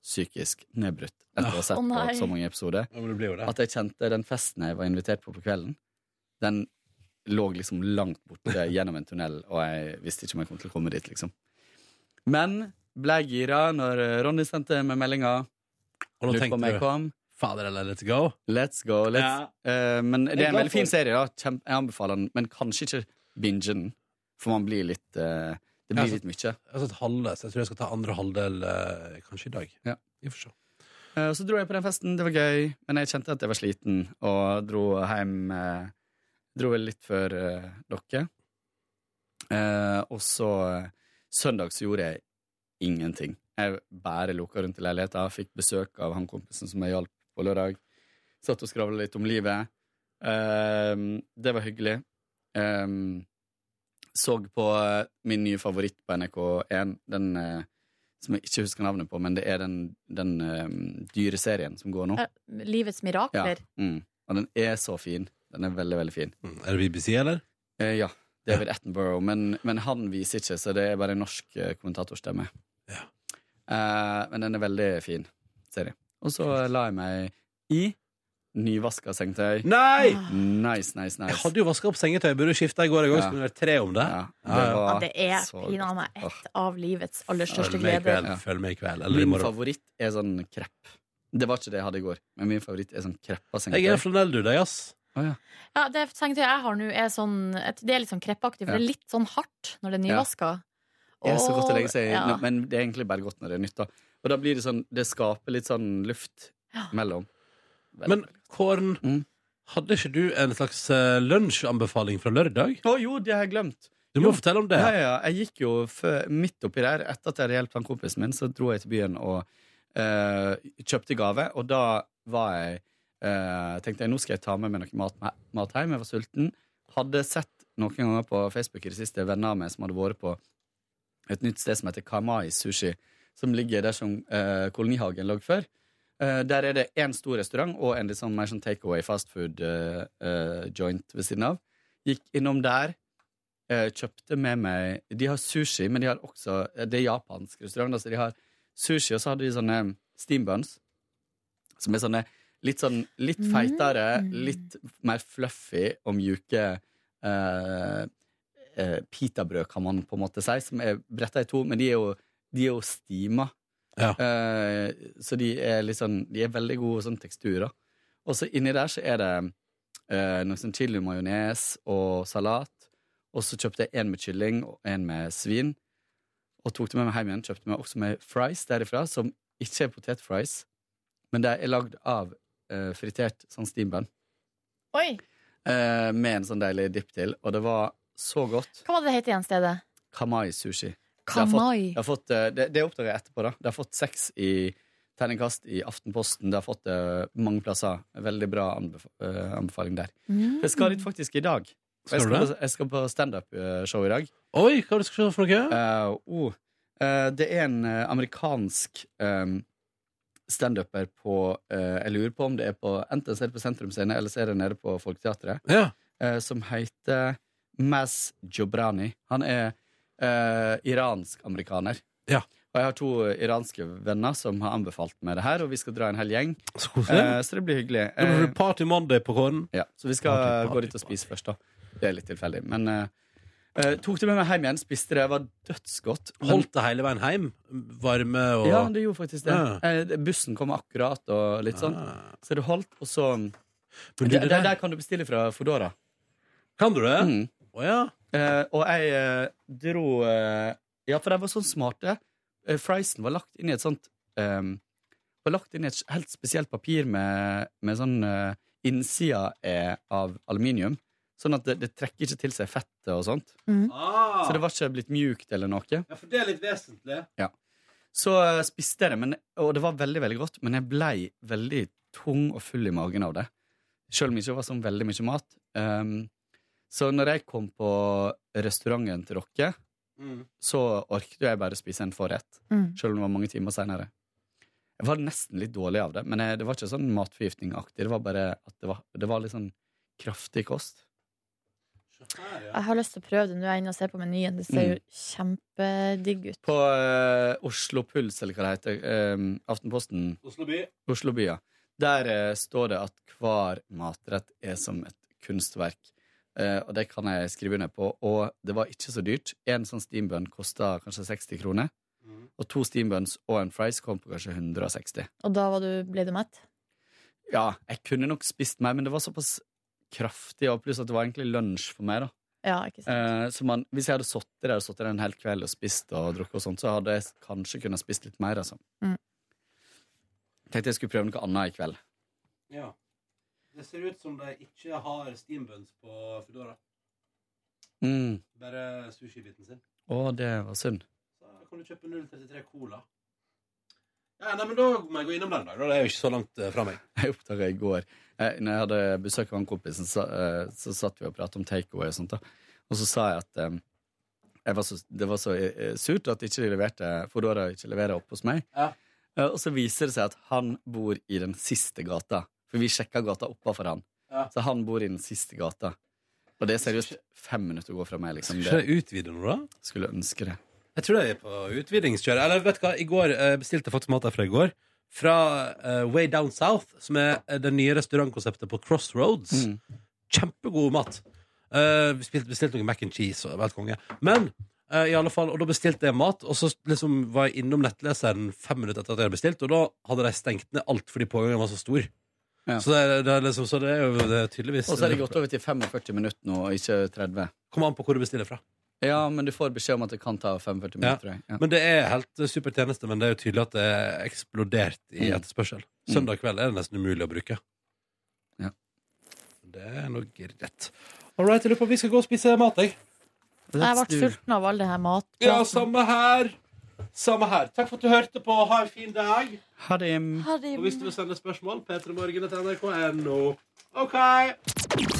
Speaker 15: psykisk nedbrutt etter å ha sett
Speaker 3: oh,
Speaker 15: på så mange episoder
Speaker 2: Ja,
Speaker 15: at jeg kjente den festen jeg var invitert på på kvelden, den lå liksom langt borte gjennom en tunnel, og jeg visste ikke om jeg kom til å komme dit, liksom. Men ble gira når Ronny sendte meg meldinga.
Speaker 2: Og nå tenkte du. Fader eller let's go.
Speaker 15: Let's go. Let's.
Speaker 2: Ja.
Speaker 15: Uh, men det
Speaker 2: er
Speaker 15: en veldig fin serie. da Kjempe, Jeg anbefaler den, men kanskje ikke binge den. For man blir litt uh, Det blir litt mye.
Speaker 2: Jeg har sett halve, så jeg tror jeg skal ta andre halvdel uh, kanskje i dag.
Speaker 15: Ja.
Speaker 2: Vi får se.
Speaker 15: Eh, Så dro jeg på den festen, det var gøy, men jeg kjente at jeg var sliten, og dro hjem eh, Dro vel litt før eh, dere. Eh, og så eh, søndag så gjorde jeg ingenting. Jeg bare loka rundt i leiligheta, fikk besøk av han kompisen som jeg hjalp på lørdag. Satt og skravla litt om livet. Eh, det var hyggelig. Eh, så på eh, min nye favoritt på NRK1, den som jeg ikke husker navnet på, men det er den, den um, dyreserien som går nå.
Speaker 3: Uh, Livets mirakler.
Speaker 15: Ja. Mm. Og den er så fin. Den er veldig, veldig fin.
Speaker 2: Er det BBC, eller?
Speaker 15: Eh, ja. David Attenborough. Men, men han viser ikke, så det er bare en norsk eh, kommentatorstemme. Eh, men den er veldig fin serie. Og så la jeg meg i nyvaska sengetøy.
Speaker 2: Nei!
Speaker 15: Nice, nice, nice.
Speaker 2: Jeg hadde jo vaska opp sengetøy, burde skifta i går. Jeg går,
Speaker 15: Ja.
Speaker 2: skulle vært tre om det.
Speaker 15: Ja,
Speaker 2: Ja,
Speaker 15: det
Speaker 2: ja.
Speaker 15: var
Speaker 3: Ja, det er pinadø meg et av livets aller største
Speaker 2: Følg med i
Speaker 3: gleder.
Speaker 2: Følg med i kveld. Eller
Speaker 15: Min favoritt er sånn krepp. Det var ikke det jeg hadde i går, men min favoritt er sånn kreppa sengetøy.
Speaker 2: Jeg er flanell, du, deg, ja.
Speaker 3: Ja, det sengetøyet jeg har nå, er sånn Det er litt sånn kreppaktig, for
Speaker 15: Ja.
Speaker 3: det er litt sånn hardt når det er
Speaker 15: Ja.
Speaker 3: nyvaska.
Speaker 15: Det er så godt å legge seg i,
Speaker 3: Ja.
Speaker 15: men det er egentlig bare godt når det er nytt. da Og da blir det sånn Det skaper litt sånn luft mellom.
Speaker 2: Men Kåren,
Speaker 15: Mm.
Speaker 2: hadde ikke du en slags eh, lunsjanbefaling fra lørdag?
Speaker 15: Å jo, det har jeg glemt.
Speaker 2: Du må
Speaker 15: Jo.
Speaker 2: fortelle om det.
Speaker 15: Ja, ja, Jeg gikk jo før, midt oppi der, etter at jeg hadde hjulpet han kompisen min, så dro jeg til byen og uh, kjøpte gave. Og da var jeg eh, tenkte jeg nå skal jeg ta med meg noe mat, mat hjem. Jeg var sulten. Hadde sett noen ganger på Facebook i det siste venner av meg som hadde vært på et nytt sted som heter Kamai Sushi, som ligger der som uh, Kolonihagen lå før. Uh, der er det én stor restaurant og en litt sånn mer sånn takeaway fastfood uh, uh, joint ved siden av. Gikk innom der. kjøpte med meg De har sushi, men de har også Det er japansk restaurant. Altså de har sushi, og så hadde de sånne steam buns. Som er sånne litt sånn litt feitere, litt mer fluffy og mjuke eh, eh, pitabrød, kan man på en måte si, som er bretta i to, men de er jo, de er jo stima. Eh, så de er litt sånn De er veldig gode sånn teksturer. Og så inni der så er det eh, noe sånn chili majones og salat. Og så kjøpte jeg en med kylling og en med svin. Og tok det med meg hjem igjen. Kjøpte meg også med fries derifra, som ikke er potetfries, men det er lagd av eh, fritert sånn steambun.
Speaker 3: Oi!
Speaker 15: Uh, med en sånn deilig dipp til. Og det var så godt.
Speaker 3: Hva var det det het igjen, stedet?
Speaker 15: Kamai sushi.
Speaker 3: Kamai.
Speaker 15: Det, har fått, det, har fått, eh, det, det oppdager jeg etterpå. da Det har fått seks i terningkast i Aftenposten. Det har fått uh, mange plasser. Veldig bra anbef uh, anbefaling der.
Speaker 3: Mm.
Speaker 15: Jeg skal dit faktisk i dag.
Speaker 2: Skal
Speaker 15: jeg,
Speaker 2: du
Speaker 15: skal på, jeg skal på standup-show i dag.
Speaker 2: Oi, hva er det du skal se for noe?
Speaker 15: Uh, oh, uh, det er en amerikansk um, standuper på eh, Jeg lurer på om det er på enten så er det på Sentrum Scene, eller så er det nede på Folketeatret.
Speaker 2: Ja.
Speaker 15: eh, som heter Maz Jobrani. Han er eh, iransk-amerikaner.
Speaker 2: Ja.
Speaker 15: Og jeg har to iranske venner som har anbefalt meg det her, og vi skal dra en hel gjeng.
Speaker 2: Så.
Speaker 15: Eh, så det blir hyggelig.
Speaker 2: Det blir
Speaker 15: Eh,
Speaker 2: Party Monday på Kåren.
Speaker 15: ja, så vi skal
Speaker 2: Party, party,
Speaker 15: gå dit og spise først, da. Det er litt tilfeldig. Men eh, eh, tok det med meg hjem igjen, spiste det, var dødsgodt. Men-
Speaker 2: Holdt det hele veien hjem? Varme og
Speaker 15: Ja, det gjorde faktisk det.
Speaker 2: Ja.
Speaker 15: Uh, Bussen kom akkurat, og litt sånn. Så det holdt, og så
Speaker 2: du,
Speaker 15: der, der,
Speaker 2: der-
Speaker 15: kan du bestille fra Fodora.
Speaker 2: Kan du det?
Speaker 15: Mm.
Speaker 2: Oh, ja.
Speaker 15: uh, og jeg dro Ja, for de var sånn smarte. Friesen var lagt inn i et sånt um, Var lagt inn i et helt spesielt papir med, med sånn Innsida av aluminium. Sånn at det, det trekker ikke til seg fettet og sånt.
Speaker 2: Ah.
Speaker 15: Så det var ikke blitt mjukt eller noe.
Speaker 2: ja, for det er litt vesentlig.
Speaker 15: Ja. Så uh, spiste jeg det, men, og det var veldig veldig godt, men jeg blei veldig tung og full i magen av det. Selv om det ikke var sånn veldig mye mat. Um, så når jeg kom på restauranten til dere,
Speaker 2: Mm.
Speaker 15: så orket jeg bare spise en forrett.
Speaker 3: Mm.
Speaker 15: Selv om det var mange timer seinere. Jeg var nesten litt dårlig av det, men jeg, det var ikke sånn matforgiftningaktig. Det var bare at det var, det var litt sånn kraftig kost.
Speaker 3: Jeg har lyst til å prøve det nå. Jeg er inne og ser på menyen. Det ser jo kjempedigg ut.
Speaker 15: På eh, Oslo Puls, eller hva det heter, eh, Aftenposten
Speaker 2: Oslo by.
Speaker 15: Oslo by, ja. Der eh, står det at hver matrett er som et kunstverk. Eh, og det kan jeg skrive under på. Og det var ikke så dyrt. En sånn steambun kosta kanskje 60 kroner. Og to steambuns og en fries kom på kanskje 160.
Speaker 3: Og da var du, ble du mett?
Speaker 15: Ja, jeg kunne nok spist mer, men det var såpass kraftig, og pluss at det var egentlig lunsj for meg, da.
Speaker 3: Ja, ikke sant.
Speaker 15: Eh, så man, hvis jeg hadde sittet der sittet der en hel kveld og spist og drukket og sånt, så hadde jeg kanskje kunnet spist litt mer, altså.
Speaker 3: Mm.
Speaker 15: Tenkte jeg skulle prøve noe annet i kveld.
Speaker 2: Ja. Det ser ut som de ikke har steambuns på Foodora.
Speaker 15: Mm.
Speaker 2: Bare sushibiten sin.
Speaker 15: Å, det var synd.
Speaker 2: Så kan du kjøpe 033 Cola. Ja, nei, men Da må jeg gå innom den. da. Det er jo ikke så langt eh, fra meg.
Speaker 15: Jeg oppdaga i går jeg, Når jeg hadde besøk av en kompisen, så, eh, så satt vi og pratet om takeaway og sånt. da Og så sa jeg at eh, jeg var så, det var så surt at ikke de leverte Foodora ikke leverer opp hos meg.
Speaker 2: Ja.
Speaker 15: Og så viser det seg at han bor i den siste gata. For vi sjekka gata oppafor han.
Speaker 2: Ja.
Speaker 15: Så han bor i den siste gata. Og det er seriøst fem minutter å gå fra meg. Liksom.
Speaker 2: Skal jeg utvide noe, da?
Speaker 15: Skulle ønske det.
Speaker 2: Jeg tror jeg er på utvidingskjøret. Eller vet du hva, i går eh, bestilte jeg faktisk mat derfra i går. Fra eh, Way Down South, som er eh, det nye restaurantkonseptet på Crossroads.
Speaker 15: Mm.
Speaker 2: Kjempegod mat. Eh, vi bestilte, bestilte noe mac and cheese og det var helt konge. Men eh, i alle fall, og da bestilte jeg mat, og så liksom var jeg innom nettleseren fem minutter etter at jeg hadde bestilt, og da hadde de stengt ned alt fordi pågangen var så stor. Så, det, er- det er liksom, så det er jo det er tydeligvis
Speaker 15: Og så er det gått over til 45 minutter nå, og ikke 30.
Speaker 2: Kommer an på hvor du bestiller fra.
Speaker 15: Ja, men du får beskjed om at det kan ta 45 minutter. Ja.
Speaker 2: Men det er helt super tjeneste, men det er jo tydelig at det er eksplodert i
Speaker 15: Mm.
Speaker 2: etterspørsel.
Speaker 15: Mm.
Speaker 2: Søndag kveld er det nesten umulig å bruke.
Speaker 15: Ja.
Speaker 2: Det er nok greit. All right, jeg lurer på om vi skal gå og spise mat, jeg.
Speaker 3: Jeg ble sulten av all det her mat.
Speaker 2: Ja, samme her. Samme her. Takk for at du hørte på. Ha en fin dag.
Speaker 15: Ha det.
Speaker 2: Og hvis du vil sende spørsmål, p3morgen til nrk.no. OK.